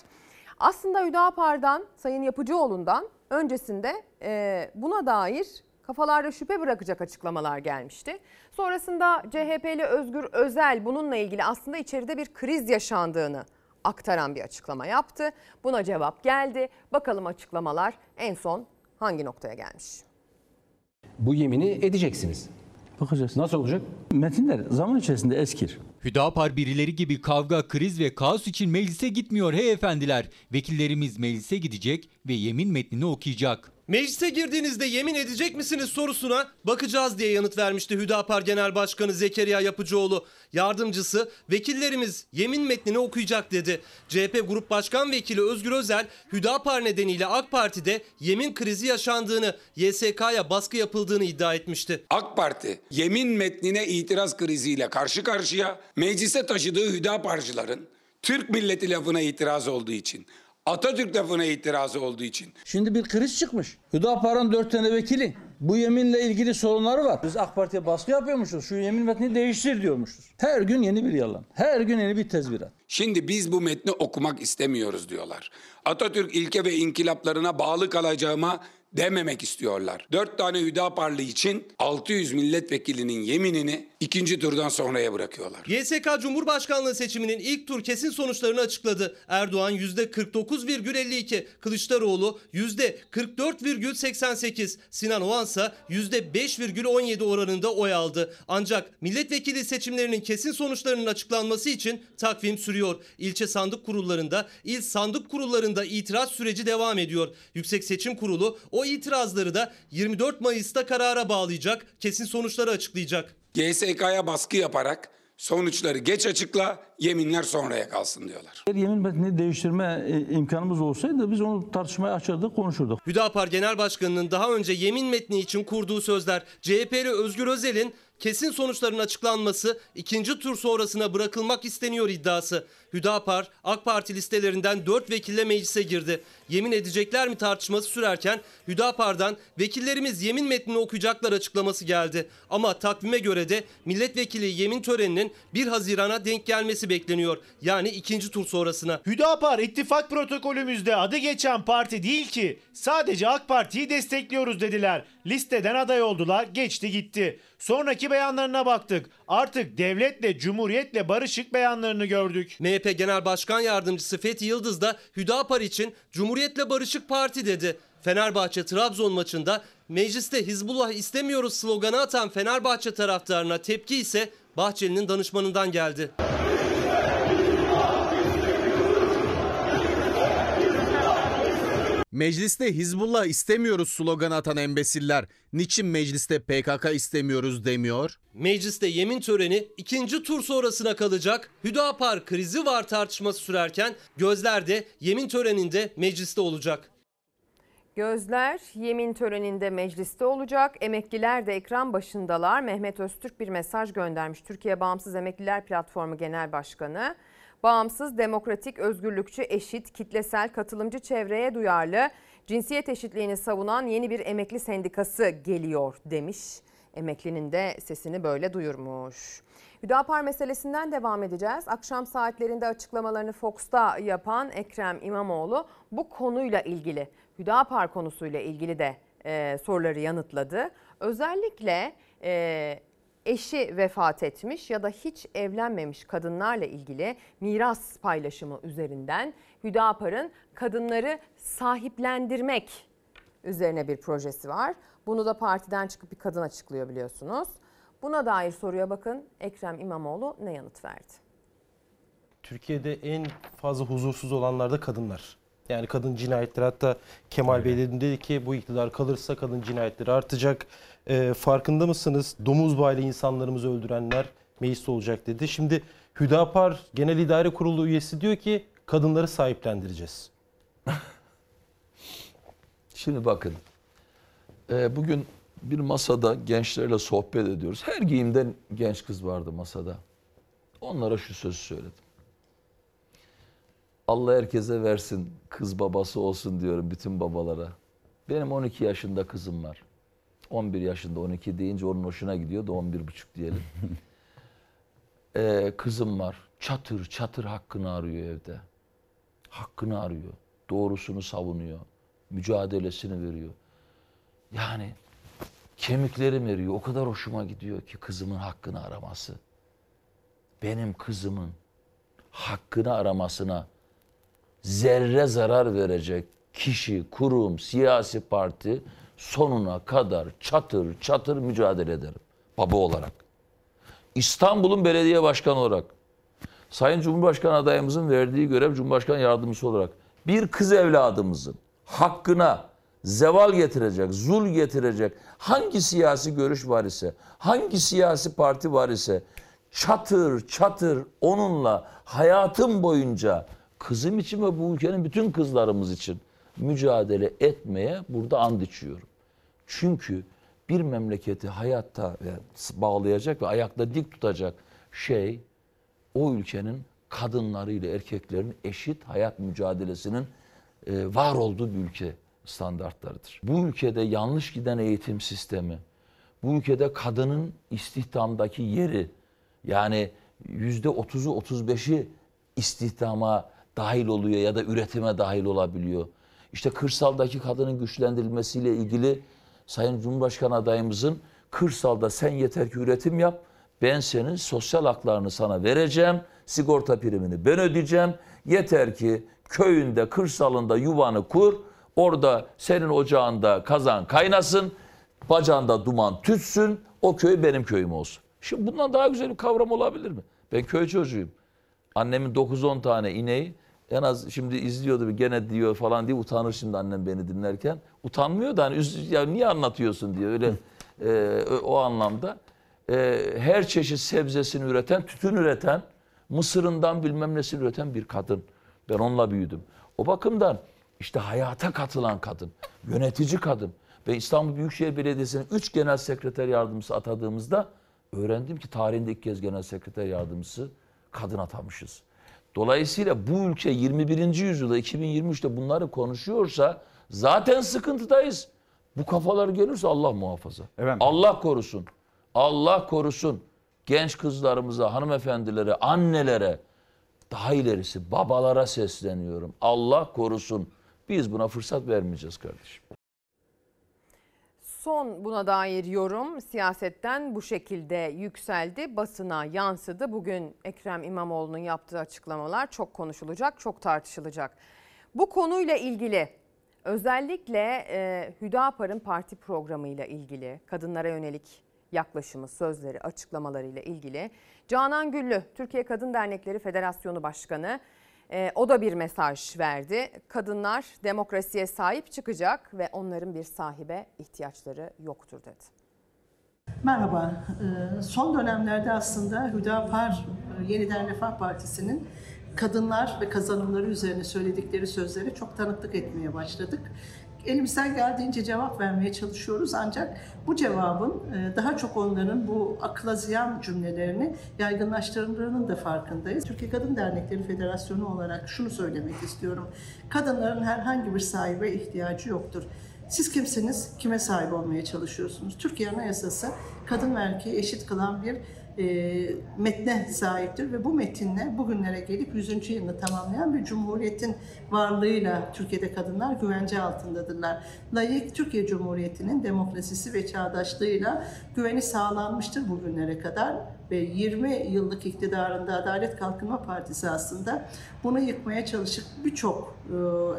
Aslında Hüdapar'dan Sayın Yapıcıoğlu'ndan öncesinde e, buna dair kafalarda şüphe bırakacak açıklamalar gelmişti. Sonrasında CHP'li Özgür Özel bununla ilgili aslında içeride bir kriz yaşandığını aktaran bir açıklama yaptı. Buna cevap geldi. Bakalım açıklamalar en son hangi noktaya gelmiş? Bu yemini edeceksiniz. Bakacağız. Nasıl olacak? Metinler zaman içerisinde eskir. Hüdapar birileri gibi kavga, kriz ve kaos için meclise gitmiyor hey efendiler. Vekillerimiz meclise gidecek ve yemin metnini okuyacak. Meclise girdiğinizde yemin edecek misiniz sorusuna bakacağız diye yanıt vermişti Hüdapar Genel Başkanı Zekeriya Yapıcıoğlu. Yardımcısı vekillerimiz yemin metnini okuyacak dedi. CHP Grup Başkan Vekili Özgür Özel Hüdapar nedeniyle AK Parti'de yemin krizi yaşandığını, YSK'ya baskı yapıldığını iddia etmişti. AK Parti yemin metnine itiraz kriziyle karşı karşıya meclise taşıdığı Hüdaparcıların Türk milleti lafına itiraz olduğu için Atatürk lafına itirazı olduğu için. Şimdi bir kriz çıkmış. Hüdapar'ın dört tane vekili. Bu yeminle ilgili sorunları var. Biz AK Parti'ye baskı yapıyormuşuz. Şu yemin metnini değiştir diyormuşuz. Her gün yeni bir yalan. Her gün yeni bir tezvirat. Şimdi biz bu metni okumak istemiyoruz diyorlar. Atatürk ilke ve inkılaplarına bağlı kalacağıma dememek istiyorlar. Dört tane Hüdaparlı için 600 milletvekilinin yeminini ikinci turdan sonraya bırakıyorlar. YSK Cumhurbaşkanlığı seçiminin ilk tur kesin sonuçlarını açıkladı. Erdoğan %49,52, Kılıçdaroğlu %44,88, Sinan Oğan ise %5,17 oranında oy aldı. Ancak milletvekili seçimlerinin kesin sonuçlarının açıklanması için takvim sürüyor. İlçe sandık kurullarında, il sandık kurullarında itiraz süreci devam ediyor. Yüksek Seçim Kurulu o itirazları da 24 Mayıs'ta karara bağlayacak, kesin sonuçları açıklayacak. GSK'ya baskı yaparak sonuçları geç açıkla, yeminler sonraya kalsın diyorlar. Eğer yemin metnini değiştirme e, imkanımız olsaydı biz onu tartışmaya açardık, konuşurduk. Hüdapar Genel Başkanı'nın daha önce yemin metni için kurduğu sözler, CHP'li Özgür Özel'in kesin sonuçların açıklanması ikinci tur sonrasına bırakılmak isteniyor iddiası. Hüdapar AK Parti listelerinden 4 vekille meclise girdi. Yemin edecekler mi tartışması sürerken Hüdapar'dan vekillerimiz yemin metnini okuyacaklar açıklaması geldi. Ama takvime göre de milletvekili yemin töreninin 1 Haziran'a denk gelmesi bekleniyor. Yani ikinci tur sonrasına. Hüdapar ittifak protokolümüzde adı geçen parti değil ki. Sadece AK Parti'yi destekliyoruz dediler. Listeden aday oldular, geçti gitti. Sonraki beyanlarına baktık. Artık devletle, cumhuriyetle barışık beyanlarını gördük. MHP Genel Başkan Yardımcısı Fethi Yıldız da Hüdapar için Cumhuriyetle Barışık Parti dedi. Fenerbahçe Trabzon maçında mecliste Hizbullah istemiyoruz sloganı atan Fenerbahçe taraftarına tepki ise Bahçeli'nin danışmanından geldi. Mecliste Hizbullah istemiyoruz sloganı atan embesiller niçin mecliste PKK istemiyoruz demiyor? Mecliste yemin töreni ikinci tur sonrasına kalacak. Hüdapar krizi var tartışması sürerken gözler de yemin töreninde mecliste olacak. Gözler yemin töreninde mecliste olacak. Emekliler de ekran başındalar. Mehmet Öztürk bir mesaj göndermiş. Türkiye Bağımsız Emekliler Platformu Genel Başkanı. Bağımsız, demokratik, özgürlükçü, eşit, kitlesel, katılımcı çevreye duyarlı, cinsiyet eşitliğini savunan yeni bir emekli sendikası geliyor demiş. Emeklinin de sesini böyle duyurmuş. Hüdapar meselesinden devam edeceğiz. Akşam saatlerinde açıklamalarını Fox'ta yapan Ekrem İmamoğlu bu konuyla ilgili, Hüdapar konusuyla ilgili de e, soruları yanıtladı. Özellikle e, eşi vefat etmiş ya da hiç evlenmemiş kadınlarla ilgili miras paylaşımı üzerinden Hüdapar'ın kadınları sahiplendirmek üzerine bir projesi var. Bunu da partiden çıkıp bir kadın açıklıyor biliyorsunuz. Buna dair soruya bakın Ekrem İmamoğlu ne yanıt verdi? Türkiye'de en fazla huzursuz olanlar da kadınlar. Yani kadın cinayetleri hatta Kemal Bey dedi ki bu iktidar kalırsa kadın cinayetleri artacak. E, farkında mısınız? Domuz baylı insanlarımızı öldürenler mecliste olacak dedi. Şimdi Hüdapar Genel İdare Kurulu üyesi diyor ki kadınları sahiplendireceğiz. Şimdi bakın e, bugün bir masada gençlerle sohbet ediyoruz. Her giyimden genç kız vardı masada. Onlara şu sözü söyledim. Allah herkese versin kız babası olsun diyorum bütün babalara. Benim 12 yaşında kızım var. 11 yaşında 12 deyince onun hoşuna gidiyor da 11 buçuk diyelim. ee, kızım var. Çatır çatır hakkını arıyor evde. Hakkını arıyor. Doğrusunu savunuyor. Mücadelesini veriyor. Yani kemiklerim eriyor. O kadar hoşuma gidiyor ki kızımın hakkını araması. Benim kızımın hakkını aramasına zerre zarar verecek kişi, kurum, siyasi parti sonuna kadar çatır çatır mücadele ederim baba olarak. İstanbul'un belediye başkanı olarak, Sayın Cumhurbaşkanı adayımızın verdiği görev Cumhurbaşkanı yardımcısı olarak bir kız evladımızın hakkına zeval getirecek, zul getirecek hangi siyasi görüş var ise, hangi siyasi parti var ise çatır çatır onunla hayatım boyunca kızım için ve bu ülkenin bütün kızlarımız için mücadele etmeye burada and içiyorum. Çünkü bir memleketi hayatta bağlayacak ve ayakta dik tutacak şey o ülkenin kadınları ile erkeklerin eşit hayat mücadelesinin e, var olduğu bir ülke standartlarıdır. Bu ülkede yanlış giden eğitim sistemi, bu ülkede kadının istihdamdaki yeri yani yüzde otuzu otuz beşi istihdama dahil oluyor ya da üretime dahil olabiliyor. İşte kırsaldaki kadının güçlendirilmesiyle ilgili Sayın Cumhurbaşkanı adayımızın kırsalda sen yeter ki üretim yap, ben senin sosyal haklarını sana vereceğim, sigorta primini ben ödeyeceğim. Yeter ki köyünde, kırsalında yuvanı kur, orada senin ocağında kazan kaynasın, bacağında duman tütsün, o köy benim köyüm olsun. Şimdi bundan daha güzel bir kavram olabilir mi? Ben köy çocuğuyum. Annemin 9-10 tane ineği en az şimdi izliyordu gene diyor falan diye utanır şimdi annem beni dinlerken. Utanmıyor da hani ya niye anlatıyorsun diyor öyle e, o anlamda. E, her çeşit sebzesini üreten, tütün üreten, mısırından bilmem nesini üreten bir kadın. Ben onunla büyüdüm. O bakımdan işte hayata katılan kadın, yönetici kadın. Ben İstanbul Büyükşehir Belediyesi'nin 3 genel sekreter yardımcısı atadığımızda öğrendim ki tarihinde ilk kez genel sekreter yardımcısı kadın atamışız. Dolayısıyla bu ülke 21. yüzyılda 2023'te bunları konuşuyorsa zaten sıkıntıdayız. Bu kafalar gelirse Allah muhafaza. Evet. Allah korusun. Allah korusun. Genç kızlarımıza, hanımefendilere, annelere, daha ilerisi babalara sesleniyorum. Allah korusun. Biz buna fırsat vermeyeceğiz kardeşim. Son buna dair yorum siyasetten bu şekilde yükseldi, basına yansıdı. Bugün Ekrem İmamoğlu'nun yaptığı açıklamalar çok konuşulacak, çok tartışılacak. Bu konuyla ilgili özellikle e, Hüdapar'ın parti programıyla ilgili, kadınlara yönelik yaklaşımı, sözleri, açıklamalarıyla ilgili Canan Güllü, Türkiye Kadın Dernekleri Federasyonu Başkanı Ee, o da bir mesaj verdi. Kadınlar demokrasiye sahip çıkacak ve onların bir sahibe ihtiyaçları yoktur dedi. Merhaba. Ee, Son dönemlerde aslında Hüdapar e, Yeniden Refah Partisi'nin kadınlar ve kazanımları üzerine söyledikleri sözleri çok tanıklık etmeye başladık. Elimizden geldiğince cevap vermeye çalışıyoruz ancak bu cevabın e, daha çok onların bu akla ziyan cümlelerini yaygınlaştırdığının da farkındayız. Türkiye Kadın Dernekleri Federasyonu olarak şunu söylemek istiyorum. Kadınların herhangi bir sahibe ihtiyacı yoktur. Siz kimsiniz? Kime sahip olmaya çalışıyorsunuz? Türkiye Anayasası kadın ve erkeği eşit kılan bir e, metne sahiptir ve bu metinle bugünlere gelip 100. yılını tamamlayan bir cumhuriyetin varlığıyla Türkiye'de kadınlar güvence altındadırlar. Layık Türkiye Cumhuriyeti'nin demokrasisi ve çağdaşlığıyla güveni sağlanmıştır bugünlere kadar ve 20 yıllık iktidarında Adalet Kalkınma Partisi aslında bunu yıkmaya çalışıp birçok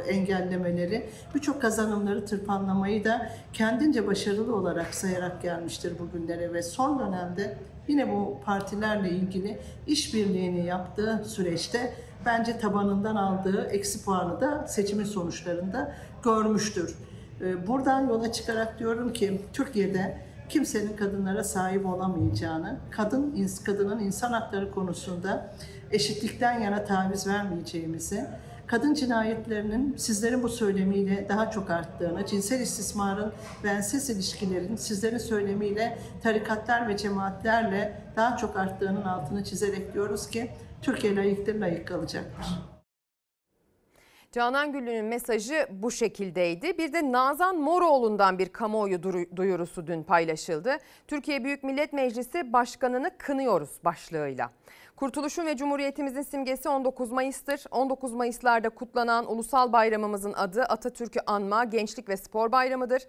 e, engellemeleri, birçok kazanımları tırpanlamayı da kendince başarılı olarak sayarak gelmiştir bugünlere ve son dönemde yine bu partilerle ilgili işbirliğini yaptığı süreçte bence tabanından aldığı eksi puanı da seçimin sonuçlarında görmüştür. E, Buradan yola çıkarak diyorum ki Türkiye'de kimsenin kadınlara sahip olamayacağını, kadın kadının insan hakları konusunda eşitlikten yana taviz vermeyeceğimizi, kadın cinayetlerinin sizlerin bu söylemiyle daha çok arttığını, cinsel istismarın ve enses ilişkilerin sizlerin söylemiyle tarikatlar ve cemaatlerle daha çok arttığının altını çizerek diyoruz ki Türkiye layıktır, layık kalacaktır. Canan Güllü'nün mesajı bu şekildeydi. Bir de Nazan Moroğlu'ndan bir kamuoyu duyurusu dün paylaşıldı. Türkiye Büyük Millet Meclisi Başkanı'nı kınıyoruz başlığıyla. Kurtuluşun ve Cumhuriyetimizin simgesi 19 Mayıs'tır. 19 Mayıs'larda kutlanan ulusal bayramımızın adı Atatürk'ü anma, Gençlik ve Spor Bayramı'dır.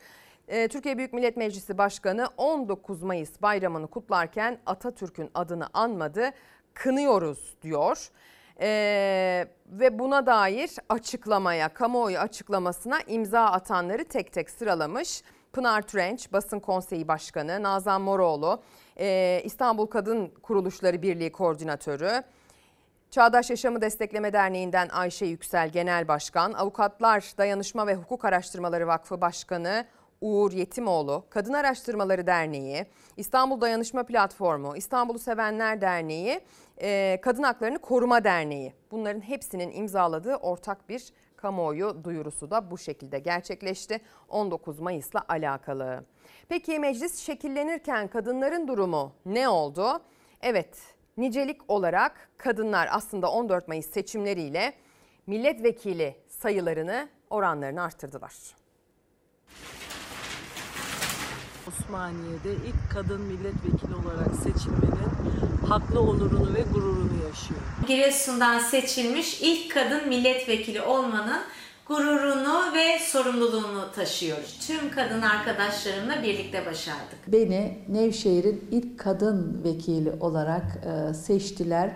Ee, Türkiye Büyük Millet Meclisi Başkanı 19 Mayıs bayramını kutlarken Atatürk'ün adını anmadı, kınıyoruz diyor. Ee, ve buna dair açıklamaya, kamuoyu açıklamasına imza atanları tek tek sıralamış. Pınar Türenç, Basın Konseyi Başkanı, Nazan Moroğlu, e, İstanbul Kadın Kuruluşları Birliği Koordinatörü, Çağdaş Yaşamı Destekleme Derneği'nden Ayşe Yüksel Genel Başkan, Avukatlar Dayanışma ve Hukuk Araştırmaları Vakfı Başkanı Uğur Yetimoğlu, Kadın Araştırmaları Derneği, İstanbul Dayanışma Platformu, İstanbul'u Sevenler Derneği, e, Kadın Haklarını Koruma Derneği. Bunların hepsinin imzaladığı ortak bir kamuoyu duyurusu da bu şekilde gerçekleşti 19 Mayıs'la alakalı. Peki meclis şekillenirken kadınların durumu ne oldu? Evet, nicelik olarak kadınlar aslında 14 Mayıs seçimleriyle milletvekili sayılarını, oranlarını arttırdılar. Osmaniye'de ilk kadın milletvekili olarak seçilmenin haklı onurunu ve gururunu yaşıyor. Giresun'dan seçilmiş ilk kadın milletvekili olmanın gururunu ve sorumluluğunu taşıyoruz. Tüm kadın arkadaşlarımla birlikte başardık. Beni Nevşehir'in ilk kadın vekili olarak e, seçtiler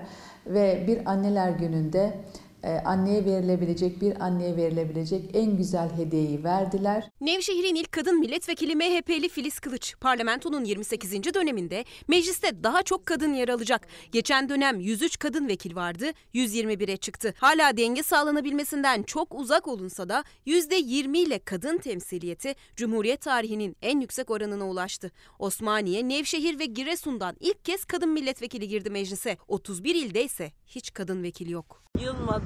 ve bir anneler gününde anneye verilebilecek bir anneye verilebilecek en güzel hediyeyi verdiler. Nevşehir'in ilk kadın milletvekili MHP'li Filiz Kılıç, parlamentonun 28. döneminde mecliste daha çok kadın yer alacak. Geçen dönem 103 kadın vekil vardı, 121'e çıktı. Hala denge sağlanabilmesinden çok uzak olunsa da %20 ile kadın temsiliyeti Cumhuriyet tarihinin en yüksek oranına ulaştı. Osmaniye, Nevşehir ve Giresun'dan ilk kez kadın milletvekili girdi meclise. 31 ilde ise hiç kadın vekil yok.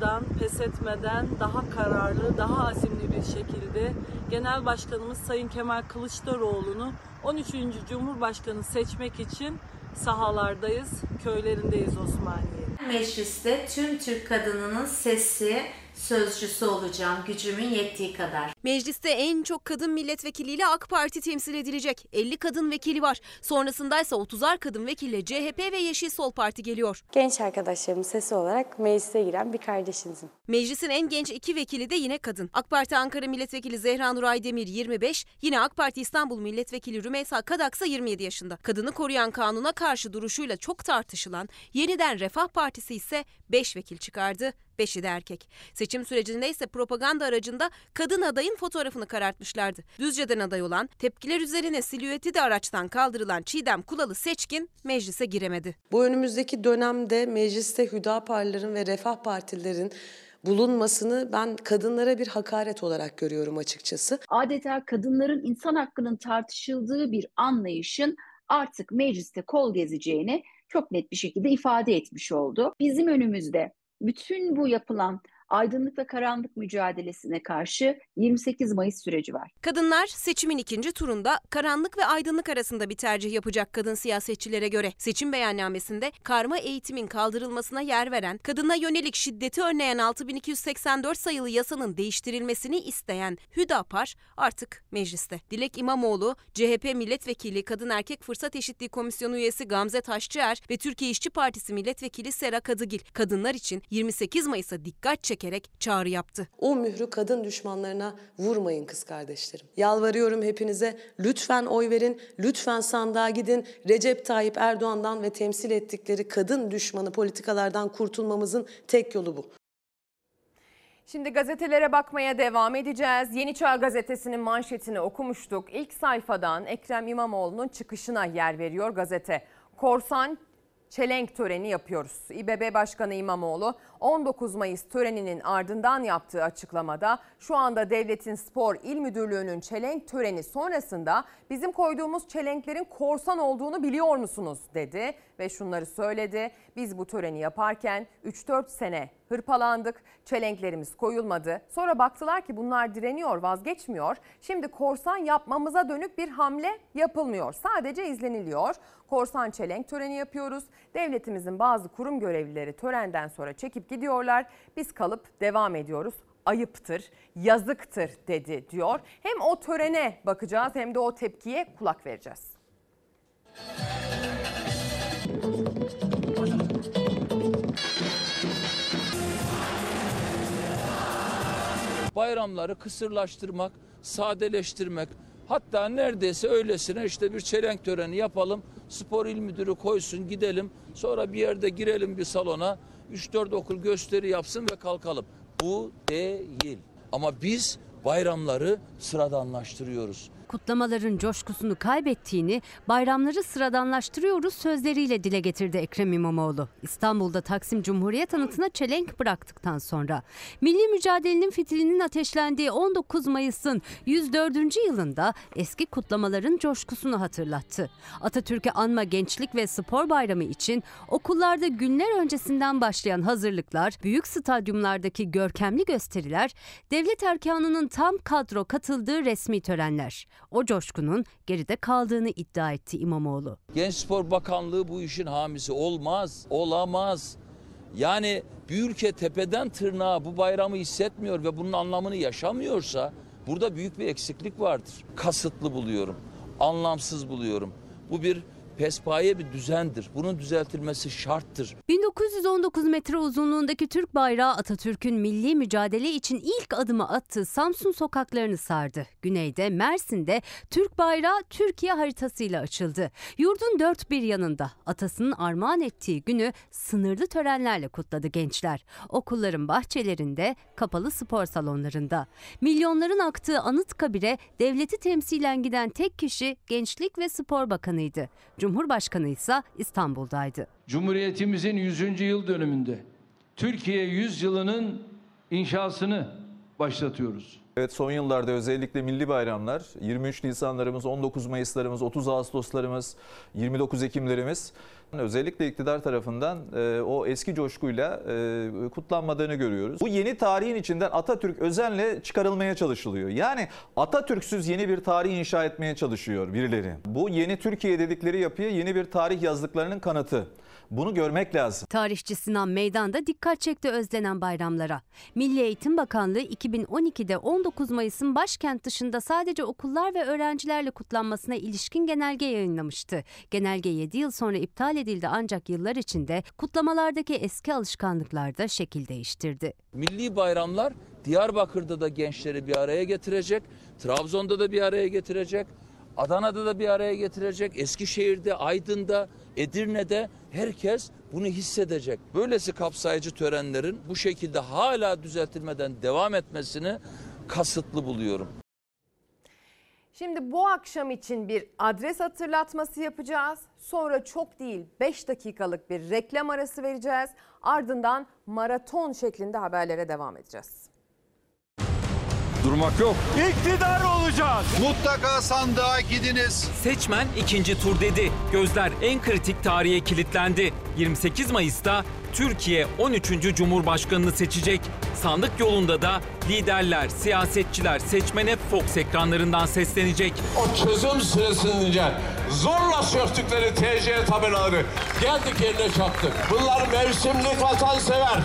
Yılmadan, pes etmeden daha kararlı, daha azimli bir şekilde Genel Başkanımız Sayın Kemal Kılıçdaroğlu'nu 13. Cumhurbaşkanı seçmek için sahalardayız, köylerindeyiz Osmaniye. Mecliste tüm Türk kadınının sesi, sözcüsü olacağım gücümün yettiği kadar. Mecliste en çok kadın milletvekiliyle AK Parti temsil edilecek. 50 kadın vekili var. Sonrasındaysa 30'ar kadın vekille CHP ve Yeşil Sol Parti geliyor. Genç arkadaşlarımın sesi olarak meclise giren bir kardeşinizim. Meclisin en genç iki vekili de yine kadın. AK Parti Ankara Milletvekili Zehra Nur Aydemir 25, yine AK Parti İstanbul Milletvekili Rümeysa Kadaksa 27 yaşında. Kadını koruyan kanuna karşı duruşuyla çok tartışılan Yeniden Refah Partisi ise 5 vekil çıkardı. Beşi de erkek. Seçim sürecinde ise propaganda aracında kadın adayın fotoğrafını karartmışlardı. Düzce'den aday olan, tepkiler üzerine silüeti de araçtan kaldırılan Çiğdem Kulalı Seçkin meclise giremedi. Bu önümüzdeki dönemde mecliste Hüdaparların ve Refah Partilerin bulunmasını ben kadınlara bir hakaret olarak görüyorum açıkçası. Adeta kadınların insan hakkının tartışıldığı bir anlayışın artık mecliste kol gezeceğini çok net bir şekilde ifade etmiş oldu. Bizim önümüzde bütün bu yapılan aydınlık ve karanlık mücadelesine karşı 28 Mayıs süreci var. Kadınlar seçimin ikinci turunda karanlık ve aydınlık arasında bir tercih yapacak kadın siyasetçilere göre. Seçim beyannamesinde karma eğitimin kaldırılmasına yer veren, kadına yönelik şiddeti önleyen 6284 sayılı yasanın değiştirilmesini isteyen Hüdapar artık mecliste. Dilek İmamoğlu, CHP milletvekili Kadın Erkek Fırsat Eşitliği Komisyonu üyesi Gamze Taşçıer ve Türkiye İşçi Partisi milletvekili Sera Kadıgil kadınlar için 28 Mayıs'a dikkat çekerek çağrı yaptı. O mührü kadın düşmanlarına vurmayın kız kardeşlerim. Yalvarıyorum hepinize lütfen oy verin, lütfen sandığa gidin. Recep Tayyip Erdoğan'dan ve temsil ettikleri kadın düşmanı politikalardan kurtulmamızın tek yolu bu. Şimdi gazetelere bakmaya devam edeceğiz. Yeni Çağ Gazetesi'nin manşetini okumuştuk. İlk sayfadan Ekrem İmamoğlu'nun çıkışına yer veriyor gazete. Korsan çelenk töreni yapıyoruz. İBB Başkanı İmamoğlu 19 Mayıs töreninin ardından yaptığı açıklamada şu anda Devletin Spor İl Müdürlüğü'nün çelenk töreni sonrasında bizim koyduğumuz çelenklerin korsan olduğunu biliyor musunuz dedi ve şunları söyledi. Biz bu töreni yaparken 3-4 sene hırpalandık. Çelenklerimiz koyulmadı. Sonra baktılar ki bunlar direniyor, vazgeçmiyor. Şimdi korsan yapmamıza dönük bir hamle yapılmıyor. Sadece izleniliyor. Korsan çelenk töreni yapıyoruz. Devletimizin bazı kurum görevlileri törenden sonra çekip gidiyorlar. Biz kalıp devam ediyoruz ayıptır, yazıktır dedi diyor. Hem o törene bakacağız hem de o tepkiye kulak vereceğiz. Bayramları kısırlaştırmak, sadeleştirmek, hatta neredeyse öylesine işte bir çelenk töreni yapalım, spor il müdürü koysun gidelim, sonra bir yerde girelim bir salona, 3-4 okul gösteri yapsın ve kalkalım. Bu değil. Ama biz bayramları sıradanlaştırıyoruz kutlamaların coşkusunu kaybettiğini, bayramları sıradanlaştırıyoruz sözleriyle dile getirdi Ekrem İmamoğlu. İstanbul'da Taksim Cumhuriyet anıtına çelenk bıraktıktan sonra milli mücadelenin fitilinin ateşlendiği 19 Mayıs'ın 104. yılında eski kutlamaların coşkusunu hatırlattı. Atatürk'ü anma gençlik ve spor bayramı için okullarda günler öncesinden başlayan hazırlıklar, büyük stadyumlardaki görkemli gösteriler, devlet erkanının tam kadro katıldığı resmi törenler o coşkunun geride kaldığını iddia etti İmamoğlu. Genç Spor Bakanlığı bu işin hamisi olmaz, olamaz. Yani bir ülke tepeden tırnağa bu bayramı hissetmiyor ve bunun anlamını yaşamıyorsa burada büyük bir eksiklik vardır. Kasıtlı buluyorum, anlamsız buluyorum. Bu bir pespaye bir düzendir. Bunun düzeltilmesi şarttır. 1919 metre uzunluğundaki Türk bayrağı Atatürk'ün milli mücadele için ilk adımı attığı Samsun sokaklarını sardı. Güneyde, Mersin'de Türk bayrağı Türkiye haritasıyla açıldı. Yurdun dört bir yanında atasının armağan ettiği günü sınırlı törenlerle kutladı gençler. Okulların bahçelerinde, kapalı spor salonlarında. Milyonların aktığı Anıtkabir'e devleti temsilen giden tek kişi Gençlik ve Spor Bakanıydı. Cumhurbaşkanı ise İstanbul'daydı. Cumhuriyetimizin 100. yıl dönümünde Türkiye 100 yılının inşasını başlatıyoruz. Evet son yıllarda özellikle milli bayramlar 23 Nisanlarımız, 19 Mayıslarımız, 30 Ağustoslarımız, 29 Ekimlerimiz özellikle iktidar tarafından e, o eski coşkuyla e, kutlanmadığını görüyoruz. Bu yeni tarihin içinden Atatürk özenle çıkarılmaya çalışılıyor. Yani Atatürk'süz yeni bir tarih inşa etmeye çalışıyor birileri. Bu yeni Türkiye dedikleri yapıya yeni bir tarih yazdıklarının kanıtı. Bunu görmek lazım. Tarihçi Sinan Meydan'da dikkat çekti özlenen bayramlara. Milli Eğitim Bakanlığı 2012'de 19 Mayıs'ın başkent dışında sadece okullar ve öğrencilerle kutlanmasına ilişkin genelge yayınlamıştı. Genelge 7 yıl sonra iptal edildi ancak yıllar içinde kutlamalardaki eski alışkanlıklar da şekil değiştirdi. Milli bayramlar Diyarbakır'da da gençleri bir araya getirecek, Trabzon'da da bir araya getirecek, Adana'da da bir araya getirecek, Eskişehir'de, Aydın'da, Edirne'de herkes bunu hissedecek. Böylesi kapsayıcı törenlerin bu şekilde hala düzeltilmeden devam etmesini kasıtlı buluyorum. Şimdi bu akşam için bir adres hatırlatması yapacağız. Sonra çok değil 5 dakikalık bir reklam arası vereceğiz. Ardından maraton şeklinde haberlere devam edeceğiz. Durmak yok. İktidar olacağız. Mutlaka sandığa gidiniz. Seçmen ikinci tur dedi. Gözler en kritik tarihe kilitlendi. 28 Mayıs'ta Türkiye 13. Cumhurbaşkanını seçecek. Sandık yolunda da liderler, siyasetçiler seçmene Fox ekranlarından seslenecek. O çözüm süresince zorla söktükleri TC tabelaları geldik yerine çaktık. Bunlar mevsimlik vatansever.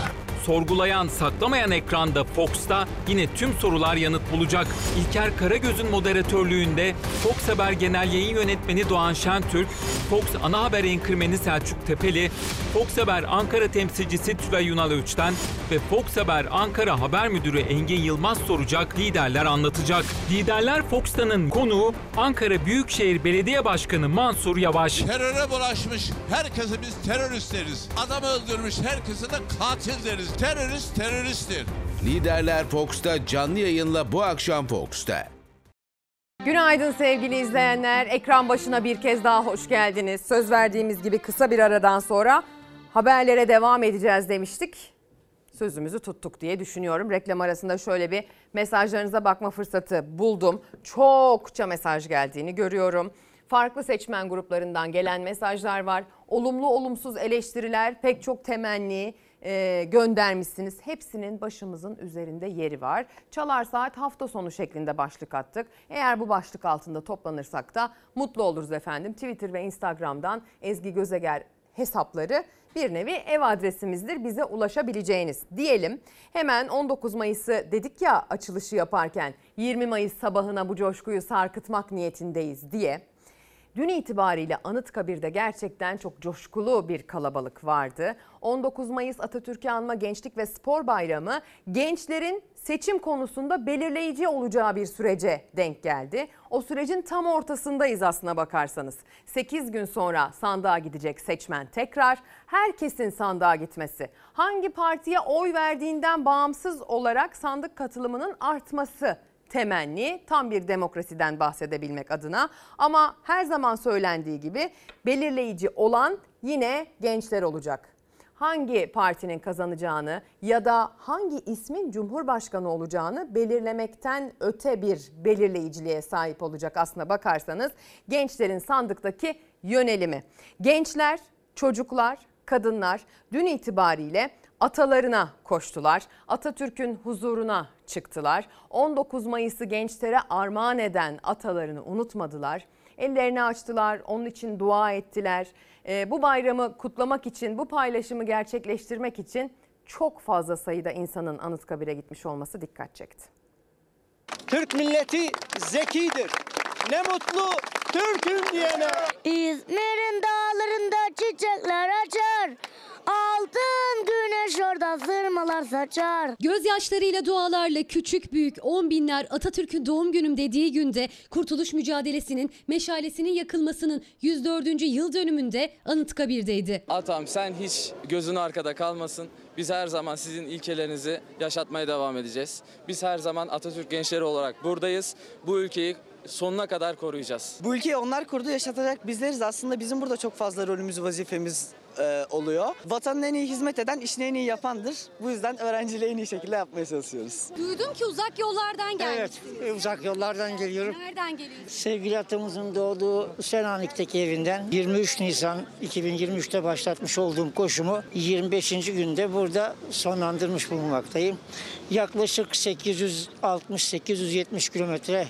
Sorgulayan, saklamayan ekranda Fox'ta yine tüm sorular yanıt bulacak. İlker Karagöz'ün moderatörlüğünde Fox Haber Genel Yayın Yönetmeni Doğan Şentürk, Fox Ana Haber Enkırmeni Selçuk Tepeli, Fox Haber Ankara temsilcisi Tülay Yunal Öç'ten ve Fox Haber Ankara Haber Müdürü Engin Yılmaz soracak, liderler anlatacak. Liderler Fox'tanın konuğu Ankara Büyükşehir Belediye Başkanı Mansur Yavaş. Teröre bulaşmış herkese biz terörist deriz. Adam öldürmüş herkese de katil deriz. Terörist teröristtir. Liderler Fox'ta canlı yayınla bu akşam Fox'ta. Günaydın sevgili izleyenler. Ekran başına bir kez daha hoş geldiniz. Söz verdiğimiz gibi kısa bir aradan sonra haberlere devam edeceğiz demiştik. Sözümüzü tuttuk diye düşünüyorum. Reklam arasında şöyle bir mesajlarınıza bakma fırsatı buldum. Çokça mesaj geldiğini görüyorum. Farklı seçmen gruplarından gelen mesajlar var. Olumlu olumsuz eleştiriler, pek çok temenni e, göndermişsiniz. Hepsinin başımızın üzerinde yeri var. Çalar Saat hafta sonu şeklinde başlık attık. Eğer bu başlık altında toplanırsak da mutlu oluruz efendim. Twitter ve Instagram'dan Ezgi Gözeger hesapları bir nevi ev adresimizdir bize ulaşabileceğiniz diyelim. Hemen 19 Mayıs'ı dedik ya açılışı yaparken 20 Mayıs sabahına bu coşkuyu sarkıtmak niyetindeyiz diye. Dün itibariyle Anıtkabir'de gerçekten çok coşkulu bir kalabalık vardı. 19 Mayıs Atatürk'ü anma Gençlik ve Spor Bayramı gençlerin seçim konusunda belirleyici olacağı bir sürece denk geldi. O sürecin tam ortasındayız aslına bakarsanız. 8 gün sonra sandığa gidecek seçmen tekrar herkesin sandığa gitmesi, hangi partiye oy verdiğinden bağımsız olarak sandık katılımının artması temenni tam bir demokrasiden bahsedebilmek adına ama her zaman söylendiği gibi belirleyici olan yine gençler olacak. Hangi partinin kazanacağını ya da hangi ismin cumhurbaşkanı olacağını belirlemekten öte bir belirleyiciliğe sahip olacak aslına bakarsanız gençlerin sandıktaki yönelimi. Gençler, çocuklar, kadınlar dün itibariyle atalarına koştular. Atatürk'ün huzuruna çıktılar. 19 Mayıs'ı gençlere armağan eden atalarını unutmadılar. Ellerini açtılar, onun için dua ettiler. Ee, bu bayramı kutlamak için, bu paylaşımı gerçekleştirmek için çok fazla sayıda insanın Anıtkabir'e gitmiş olması dikkat çekti. Türk milleti zekidir. Ne mutlu Türk'üm diyene. İzmir'in dağlarında çiçekler açar. Altın güneş orada sırmalar saçar. Gözyaşlarıyla dualarla küçük büyük on binler Atatürk'ün doğum günüm dediği günde kurtuluş mücadelesinin meşalesinin yakılmasının 104. yıl dönümünde Anıtkabir'deydi. Atam sen hiç gözün arkada kalmasın. Biz her zaman sizin ilkelerinizi yaşatmaya devam edeceğiz. Biz her zaman Atatürk gençleri olarak buradayız. Bu ülkeyi sonuna kadar koruyacağız. Bu ülkeyi onlar kurdu yaşatacak bizleriz. Aslında bizim burada çok fazla rolümüz, vazifemiz e, oluyor. Vatanın en iyi hizmet eden, işini en iyi yapandır. Bu yüzden öğrenciliği en iyi şekilde yapmaya çalışıyoruz. Duydum ki uzak yollardan gelmişsiniz. Evet, uzak yollardan geliyorum. Nereden geliyorsunuz? Sevgili atamızın doğduğu Selanik'teki evinden 23 Nisan 2023'te başlatmış olduğum koşumu 25. günde burada sonlandırmış bulunmaktayım. Yaklaşık 860-870 kilometre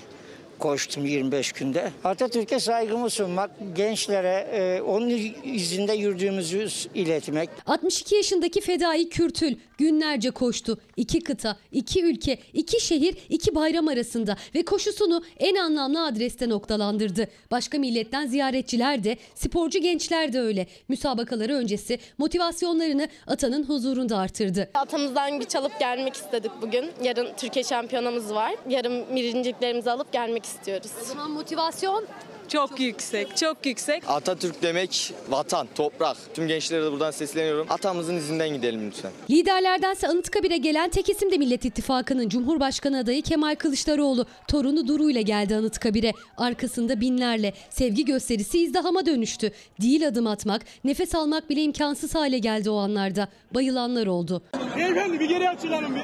koştum 25 günde. Atatürk'e saygımı sunmak, gençlere e, onun izinde yürüdüğümüzü iletmek. 62 yaşındaki Fedai Kürtül günlerce koştu. İki kıta, iki ülke, iki şehir, iki bayram arasında ve koşusunu en anlamlı adreste noktalandırdı. Başka milletten ziyaretçiler de, sporcu gençler de öyle. Müsabakaları öncesi motivasyonlarını atanın huzurunda artırdı. Atamızdan güç alıp gelmek istedik bugün. Yarın Türkiye şampiyonamız var. Yarın birinciliklerimizi alıp gelmek istiyoruz. O zaman motivasyon Çok yüksek, çok yüksek. Atatürk demek vatan, toprak. Tüm gençlere de buradan sesleniyorum. Atamızın izinden gidelim lütfen. Liderlerdense Anıtkabir'e gelen tek isim de Millet İttifakı'nın Cumhurbaşkanı adayı Kemal Kılıçdaroğlu. Torunu Duru ile geldi Anıtkabir'e. Arkasında binlerle sevgi gösterisi izdihama dönüştü. Değil adım atmak, nefes almak bile imkansız hale geldi o anlarda. Bayılanlar oldu. Beyefendi bir geri açılalım bir.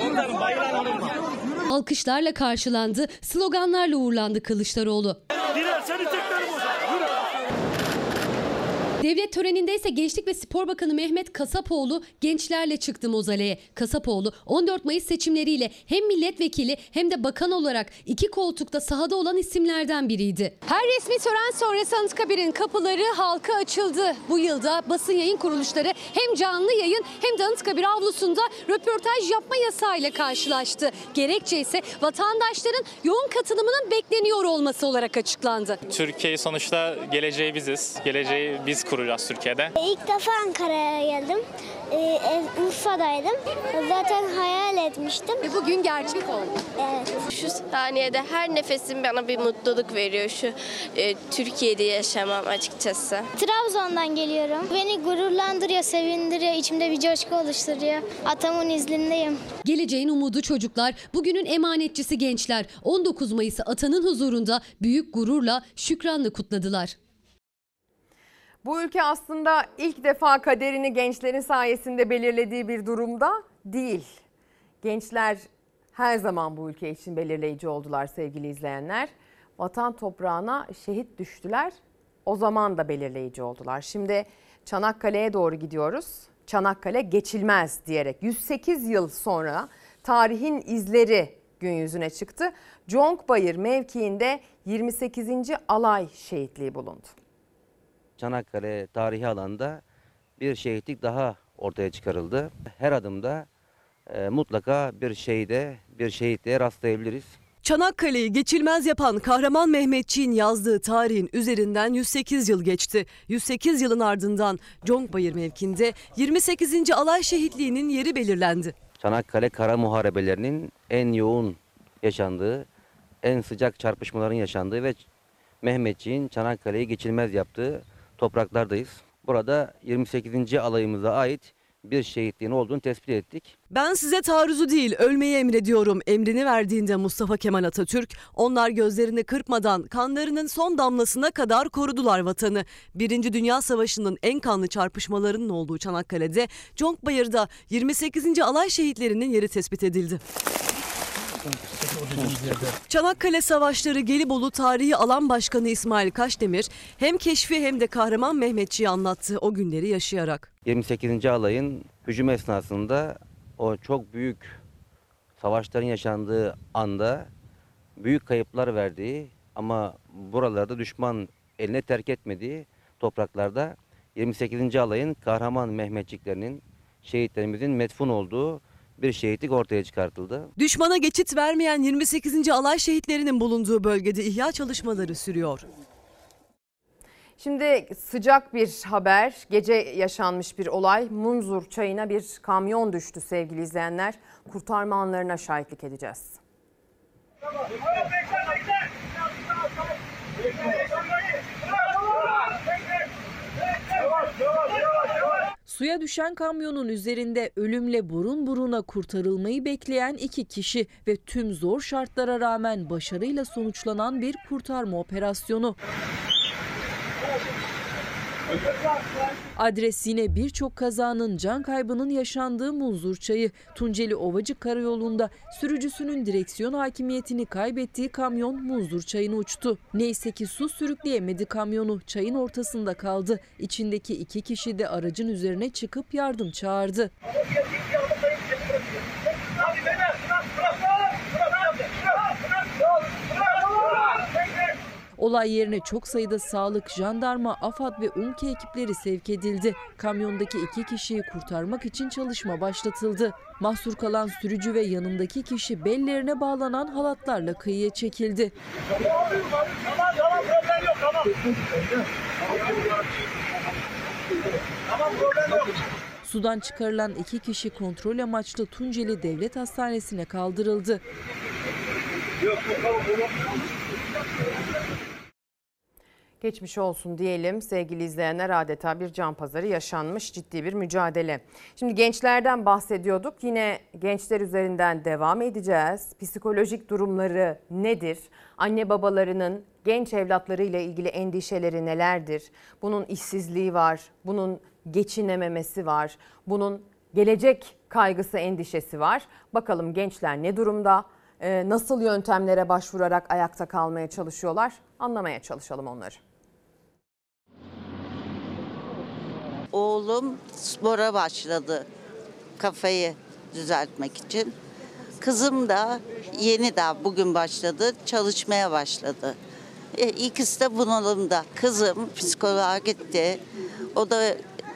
Bunların bayılan Alkışlarla karşılandı, sloganlarla uğurlandı Kılıçdaroğlu. Dilerseniz tekrar. Devlet töreninde ise Gençlik ve Spor Bakanı Mehmet Kasapoğlu gençlerle çıktı mozaleye. Kasapoğlu 14 Mayıs seçimleriyle hem milletvekili hem de bakan olarak iki koltukta sahada olan isimlerden biriydi. Her resmi tören sonrası Anıtkabir'in kapıları halka açıldı. Bu yılda basın yayın kuruluşları hem canlı yayın hem de Anıtkabir avlusunda röportaj yapma yasağıyla karşılaştı. Gerekçe ise vatandaşların yoğun katılımının bekleniyor olması olarak açıklandı. Türkiye sonuçta geleceği biziz. Geleceği biz kuracağız Türkiye'de. İlk defa Ankara'ya geldim. Ee, Urfa'daydım. Zaten hayal etmiştim. Ve bugün gerçek oldu. Evet. Şu saniyede her nefesim bana bir mutluluk veriyor şu e, Türkiye'de yaşamam açıkçası. Trabzon'dan geliyorum. Beni gururlandırıyor, sevindiriyor, içimde bir coşku oluşturuyor. Atamın izlindeyim. Geleceğin umudu çocuklar, bugünün emanetçisi gençler 19 Mayıs'ı atanın huzurunda büyük gururla, şükranla kutladılar. Bu ülke aslında ilk defa kaderini gençlerin sayesinde belirlediği bir durumda değil. Gençler her zaman bu ülke için belirleyici oldular sevgili izleyenler. Vatan toprağına şehit düştüler. O zaman da belirleyici oldular. Şimdi Çanakkale'ye doğru gidiyoruz. Çanakkale geçilmez diyerek 108 yıl sonra tarihin izleri gün yüzüne çıktı. Conkbayır mevkiinde 28. alay şehitliği bulundu. Çanakkale tarihi alanda bir şehitlik daha ortaya çıkarıldı. Her adımda e, mutlaka bir şehide, bir şehitliğe rastlayabiliriz. Çanakkale'yi geçilmez yapan kahraman Mehmetçiğin yazdığı tarihin üzerinden 108 yıl geçti. 108 yılın ardından Conkbayır mevkinde 28. Alay Şehitliği'nin yeri belirlendi. Çanakkale kara muharebelerinin en yoğun yaşandığı, en sıcak çarpışmaların yaşandığı ve Mehmetçiğin Çanakkale'yi geçilmez yaptığı topraklardayız. Burada 28. alayımıza ait bir şehitliğin olduğunu tespit ettik. Ben size taarruzu değil ölmeyi emrediyorum emrini verdiğinde Mustafa Kemal Atatürk onlar gözlerini kırpmadan kanlarının son damlasına kadar korudular vatanı. Birinci Dünya Savaşı'nın en kanlı çarpışmalarının olduğu Çanakkale'de Conkbayır'da 28. alay şehitlerinin yeri tespit edildi. Çanakkale Savaşları Gelibolu Tarihi Alan Başkanı İsmail Kaşdemir hem keşfi hem de kahraman Mehmetçi'yi anlattı o günleri yaşayarak. 28. alayın hücum esnasında o çok büyük savaşların yaşandığı anda büyük kayıplar verdiği ama buralarda düşman eline terk etmediği topraklarda 28. alayın kahraman Mehmetçiklerinin şehitlerimizin metfun olduğu bir şehitlik ortaya çıkartıldı. Düşmana geçit vermeyen 28. alay şehitlerinin bulunduğu bölgede ihya çalışmaları sürüyor. Şimdi sıcak bir haber. Gece yaşanmış bir olay. Munzur çayına bir kamyon düştü sevgili izleyenler. Kurtarma anlarına şahitlik edeceğiz. Suya düşen kamyonun üzerinde ölümle burun buruna kurtarılmayı bekleyen iki kişi ve tüm zor şartlara rağmen başarıyla sonuçlanan bir kurtarma operasyonu. Adres yine birçok kazanın can kaybının yaşandığı Munzur Çayı. Tunceli Ovacık Karayolu'nda sürücüsünün direksiyon hakimiyetini kaybettiği kamyon Munzur Çayı'na uçtu. Neyse ki su sürükleyemedi kamyonu. Çayın ortasında kaldı. İçindeki iki kişi de aracın üzerine çıkıp yardım çağırdı. Olay yerine çok sayıda sağlık, jandarma, AFAD ve UMKE ekipleri sevk edildi. Kamyondaki iki kişiyi kurtarmak için çalışma başlatıldı. Mahsur kalan sürücü ve yanındaki kişi bellerine bağlanan halatlarla kıyıya çekildi. Sudan çıkarılan iki kişi kontrol amaçlı Tunceli Devlet Hastanesi'ne kaldırıldı. Geçmiş olsun diyelim sevgili izleyenler adeta bir can pazarı yaşanmış ciddi bir mücadele. Şimdi gençlerden bahsediyorduk yine gençler üzerinden devam edeceğiz. Psikolojik durumları nedir? Anne babalarının genç evlatlarıyla ilgili endişeleri nelerdir? Bunun işsizliği var, bunun geçinememesi var, bunun gelecek kaygısı endişesi var. Bakalım gençler ne durumda? Ee, nasıl yöntemlere başvurarak ayakta kalmaya çalışıyorlar? Anlamaya çalışalım onları. Oğlum spora başladı kafayı düzeltmek için. Kızım da yeni daha bugün başladı çalışmaya başladı. E, ikisi de bunalımda. Kızım psikoloğa gitti. O da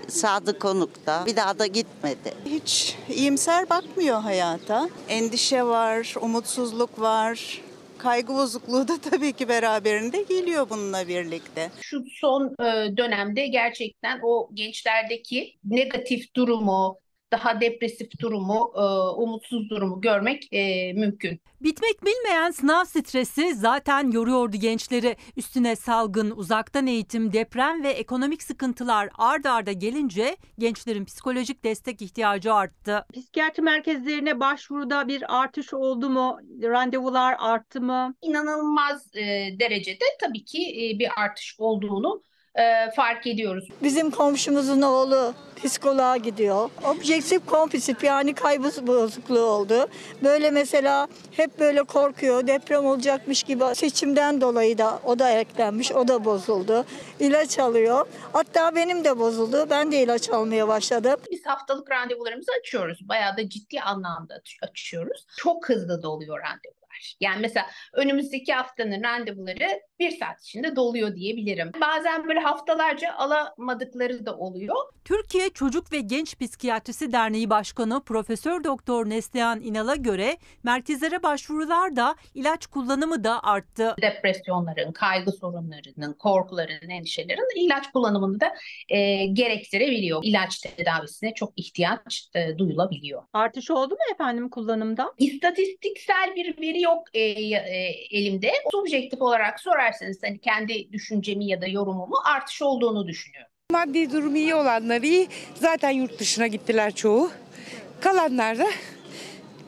Sadık Konuk'ta. Bir daha da gitmedi. Hiç iyimser bakmıyor hayata. Endişe var, umutsuzluk var. Kaygı bozukluğu da tabii ki beraberinde geliyor bununla birlikte. Şu son e, dönemde gerçekten o gençlerdeki negatif durumu, daha depresif durumu, e, umutsuz durumu görmek e, mümkün. Bitmek bilmeyen sınav stresi zaten yoruyordu gençleri. Üstüne salgın, uzaktan eğitim, deprem ve ekonomik sıkıntılar ard arda gelince gençlerin psikolojik destek ihtiyacı arttı. Psikiyatri merkezlerine başvuruda bir artış oldu mu? Randevular arttı mı? İnanılmaz e, derecede tabii ki e, bir artış olduğunu e, fark ediyoruz. Bizim komşumuzun oğlu psikoloğa gidiyor. Objektif kompulsif yani kaybı bozukluğu oldu. Böyle mesela hep böyle korkuyor. Deprem olacakmış gibi seçimden dolayı da o da eklenmiş. O da bozuldu. İlaç alıyor. Hatta benim de bozuldu. Ben de ilaç almaya başladım. Biz haftalık randevularımızı açıyoruz. Bayağı da ciddi anlamda açıyoruz. Çok hızlı doluyor randevular. Yani mesela önümüzdeki haftanın randevuları bir saat içinde doluyor diyebilirim. Bazen böyle haftalarca alamadıkları da oluyor. Türkiye Çocuk ve Genç Psikiyatrisi Derneği Başkanı Profesör Doktor Neslihan İnal'a göre merkezlere başvurular da ilaç kullanımı da arttı. Depresyonların, kaygı sorunlarının, korkuların, endişelerin ilaç kullanımını da e, gerektirebiliyor. İlaç tedavisine çok ihtiyaç e, duyulabiliyor. Artış oldu mu efendim kullanımda? İstatistiksel bir veri yok e, e, elimde. Subjektif olarak sorarsanız hani kendi düşüncemi ya da yorumumu artış olduğunu düşünüyorum. Maddi durumu iyi olanlar iyi. Zaten yurt dışına gittiler çoğu. Kalanlar da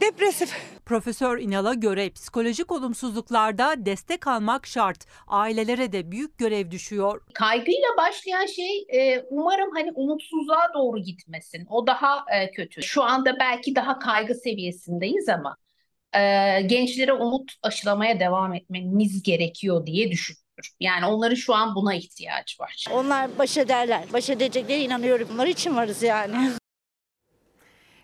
depresif. Profesör İnal'a göre psikolojik olumsuzluklarda destek almak şart. Ailelere de büyük görev düşüyor. Kaygıyla başlayan şey e, umarım hani umutsuzluğa doğru gitmesin. O daha e, kötü. Şu anda belki daha kaygı seviyesindeyiz ama e, gençlere umut aşılamaya devam etmemiz gerekiyor diye düşünüyorum. Yani onların şu an buna ihtiyaç var. Onlar baş ederler. Baş edeceklerine inanıyorum. Bunlar için varız yani.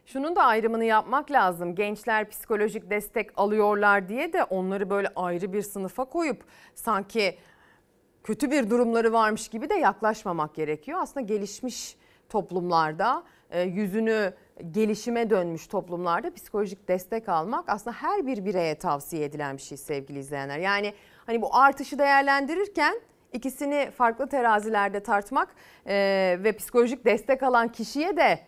Şunun da ayrımını yapmak lazım. Gençler psikolojik destek alıyorlar diye de onları böyle ayrı bir sınıfa koyup sanki kötü bir durumları varmış gibi de yaklaşmamak gerekiyor. Aslında gelişmiş toplumlarda yüzünü gelişime dönmüş toplumlarda psikolojik destek almak aslında her bir bireye tavsiye edilen bir şey sevgili izleyenler. Yani hani bu artışı değerlendirirken ikisini farklı terazilerde tartmak e, ve psikolojik destek alan kişiye de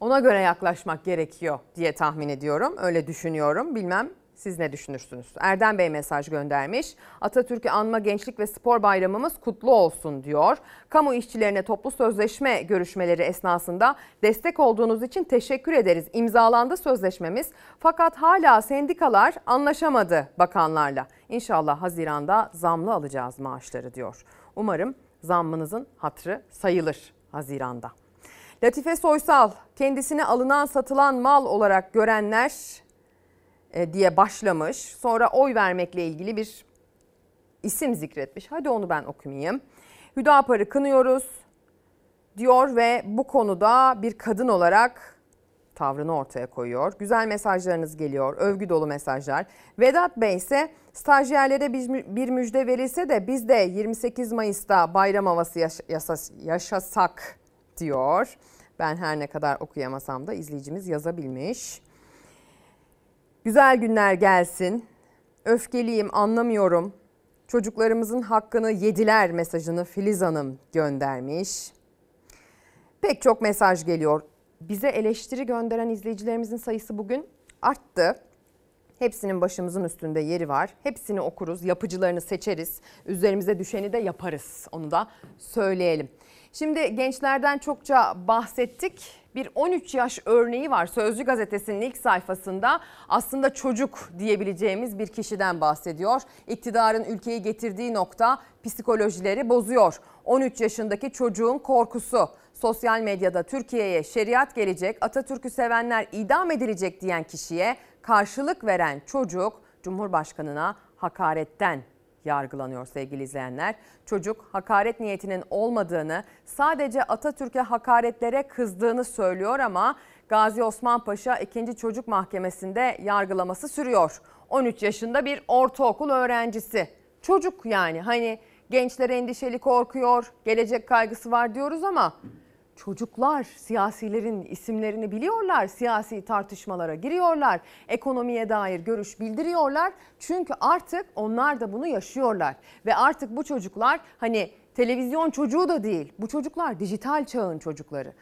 ona göre yaklaşmak gerekiyor diye tahmin ediyorum. Öyle düşünüyorum. Bilmem siz ne düşünürsünüz? Erdem Bey mesaj göndermiş. Atatürk'ü anma gençlik ve spor bayramımız kutlu olsun diyor. Kamu işçilerine toplu sözleşme görüşmeleri esnasında destek olduğunuz için teşekkür ederiz. İmzalandı sözleşmemiz fakat hala sendikalar anlaşamadı bakanlarla. İnşallah Haziran'da zamlı alacağız maaşları diyor. Umarım zammınızın hatrı sayılır Haziran'da. Latife Soysal kendisine alınan satılan mal olarak görenler diye başlamış. Sonra oy vermekle ilgili bir isim zikretmiş. Hadi onu ben okumayayım. Hüdapar'ı kınıyoruz diyor ve bu konuda bir kadın olarak tavrını ortaya koyuyor. Güzel mesajlarınız geliyor, övgü dolu mesajlar. Vedat Bey ise stajyerlere bir müjde verilse de biz de 28 Mayıs'ta bayram havası yaşasak diyor. Ben her ne kadar okuyamasam da izleyicimiz yazabilmiş. Güzel günler gelsin. Öfkeliyim anlamıyorum. Çocuklarımızın hakkını yediler mesajını Filiz Hanım göndermiş. Pek çok mesaj geliyor. Bize eleştiri gönderen izleyicilerimizin sayısı bugün arttı. Hepsinin başımızın üstünde yeri var. Hepsini okuruz, yapıcılarını seçeriz. Üzerimize düşeni de yaparız. Onu da söyleyelim. Şimdi gençlerden çokça bahsettik. Bir 13 yaş örneği var. Sözcü gazetesinin ilk sayfasında aslında çocuk diyebileceğimiz bir kişiden bahsediyor. İktidarın ülkeyi getirdiği nokta psikolojileri bozuyor. 13 yaşındaki çocuğun korkusu. Sosyal medyada Türkiye'ye şeriat gelecek, Atatürk'ü sevenler idam edilecek diyen kişiye karşılık veren çocuk Cumhurbaşkanına hakaretten yargılanıyor sevgili izleyenler. Çocuk hakaret niyetinin olmadığını, sadece Atatürk'e hakaretlere kızdığını söylüyor ama Gazi Osman Paşa 2. Çocuk Mahkemesi'nde yargılaması sürüyor. 13 yaşında bir ortaokul öğrencisi. Çocuk yani hani gençler endişeli korkuyor, gelecek kaygısı var diyoruz ama çocuklar siyasilerin isimlerini biliyorlar, siyasi tartışmalara giriyorlar, ekonomiye dair görüş bildiriyorlar. Çünkü artık onlar da bunu yaşıyorlar ve artık bu çocuklar hani televizyon çocuğu da değil, bu çocuklar dijital çağın çocukları.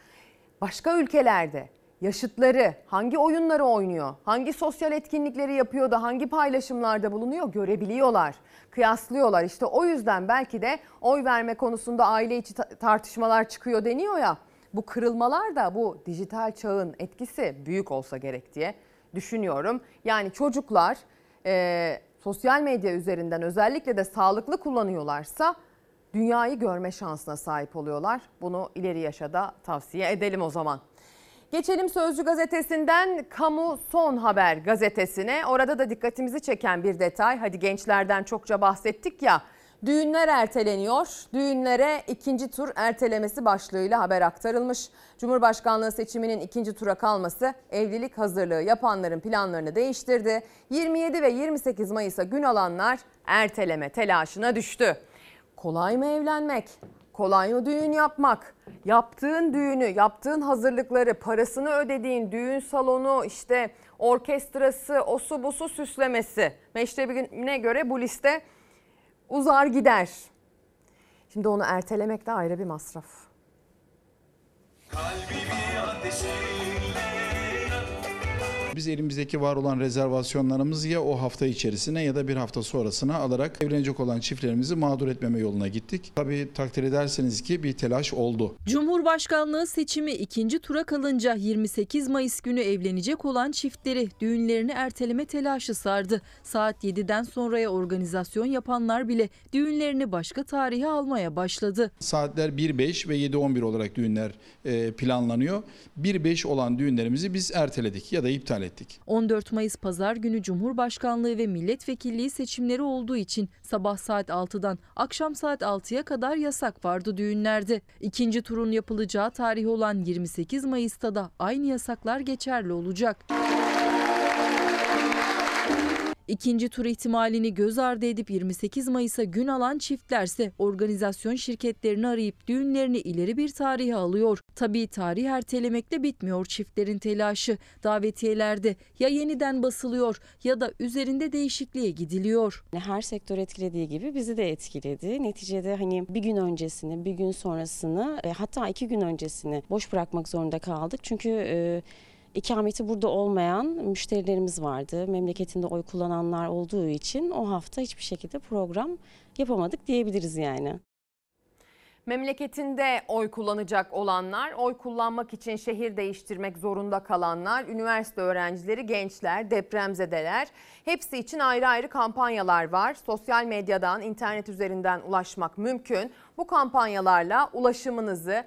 Başka ülkelerde yaşıtları hangi oyunları oynuyor, hangi sosyal etkinlikleri yapıyor da hangi paylaşımlarda bulunuyor görebiliyorlar, kıyaslıyorlar. İşte o yüzden belki de oy verme konusunda aile içi tartışmalar çıkıyor deniyor ya. Bu kırılmalar da bu dijital çağın etkisi büyük olsa gerek diye düşünüyorum. Yani çocuklar e, sosyal medya üzerinden özellikle de sağlıklı kullanıyorlarsa dünyayı görme şansına sahip oluyorlar. Bunu ileri yaşada tavsiye edelim o zaman. Geçelim Sözcü gazetesinden Kamu Son Haber gazetesine. Orada da dikkatimizi çeken bir detay. Hadi gençlerden çokça bahsettik ya. Düğünler erteleniyor. Düğünlere ikinci tur ertelemesi başlığıyla haber aktarılmış. Cumhurbaşkanlığı seçiminin ikinci tura kalması evlilik hazırlığı yapanların planlarını değiştirdi. 27 ve 28 Mayıs'a gün alanlar erteleme telaşına düştü. Kolay mı evlenmek? Mı düğün yapmak? Yaptığın düğünü, yaptığın hazırlıkları, parasını ödediğin düğün salonu, işte orkestrası, osu busu süslemesi. Meşrebine göre bu liste uzar gider. Şimdi onu ertelemek de ayrı bir masraf. Biz elimizdeki var olan rezervasyonlarımızı ya o hafta içerisine ya da bir hafta sonrasına alarak evlenecek olan çiftlerimizi mağdur etmeme yoluna gittik. Tabii takdir ederseniz ki bir telaş oldu. Cumhurbaşkanlığı seçimi ikinci tura kalınca 28 Mayıs günü evlenecek olan çiftleri düğünlerini erteleme telaşı sardı. Saat 7'den sonraya organizasyon yapanlar bile düğünlerini başka tarihe almaya başladı. Saatler 1-5 ve 7-11 olarak düğünler e, planlanıyor. 1-5 olan düğünlerimizi biz erteledik ya da iptal ettik. 14 Mayıs pazar günü Cumhurbaşkanlığı ve milletvekilliği seçimleri olduğu için sabah saat 6'dan akşam saat 6'ya kadar yasak vardı düğünlerde. İkinci turun yapılacağı tarih olan 28 Mayıs'ta da aynı yasaklar geçerli olacak. İkinci tur ihtimalini göz ardı edip 28 Mayıs'a gün alan çiftlerse organizasyon şirketlerini arayıp düğünlerini ileri bir tarihe alıyor. Tabii tarih ertelemekle bitmiyor çiftlerin telaşı. Davetiyelerde ya yeniden basılıyor ya da üzerinde değişikliğe gidiliyor. Her sektör etkilediği gibi bizi de etkiledi. Neticede hani bir gün öncesini, bir gün sonrasını e, hatta iki gün öncesini boş bırakmak zorunda kaldık. Çünkü e, ikameti burada olmayan müşterilerimiz vardı. Memleketinde oy kullananlar olduğu için o hafta hiçbir şekilde program yapamadık diyebiliriz yani. Memleketinde oy kullanacak olanlar, oy kullanmak için şehir değiştirmek zorunda kalanlar, üniversite öğrencileri, gençler, depremzedeler hepsi için ayrı ayrı kampanyalar var. Sosyal medyadan, internet üzerinden ulaşmak mümkün. Bu kampanyalarla ulaşımınızı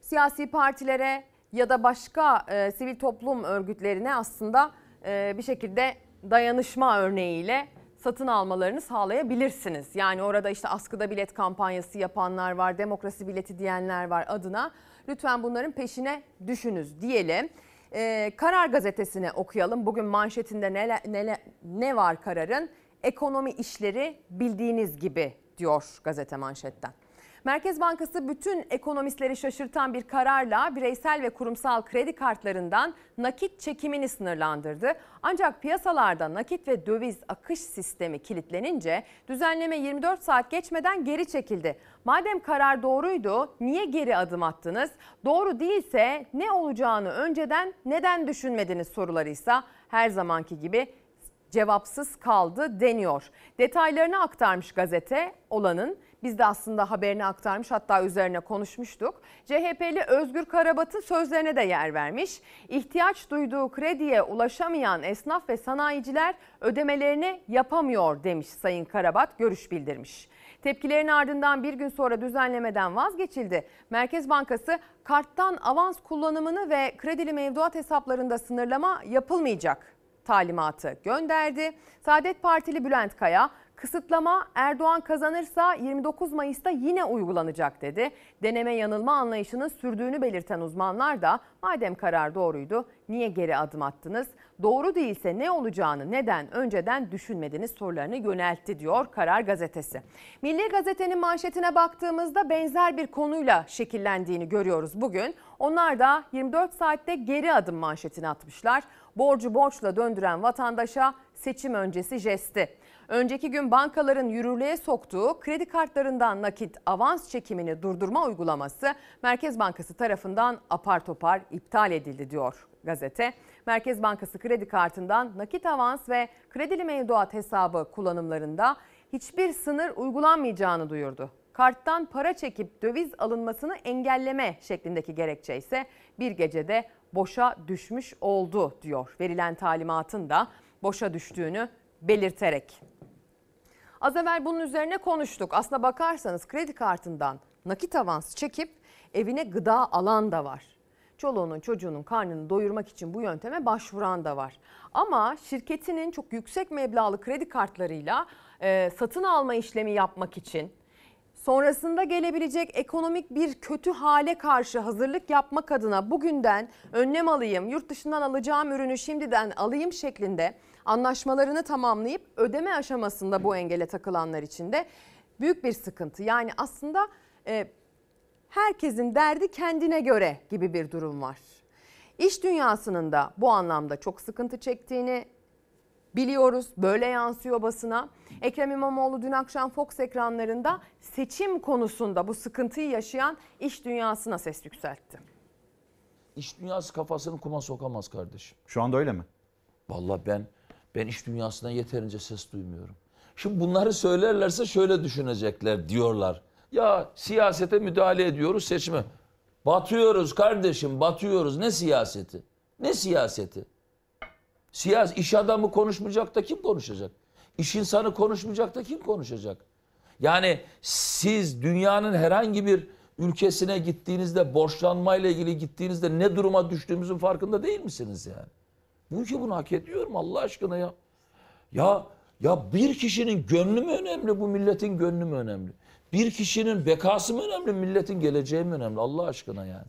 siyasi partilere ya da başka e, sivil toplum örgütlerine aslında e, bir şekilde dayanışma örneğiyle satın almalarını sağlayabilirsiniz. Yani orada işte askıda bilet kampanyası yapanlar var, demokrasi bileti diyenler var adına. Lütfen bunların peşine düşünüz diyelim. Ee, Karar gazetesini okuyalım. Bugün manşetinde ne, ne, ne var kararın? Ekonomi işleri bildiğiniz gibi diyor gazete manşetten. Merkez Bankası bütün ekonomistleri şaşırtan bir kararla bireysel ve kurumsal kredi kartlarından nakit çekimini sınırlandırdı. Ancak piyasalarda nakit ve döviz akış sistemi kilitlenince düzenleme 24 saat geçmeden geri çekildi. Madem karar doğruydu niye geri adım attınız? Doğru değilse ne olacağını önceden neden düşünmediniz soruları ise her zamanki gibi cevapsız kaldı deniyor. Detaylarını aktarmış gazete olanın. Biz de aslında haberini aktarmış hatta üzerine konuşmuştuk. CHP'li Özgür Karabat'ın sözlerine de yer vermiş. İhtiyaç duyduğu krediye ulaşamayan esnaf ve sanayiciler ödemelerini yapamıyor demiş Sayın Karabat görüş bildirmiş. Tepkilerin ardından bir gün sonra düzenlemeden vazgeçildi. Merkez Bankası karttan avans kullanımını ve kredili mevduat hesaplarında sınırlama yapılmayacak talimatı gönderdi. Saadet Partili Bülent Kaya kısıtlama Erdoğan kazanırsa 29 Mayıs'ta yine uygulanacak dedi. Deneme yanılma anlayışının sürdüğünü belirten uzmanlar da madem karar doğruydu niye geri adım attınız? Doğru değilse ne olacağını neden önceden düşünmediniz sorularını yöneltti diyor Karar Gazetesi. Milli Gazete'nin manşetine baktığımızda benzer bir konuyla şekillendiğini görüyoruz bugün. Onlar da 24 saatte geri adım manşetini atmışlar. Borcu borçla döndüren vatandaşa seçim öncesi jesti. Önceki gün bankaların yürürlüğe soktuğu kredi kartlarından nakit avans çekimini durdurma uygulaması Merkez Bankası tarafından apar topar iptal edildi diyor gazete. Merkez Bankası kredi kartından nakit avans ve kredili mevduat hesabı kullanımlarında hiçbir sınır uygulanmayacağını duyurdu. Karttan para çekip döviz alınmasını engelleme şeklindeki gerekçe ise bir gecede boşa düşmüş oldu diyor. Verilen talimatın da boşa düştüğünü belirterek. Az evvel bunun üzerine konuştuk. Aslına bakarsanız kredi kartından nakit avans çekip evine gıda alan da var. Çoluğunun çocuğunun karnını doyurmak için bu yönteme başvuran da var. Ama şirketinin çok yüksek meblağlı kredi kartlarıyla e, satın alma işlemi yapmak için sonrasında gelebilecek ekonomik bir kötü hale karşı hazırlık yapmak adına bugünden önlem alayım, yurt dışından alacağım ürünü şimdiden alayım şeklinde anlaşmalarını tamamlayıp ödeme aşamasında bu engele takılanlar için de büyük bir sıkıntı. Yani aslında e, herkesin derdi kendine göre gibi bir durum var. İş dünyasının da bu anlamda çok sıkıntı çektiğini biliyoruz. Böyle yansıyor basına. Ekrem İmamoğlu dün akşam Fox ekranlarında seçim konusunda bu sıkıntıyı yaşayan iş dünyasına ses yükseltti. İş dünyası kafasını kuma sokamaz kardeşim. Şu anda öyle mi? Vallahi ben ben iş dünyasından yeterince ses duymuyorum. Şimdi bunları söylerlerse şöyle düşünecekler diyorlar. Ya siyasete müdahale ediyoruz seçime. Batıyoruz kardeşim batıyoruz. Ne siyaseti? Ne siyaseti? Siyas iş adamı konuşmayacak da kim konuşacak? İş insanı konuşmayacak da kim konuşacak? Yani siz dünyanın herhangi bir ülkesine gittiğinizde borçlanmayla ilgili gittiğinizde ne duruma düştüğümüzün farkında değil misiniz yani? Bu ülke bunu hak ediyor mu Allah aşkına ya? Ya ya bir kişinin gönlü mü önemli bu milletin gönlü mü önemli? Bir kişinin bekası mı önemli milletin geleceği mi önemli Allah aşkına yani?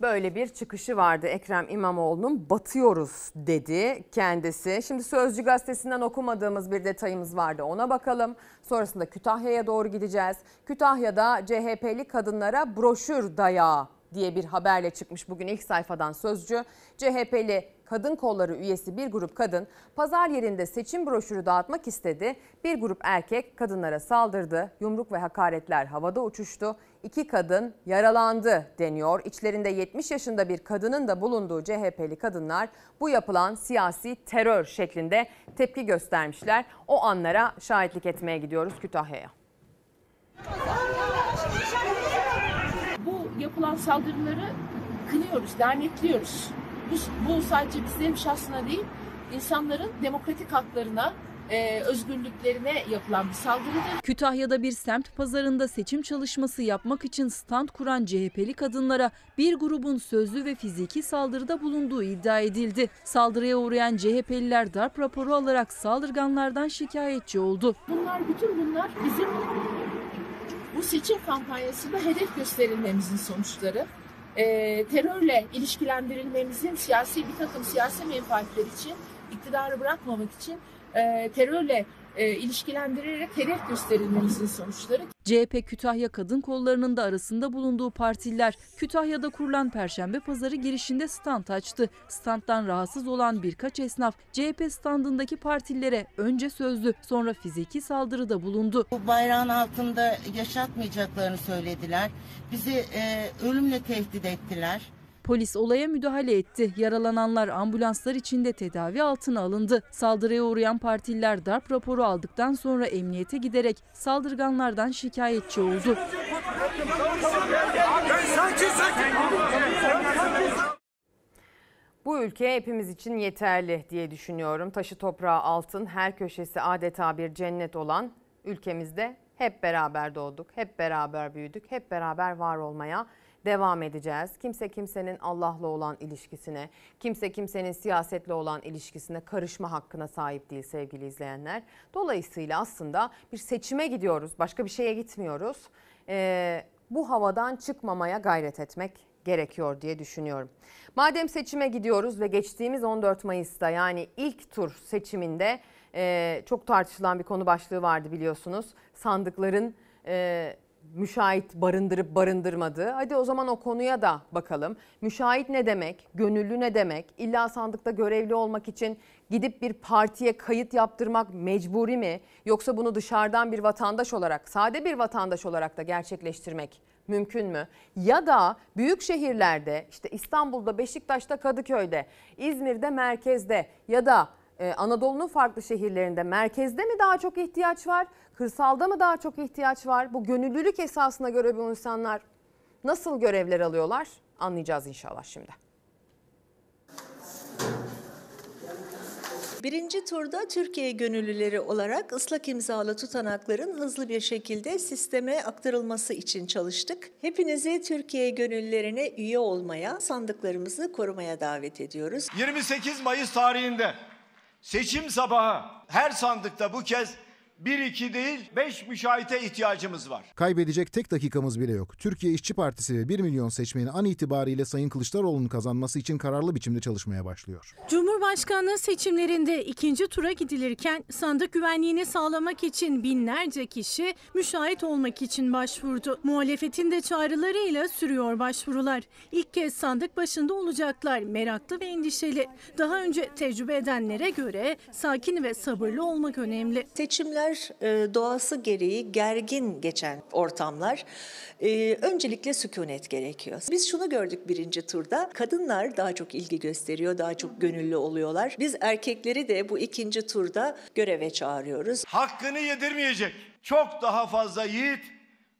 Böyle bir çıkışı vardı Ekrem İmamoğlu'nun batıyoruz dedi kendisi. Şimdi Sözcü gazetesinden okumadığımız bir detayımız vardı ona bakalım. Sonrasında Kütahya'ya doğru gideceğiz. Kütahya'da CHP'li kadınlara broşür dayağı diye bir haberle çıkmış bugün ilk sayfadan Sözcü. CHP'li kadın kolları üyesi bir grup kadın pazar yerinde seçim broşürü dağıtmak istedi. Bir grup erkek kadınlara saldırdı. Yumruk ve hakaretler havada uçuştu. İki kadın yaralandı deniyor. İçlerinde 70 yaşında bir kadının da bulunduğu CHP'li kadınlar bu yapılan siyasi terör şeklinde tepki göstermişler. O anlara şahitlik etmeye gidiyoruz Kütahya'ya. Bu yapılan saldırıları kınıyoruz, lanetliyoruz. Bu, bu sadece bizlerin şahsına değil, insanların demokratik haklarına, e, özgürlüklerine yapılan bir saldırıdır. Kütahya'da bir semt pazarında seçim çalışması yapmak için stand kuran CHP'li kadınlara bir grubun sözlü ve fiziki saldırıda bulunduğu iddia edildi. Saldırıya uğrayan CHP'liler darp raporu alarak saldırganlardan şikayetçi oldu. Bunlar, bütün bunlar bizim bu seçim kampanyasında hedef gösterilmemizin sonuçları. E, terörle ilişkilendirilmemizin siyasi bir takım siyasi menfaatler için iktidarı bırakmamak için e, terörle e, ilişkilendirilerek hedef gösterilmemizin sonuçları. CHP Kütahya Kadın Kolları'nın da arasında bulunduğu partililer Kütahya'da kurulan Perşembe Pazarı girişinde stand açtı. Standtan rahatsız olan birkaç esnaf CHP standındaki partilere önce sözlü sonra fiziki saldırıda bulundu. Bu bayrağın altında yaşatmayacaklarını söylediler. Bizi e, ölümle tehdit ettiler. Polis olaya müdahale etti. Yaralananlar ambulanslar içinde tedavi altına alındı. Saldırıya uğrayan partililer darp raporu aldıktan sonra emniyete giderek saldırganlardan şikayetçi oldu. Bu ülke hepimiz için yeterli diye düşünüyorum. Taşı toprağı altın, her köşesi adeta bir cennet olan ülkemizde hep beraber doğduk, hep beraber büyüdük, hep beraber var olmaya devam edeceğiz. Kimse kimsenin Allah'la olan ilişkisine, kimse kimsenin siyasetle olan ilişkisine karışma hakkına sahip değil sevgili izleyenler. Dolayısıyla aslında bir seçime gidiyoruz, başka bir şeye gitmiyoruz. Ee, bu havadan çıkmamaya gayret etmek gerekiyor diye düşünüyorum. Madem seçime gidiyoruz ve geçtiğimiz 14 Mayıs'ta yani ilk tur seçiminde e, çok tartışılan bir konu başlığı vardı biliyorsunuz. Sandıkların e, müşahit barındırıp barındırmadığı. Hadi o zaman o konuya da bakalım. Müşahit ne demek? Gönüllü ne demek? İlla sandıkta görevli olmak için gidip bir partiye kayıt yaptırmak mecburi mi? Yoksa bunu dışarıdan bir vatandaş olarak, sade bir vatandaş olarak da gerçekleştirmek mümkün mü? Ya da büyük şehirlerde işte İstanbul'da, Beşiktaş'ta, Kadıköy'de, İzmir'de, merkezde ya da ee, Anadolu'nun farklı şehirlerinde merkezde mi daha çok ihtiyaç var? Kırsalda mı daha çok ihtiyaç var? Bu gönüllülük esasına göre bu insanlar nasıl görevler alıyorlar? Anlayacağız inşallah şimdi. Birinci turda Türkiye gönüllüleri olarak ıslak imzalı tutanakların hızlı bir şekilde sisteme aktarılması için çalıştık. Hepinizi Türkiye gönüllülerine üye olmaya, sandıklarımızı korumaya davet ediyoruz. 28 Mayıs tarihinde seçim sabahı her sandıkta bu kez 1-2 değil 5 müşahite ihtiyacımız var. Kaybedecek tek dakikamız bile yok. Türkiye İşçi Partisi ve 1 milyon seçmeni an itibariyle Sayın Kılıçdaroğlu'nun kazanması için kararlı biçimde çalışmaya başlıyor. Cumhurbaşkanlığı seçimlerinde ikinci tura gidilirken sandık güvenliğini sağlamak için binlerce kişi müşahit olmak için başvurdu. Muhalefetin de çağrılarıyla sürüyor başvurular. İlk kez sandık başında olacaklar meraklı ve endişeli. Daha önce tecrübe edenlere göre sakin ve sabırlı olmak önemli. Seçimler e, doğası gereği gergin geçen ortamlar. E, öncelikle sükunet gerekiyor. Biz şunu gördük birinci turda. Kadınlar daha çok ilgi gösteriyor, daha çok gönüllü oluyorlar. Biz erkekleri de bu ikinci turda göreve çağırıyoruz. Hakkını yedirmeyecek çok daha fazla yiğit,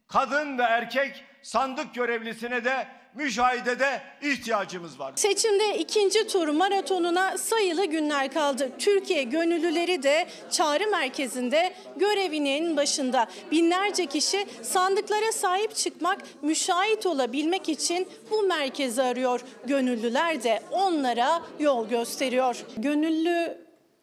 kadın ve erkek sandık görevlisine de müşahidede ihtiyacımız var. Seçimde ikinci tur maratonuna sayılı günler kaldı. Türkiye gönüllüleri de çağrı merkezinde görevinin başında. Binlerce kişi sandıklara sahip çıkmak, müşahit olabilmek için bu merkezi arıyor. Gönüllüler de onlara yol gösteriyor. Gönüllü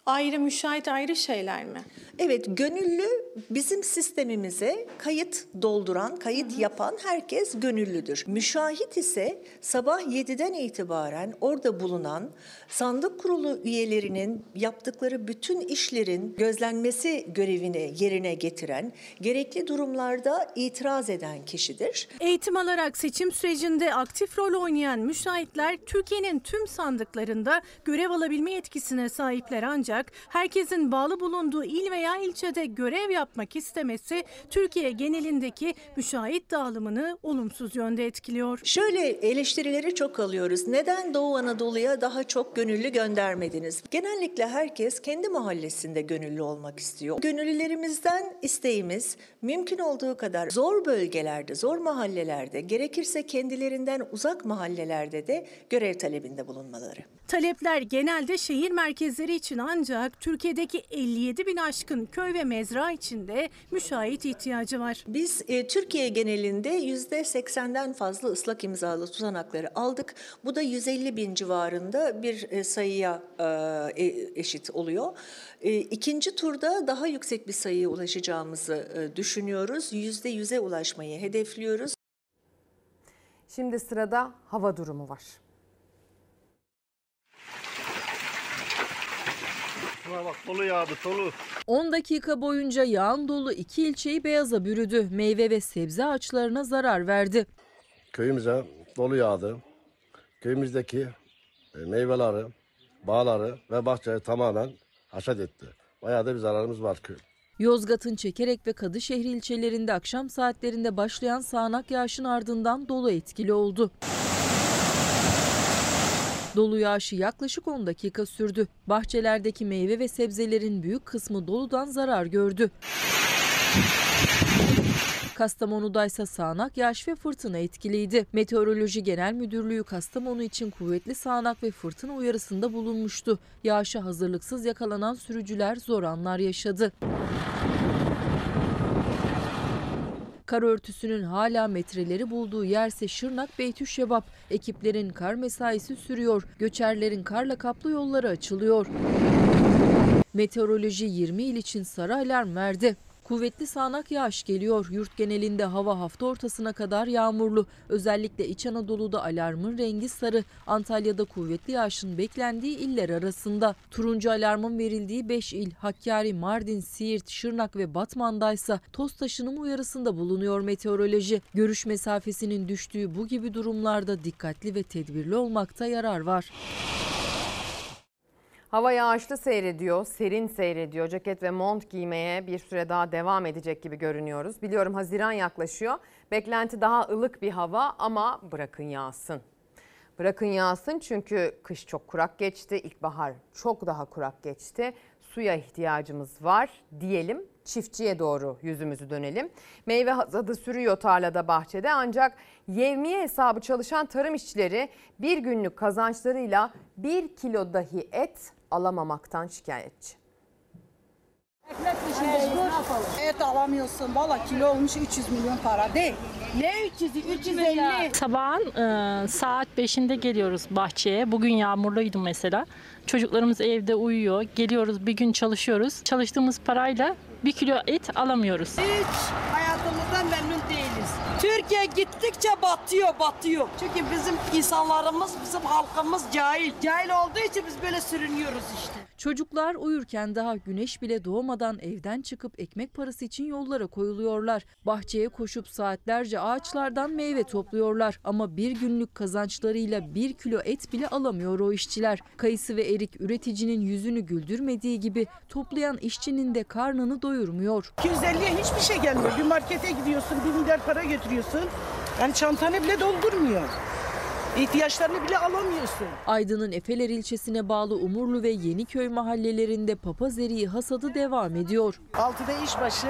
ayrı, müşahit ayrı şeyler mi? Evet, gönüllü bizim sistemimize kayıt dolduran, kayıt yapan herkes gönüllüdür. Müşahit ise sabah 7'den itibaren orada bulunan sandık kurulu üyelerinin yaptıkları bütün işlerin gözlenmesi görevini yerine getiren, gerekli durumlarda itiraz eden kişidir. Eğitim alarak seçim sürecinde aktif rol oynayan müşahitler Türkiye'nin tüm sandıklarında görev alabilme yetkisine sahipler ancak herkesin bağlı bulunduğu il veya ilçede görev yapmak istemesi Türkiye genelindeki müşahit dağılımını olumsuz yönde etkiliyor. Şöyle eleştirileri çok alıyoruz. Neden Doğu Anadolu'ya daha çok gönüllü göndermediniz? Genellikle herkes kendi mahallesinde gönüllü olmak istiyor. Gönüllülerimizden isteğimiz mümkün olduğu kadar zor bölgelerde, zor mahallelerde, gerekirse kendilerinden uzak mahallelerde de görev talebinde bulunmaları. Talepler genelde şehir merkezleri için ancak Türkiye'deki 57 bin aşkın köy ve mezra içinde müşahit ihtiyacı var. Biz e, Türkiye genelinde %80'den fazla ıslak imzalı tutanakları aldık. Bu da 150 bin civarında bir e, sayıya e, eşit oluyor. E, ikinci turda daha yüksek bir sayıya ulaşacağımızı e, düşünüyoruz. %100'e ulaşmayı hedefliyoruz. Şimdi sırada hava durumu var. Şuna bak dolu yağdı dolu. 10 dakika boyunca yağan dolu iki ilçeyi beyaza bürüdü. Meyve ve sebze ağaçlarına zarar verdi. Köyümüze dolu yağdı. Köyümüzdeki e, meyveleri, bağları ve bahçeyi tamamen haşat etti. Bayağı da bir zararımız var köy. Yozgat'ın Çekerek ve Kadışehir ilçelerinde akşam saatlerinde başlayan sağanak yağışın ardından dolu etkili oldu. Dolu yağışı yaklaşık 10 dakika sürdü. Bahçelerdeki meyve ve sebzelerin büyük kısmı doludan zarar gördü. Kastamonu'da ise sağanak yağış ve fırtına etkiliydi. Meteoroloji Genel Müdürlüğü Kastamonu için kuvvetli sağanak ve fırtına uyarısında bulunmuştu. Yağışa hazırlıksız yakalanan sürücüler zor anlar yaşadı. Kar örtüsünün hala metreleri bulduğu yerse Şırnak Beytüşşebap. Ekiplerin kar mesaisi sürüyor. Göçerlerin karla kaplı yolları açılıyor. Meteoroloji 20 il için sarı alarm verdi. Kuvvetli sağanak yağış geliyor. Yurt genelinde hava hafta ortasına kadar yağmurlu. Özellikle İç Anadolu'da alarmın rengi sarı. Antalya'da kuvvetli yağışın beklendiği iller arasında. Turuncu alarmın verildiği 5 il Hakkari, Mardin, Siirt, Şırnak ve Batman'da ise toz taşınımı uyarısında bulunuyor meteoroloji. Görüş mesafesinin düştüğü bu gibi durumlarda dikkatli ve tedbirli olmakta yarar var. Hava yağışlı seyrediyor, serin seyrediyor. Ceket ve mont giymeye bir süre daha devam edecek gibi görünüyoruz. Biliyorum Haziran yaklaşıyor. Beklenti daha ılık bir hava ama bırakın yağsın. Bırakın yağsın çünkü kış çok kurak geçti. İlkbahar çok daha kurak geçti. Suya ihtiyacımız var diyelim. Çiftçiye doğru yüzümüzü dönelim. Meyve hasadı sürüyor tarlada bahçede ancak yevmiye hesabı çalışan tarım işçileri bir günlük kazançlarıyla bir kilo dahi et alamamaktan şikayetçi. Et alamıyorsun. Valla kilo olmuş 300 milyon para değil. Ne 300'ü? 350. Sabahın e, saat 5'inde geliyoruz bahçeye. Bugün yağmurluydu mesela. Çocuklarımız evde uyuyor. Geliyoruz bir gün çalışıyoruz. Çalıştığımız parayla bir kilo et alamıyoruz. Hiç hayatımızdan memnun değiliz. Türkiye gittikçe batıyor, batıyor. Çünkü bizim insanlarımız, bizim halkımız cahil. Cahil olduğu için biz böyle sürünüyoruz işte. Çocuklar uyurken daha güneş bile doğmadan evden çıkıp ekmek parası için yollara koyuluyorlar. Bahçeye koşup saatlerce ağaçlardan meyve topluyorlar. Ama bir günlük kazançlarıyla bir kilo et bile alamıyor o işçiler. Kayısı ve erik üreticinin yüzünü güldürmediği gibi toplayan işçinin de karnını doyurmuyor. 250'ye hiçbir şey gelmiyor. Bir markete gidiyorsun, bir milyar para götürüyorsun. Yani çantanı bile doldurmuyor. İhtiyaçlarını bile alamıyorsun. Aydın'ın Efeler ilçesine bağlı Umurlu ve Yeniköy mahallelerinde papaz eriği hasadı devam ediyor. 6'da işbaşı,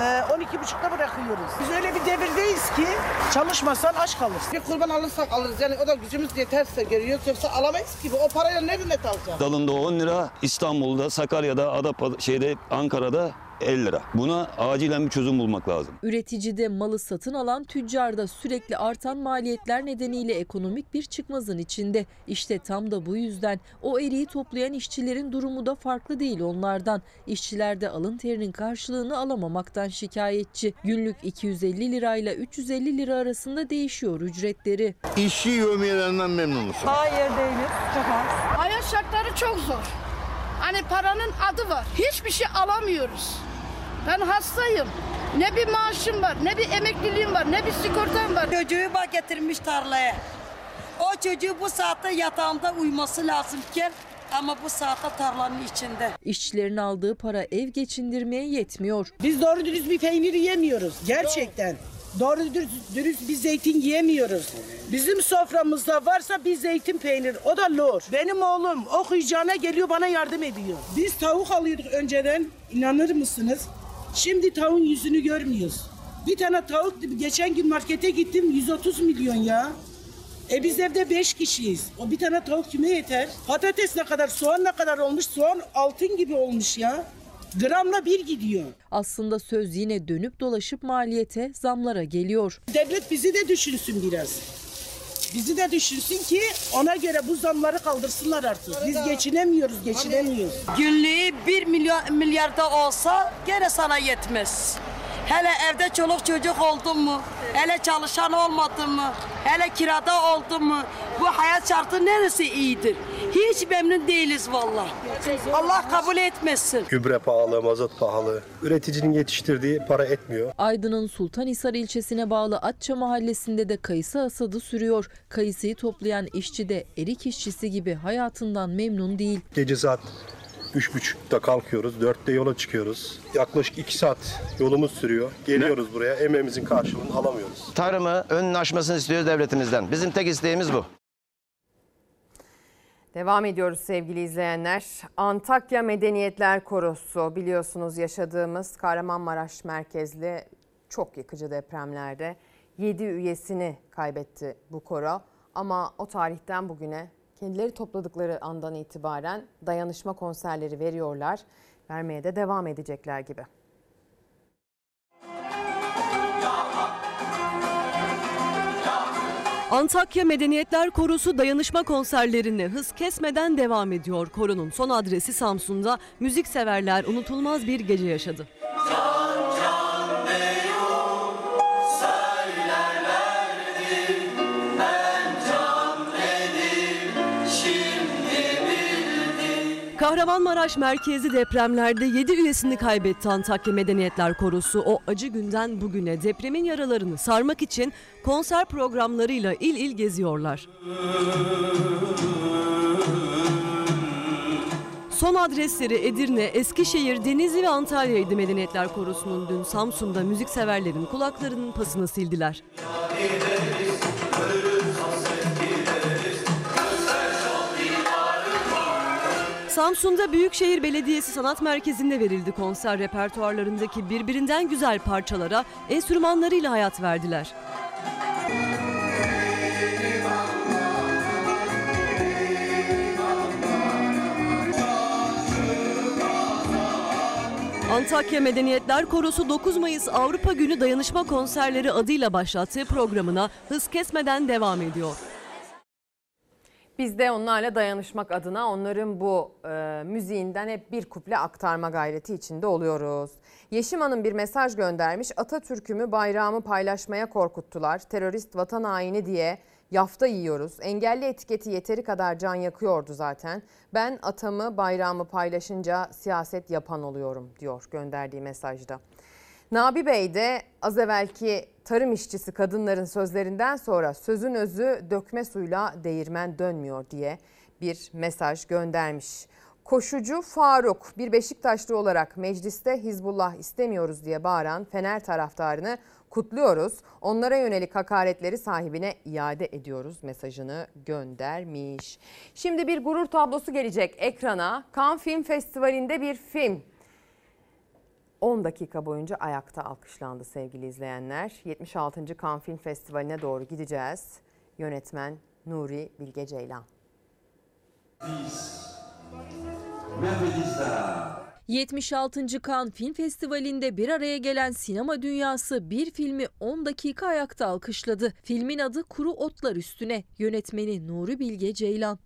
e, 12.30'da bırakıyoruz. Biz öyle bir devirdeyiz ki çalışmasan aç kalırsın. Bir kurban alırsak alırız. Yani o da gücümüz yeterse görüyoruz. Yoksa alamayız ki. O parayla ne hürmet alacağız? Dalında 10 lira, İstanbul'da, Sakarya'da, Adapa, şeyde, Ankara'da 50 lira. Buna acilen bir çözüm bulmak lazım. Üreticide malı satın alan tüccarda sürekli artan maliyetler nedeniyle ekonomik bir çıkmazın içinde. İşte tam da bu yüzden o eriği toplayan işçilerin durumu da farklı değil onlardan. İşçiler de alın terinin karşılığını alamamaktan şikayetçi. Günlük 250 lirayla 350 lira arasında değişiyor ücretleri. İşçi yövmiyelerinden memnunuz. Hayır değiliz. Çok az. Hayat şartları çok zor. Hani paranın adı var. Hiçbir şey alamıyoruz. Ben hastayım. Ne bir maaşım var, ne bir emekliliğim var, ne bir sigortam var. Çocuğu bak getirmiş tarlaya. O çocuğu bu saatte yatağında uyuması lazımken ama bu saatte tarlanın içinde. İşçilerin aldığı para ev geçindirmeye yetmiyor. Biz doğru dürüst bir peynir yemiyoruz. Gerçekten. Doğru dürüst, dürüst bir zeytin yiyemiyoruz. Bizim soframızda varsa bir zeytin peynir. O da lor. Benim oğlum okuyacağına geliyor bana yardım ediyor. Biz tavuk alıyorduk önceden. İnanır mısınız? Şimdi tavuğun yüzünü görmüyoruz. Bir tane tavuk geçen gün markete gittim 130 milyon ya. E biz evde 5 kişiyiz. O bir tane tavuk kime yeter? Patates ne kadar, soğan ne kadar olmuş? Soğan altın gibi olmuş ya. Gramla bir gidiyor. Aslında söz yine dönüp dolaşıp maliyete, zamlara geliyor. Devlet bizi de düşünsün biraz. Bizi de düşünsün ki ona göre bu zamları kaldırsınlar artık. Biz geçinemiyoruz, geçinemiyoruz. Günlüğü 1 milyon milyarda olsa gene sana yetmez. Hele evde çoluk çocuk oldu mu? Hele çalışan olmadı mı? Hele kirada oldu mu? Bu hayat şartı neresi iyidir? Hiç memnun değiliz vallahi. Allah kabul etmesin. Gübre pahalı, mazot pahalı. Üreticinin yetiştirdiği para etmiyor. Aydın'ın Sultanhisar ilçesine bağlı Atça mahallesinde de kayısı hasadı sürüyor. Kayısıyı toplayan işçi de erik işçisi gibi hayatından memnun değil. Gece saat üç buçukta kalkıyoruz, dörtte yola çıkıyoruz. Yaklaşık iki saat yolumuz sürüyor. Geliyoruz buraya, emeğimizin karşılığını alamıyoruz. Tarımı önünü aşmasını istiyoruz devletimizden. Bizim tek isteğimiz bu. Devam ediyoruz sevgili izleyenler. Antakya Medeniyetler Korosu biliyorsunuz yaşadığımız Kahramanmaraş merkezli çok yıkıcı depremlerde 7 üyesini kaybetti bu koro. Ama o tarihten bugüne kendileri topladıkları andan itibaren dayanışma konserleri veriyorlar. Vermeye de devam edecekler gibi. Antakya Medeniyetler Korosu dayanışma konserlerine hız kesmeden devam ediyor. Koronun son adresi Samsun'da müzikseverler unutulmaz bir gece yaşadı. Kahramanmaraş merkezi depremlerde 7 üyesini kaybetti Antakya Medeniyetler Korosu. O acı günden bugüne depremin yaralarını sarmak için konser programlarıyla il il geziyorlar. Son adresleri Edirne, Eskişehir, Denizli ve Antalya'ydı Medeniyetler Korosu'nun dün Samsun'da müzikseverlerin kulaklarının pasını sildiler. Samsun'da Büyükşehir Belediyesi Sanat Merkezi'nde verildi konser repertuarlarındaki birbirinden güzel parçalara enstrümanlarıyla hayat verdiler. Antakya Medeniyetler Korosu 9 Mayıs Avrupa Günü Dayanışma Konserleri adıyla başlattığı programına hız kesmeden devam ediyor. Biz de onlarla dayanışmak adına onların bu e, müziğinden hep bir kuple aktarma gayreti içinde oluyoruz. Yeşim Hanım bir mesaj göndermiş. Atatürk'ümü bayrağımı paylaşmaya korkuttular. Terörist vatan haini diye yafta yiyoruz. Engelli etiketi yeteri kadar can yakıyordu zaten. Ben atamı bayrağımı paylaşınca siyaset yapan oluyorum diyor gönderdiği mesajda. Nabi Bey de az evvelki tarım işçisi kadınların sözlerinden sonra sözün özü dökme suyla değirmen dönmüyor diye bir mesaj göndermiş. Koşucu Faruk bir Beşiktaşlı olarak mecliste Hizbullah istemiyoruz diye bağıran Fener taraftarını kutluyoruz. Onlara yönelik hakaretleri sahibine iade ediyoruz mesajını göndermiş. Şimdi bir gurur tablosu gelecek ekrana. Cannes Film Festivali'nde bir film 10 dakika boyunca ayakta alkışlandı sevgili izleyenler. 76. Cannes Film Festivali'ne doğru gideceğiz. Yönetmen Nuri Bilge Ceylan. 76. Cannes Film Festivali'nde bir araya gelen sinema dünyası bir filmi 10 dakika ayakta alkışladı. Filmin adı Kuru Otlar Üstüne. Yönetmeni Nuri Bilge Ceylan.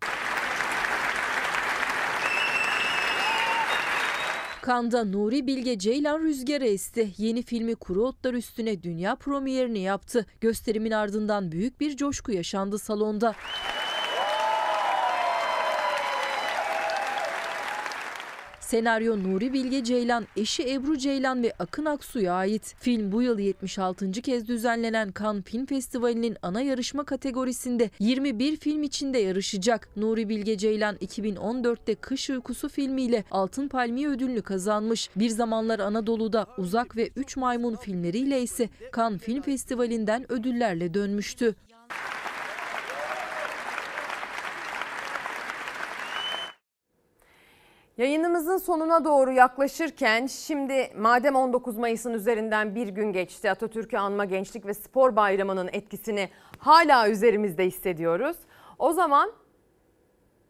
Kanda Nuri Bilge Ceylan rüzgara esti. Yeni filmi Kuru Otlar Üstüne dünya premierini yaptı. Gösterimin ardından büyük bir coşku yaşandı salonda. Senaryo Nuri Bilge Ceylan, eşi Ebru Ceylan ve Akın Aksu'ya ait. Film bu yıl 76. kez düzenlenen Cannes Film Festivali'nin ana yarışma kategorisinde 21 film içinde yarışacak. Nuri Bilge Ceylan 2014'te Kış Uykusu filmiyle Altın Palmiye ödülünü kazanmış. Bir zamanlar Anadolu'da Uzak ve Üç Maymun filmleriyle ise Cannes Film Festivali'nden ödüllerle dönmüştü. Yayınımızın sonuna doğru yaklaşırken şimdi madem 19 Mayıs'ın üzerinden bir gün geçti Atatürk'ü anma Gençlik ve Spor Bayramı'nın etkisini hala üzerimizde hissediyoruz. O zaman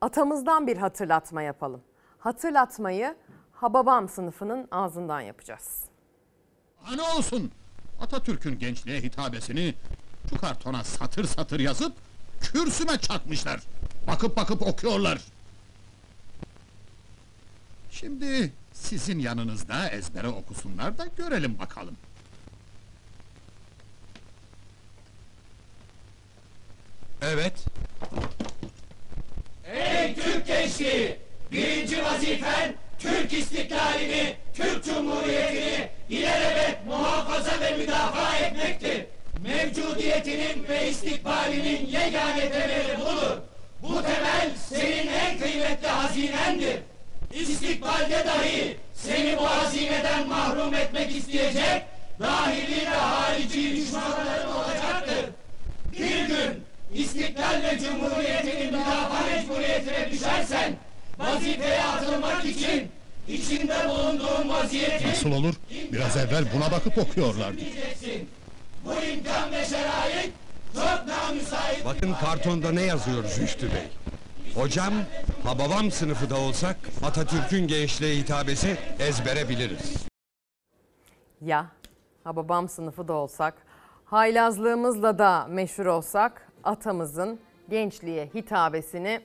atamızdan bir hatırlatma yapalım. Hatırlatmayı Hababam sınıfının ağzından yapacağız. Ne olsun Atatürk'ün gençliğe hitabesini şu kartona satır satır yazıp kürsüme çakmışlar. Bakıp bakıp okuyorlar. Şimdi sizin yanınızda ezbere okusunlar da görelim bakalım. Evet. Ey Türk gençliği! Birinci vazifen Türk istiklalini, Türk Cumhuriyeti'ni ilelebet muhafaza ve müdafaa etmektir. Mevcudiyetinin ve istikbalinin yegane temeli budur. Bu temel senin en kıymetli hazinendir. İstikbalde dahi seni bu hazineden mahrum etmek isteyecek dahili ve harici düşmanların olacaktır. Bir gün İstiklal ve Cumhuriyetinin müdafaa mecburiyetine düşer vazifeye atılmak için içinde bulunduğun vaziyeti Nasıl olur? Biraz evvel buna bakıp okuyorlardı. Bu imkan ve şerait çok namüsait. Bakın kartonda ne yazıyor Rüştü Bey. Hocam, ha babam sınıfı da olsak Atatürk'ün gençliğe hitabesi ezbere biliriz. Ya ha babam sınıfı da olsak, haylazlığımızla da meşhur olsak atamızın gençliğe hitabesini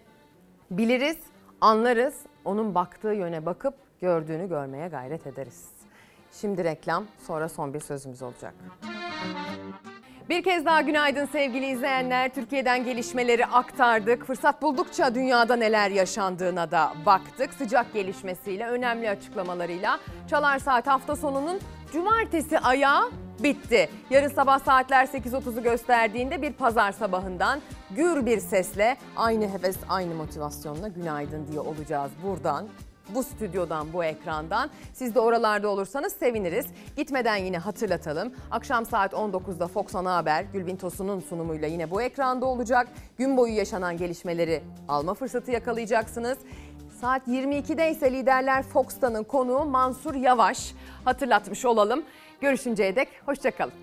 biliriz, anlarız. Onun baktığı yöne bakıp gördüğünü görmeye gayret ederiz. Şimdi reklam, sonra son bir sözümüz olacak. Bir kez daha günaydın sevgili izleyenler. Türkiye'den gelişmeleri aktardık. Fırsat buldukça dünyada neler yaşandığına da baktık. Sıcak gelişmesiyle, önemli açıklamalarıyla Çalar Saat hafta sonunun cumartesi ayağı bitti. Yarın sabah saatler 8.30'u gösterdiğinde bir pazar sabahından gür bir sesle aynı heves, aynı motivasyonla günaydın diye olacağız buradan bu stüdyodan, bu ekrandan. Siz de oralarda olursanız seviniriz. Gitmeden yine hatırlatalım. Akşam saat 19'da Fox Ana Haber, Gülbin Tosun'un sunumuyla yine bu ekranda olacak. Gün boyu yaşanan gelişmeleri alma fırsatı yakalayacaksınız. Saat 22'de ise Liderler Fox'tanın konuğu Mansur Yavaş. Hatırlatmış olalım. Görüşünceye dek hoşçakalın.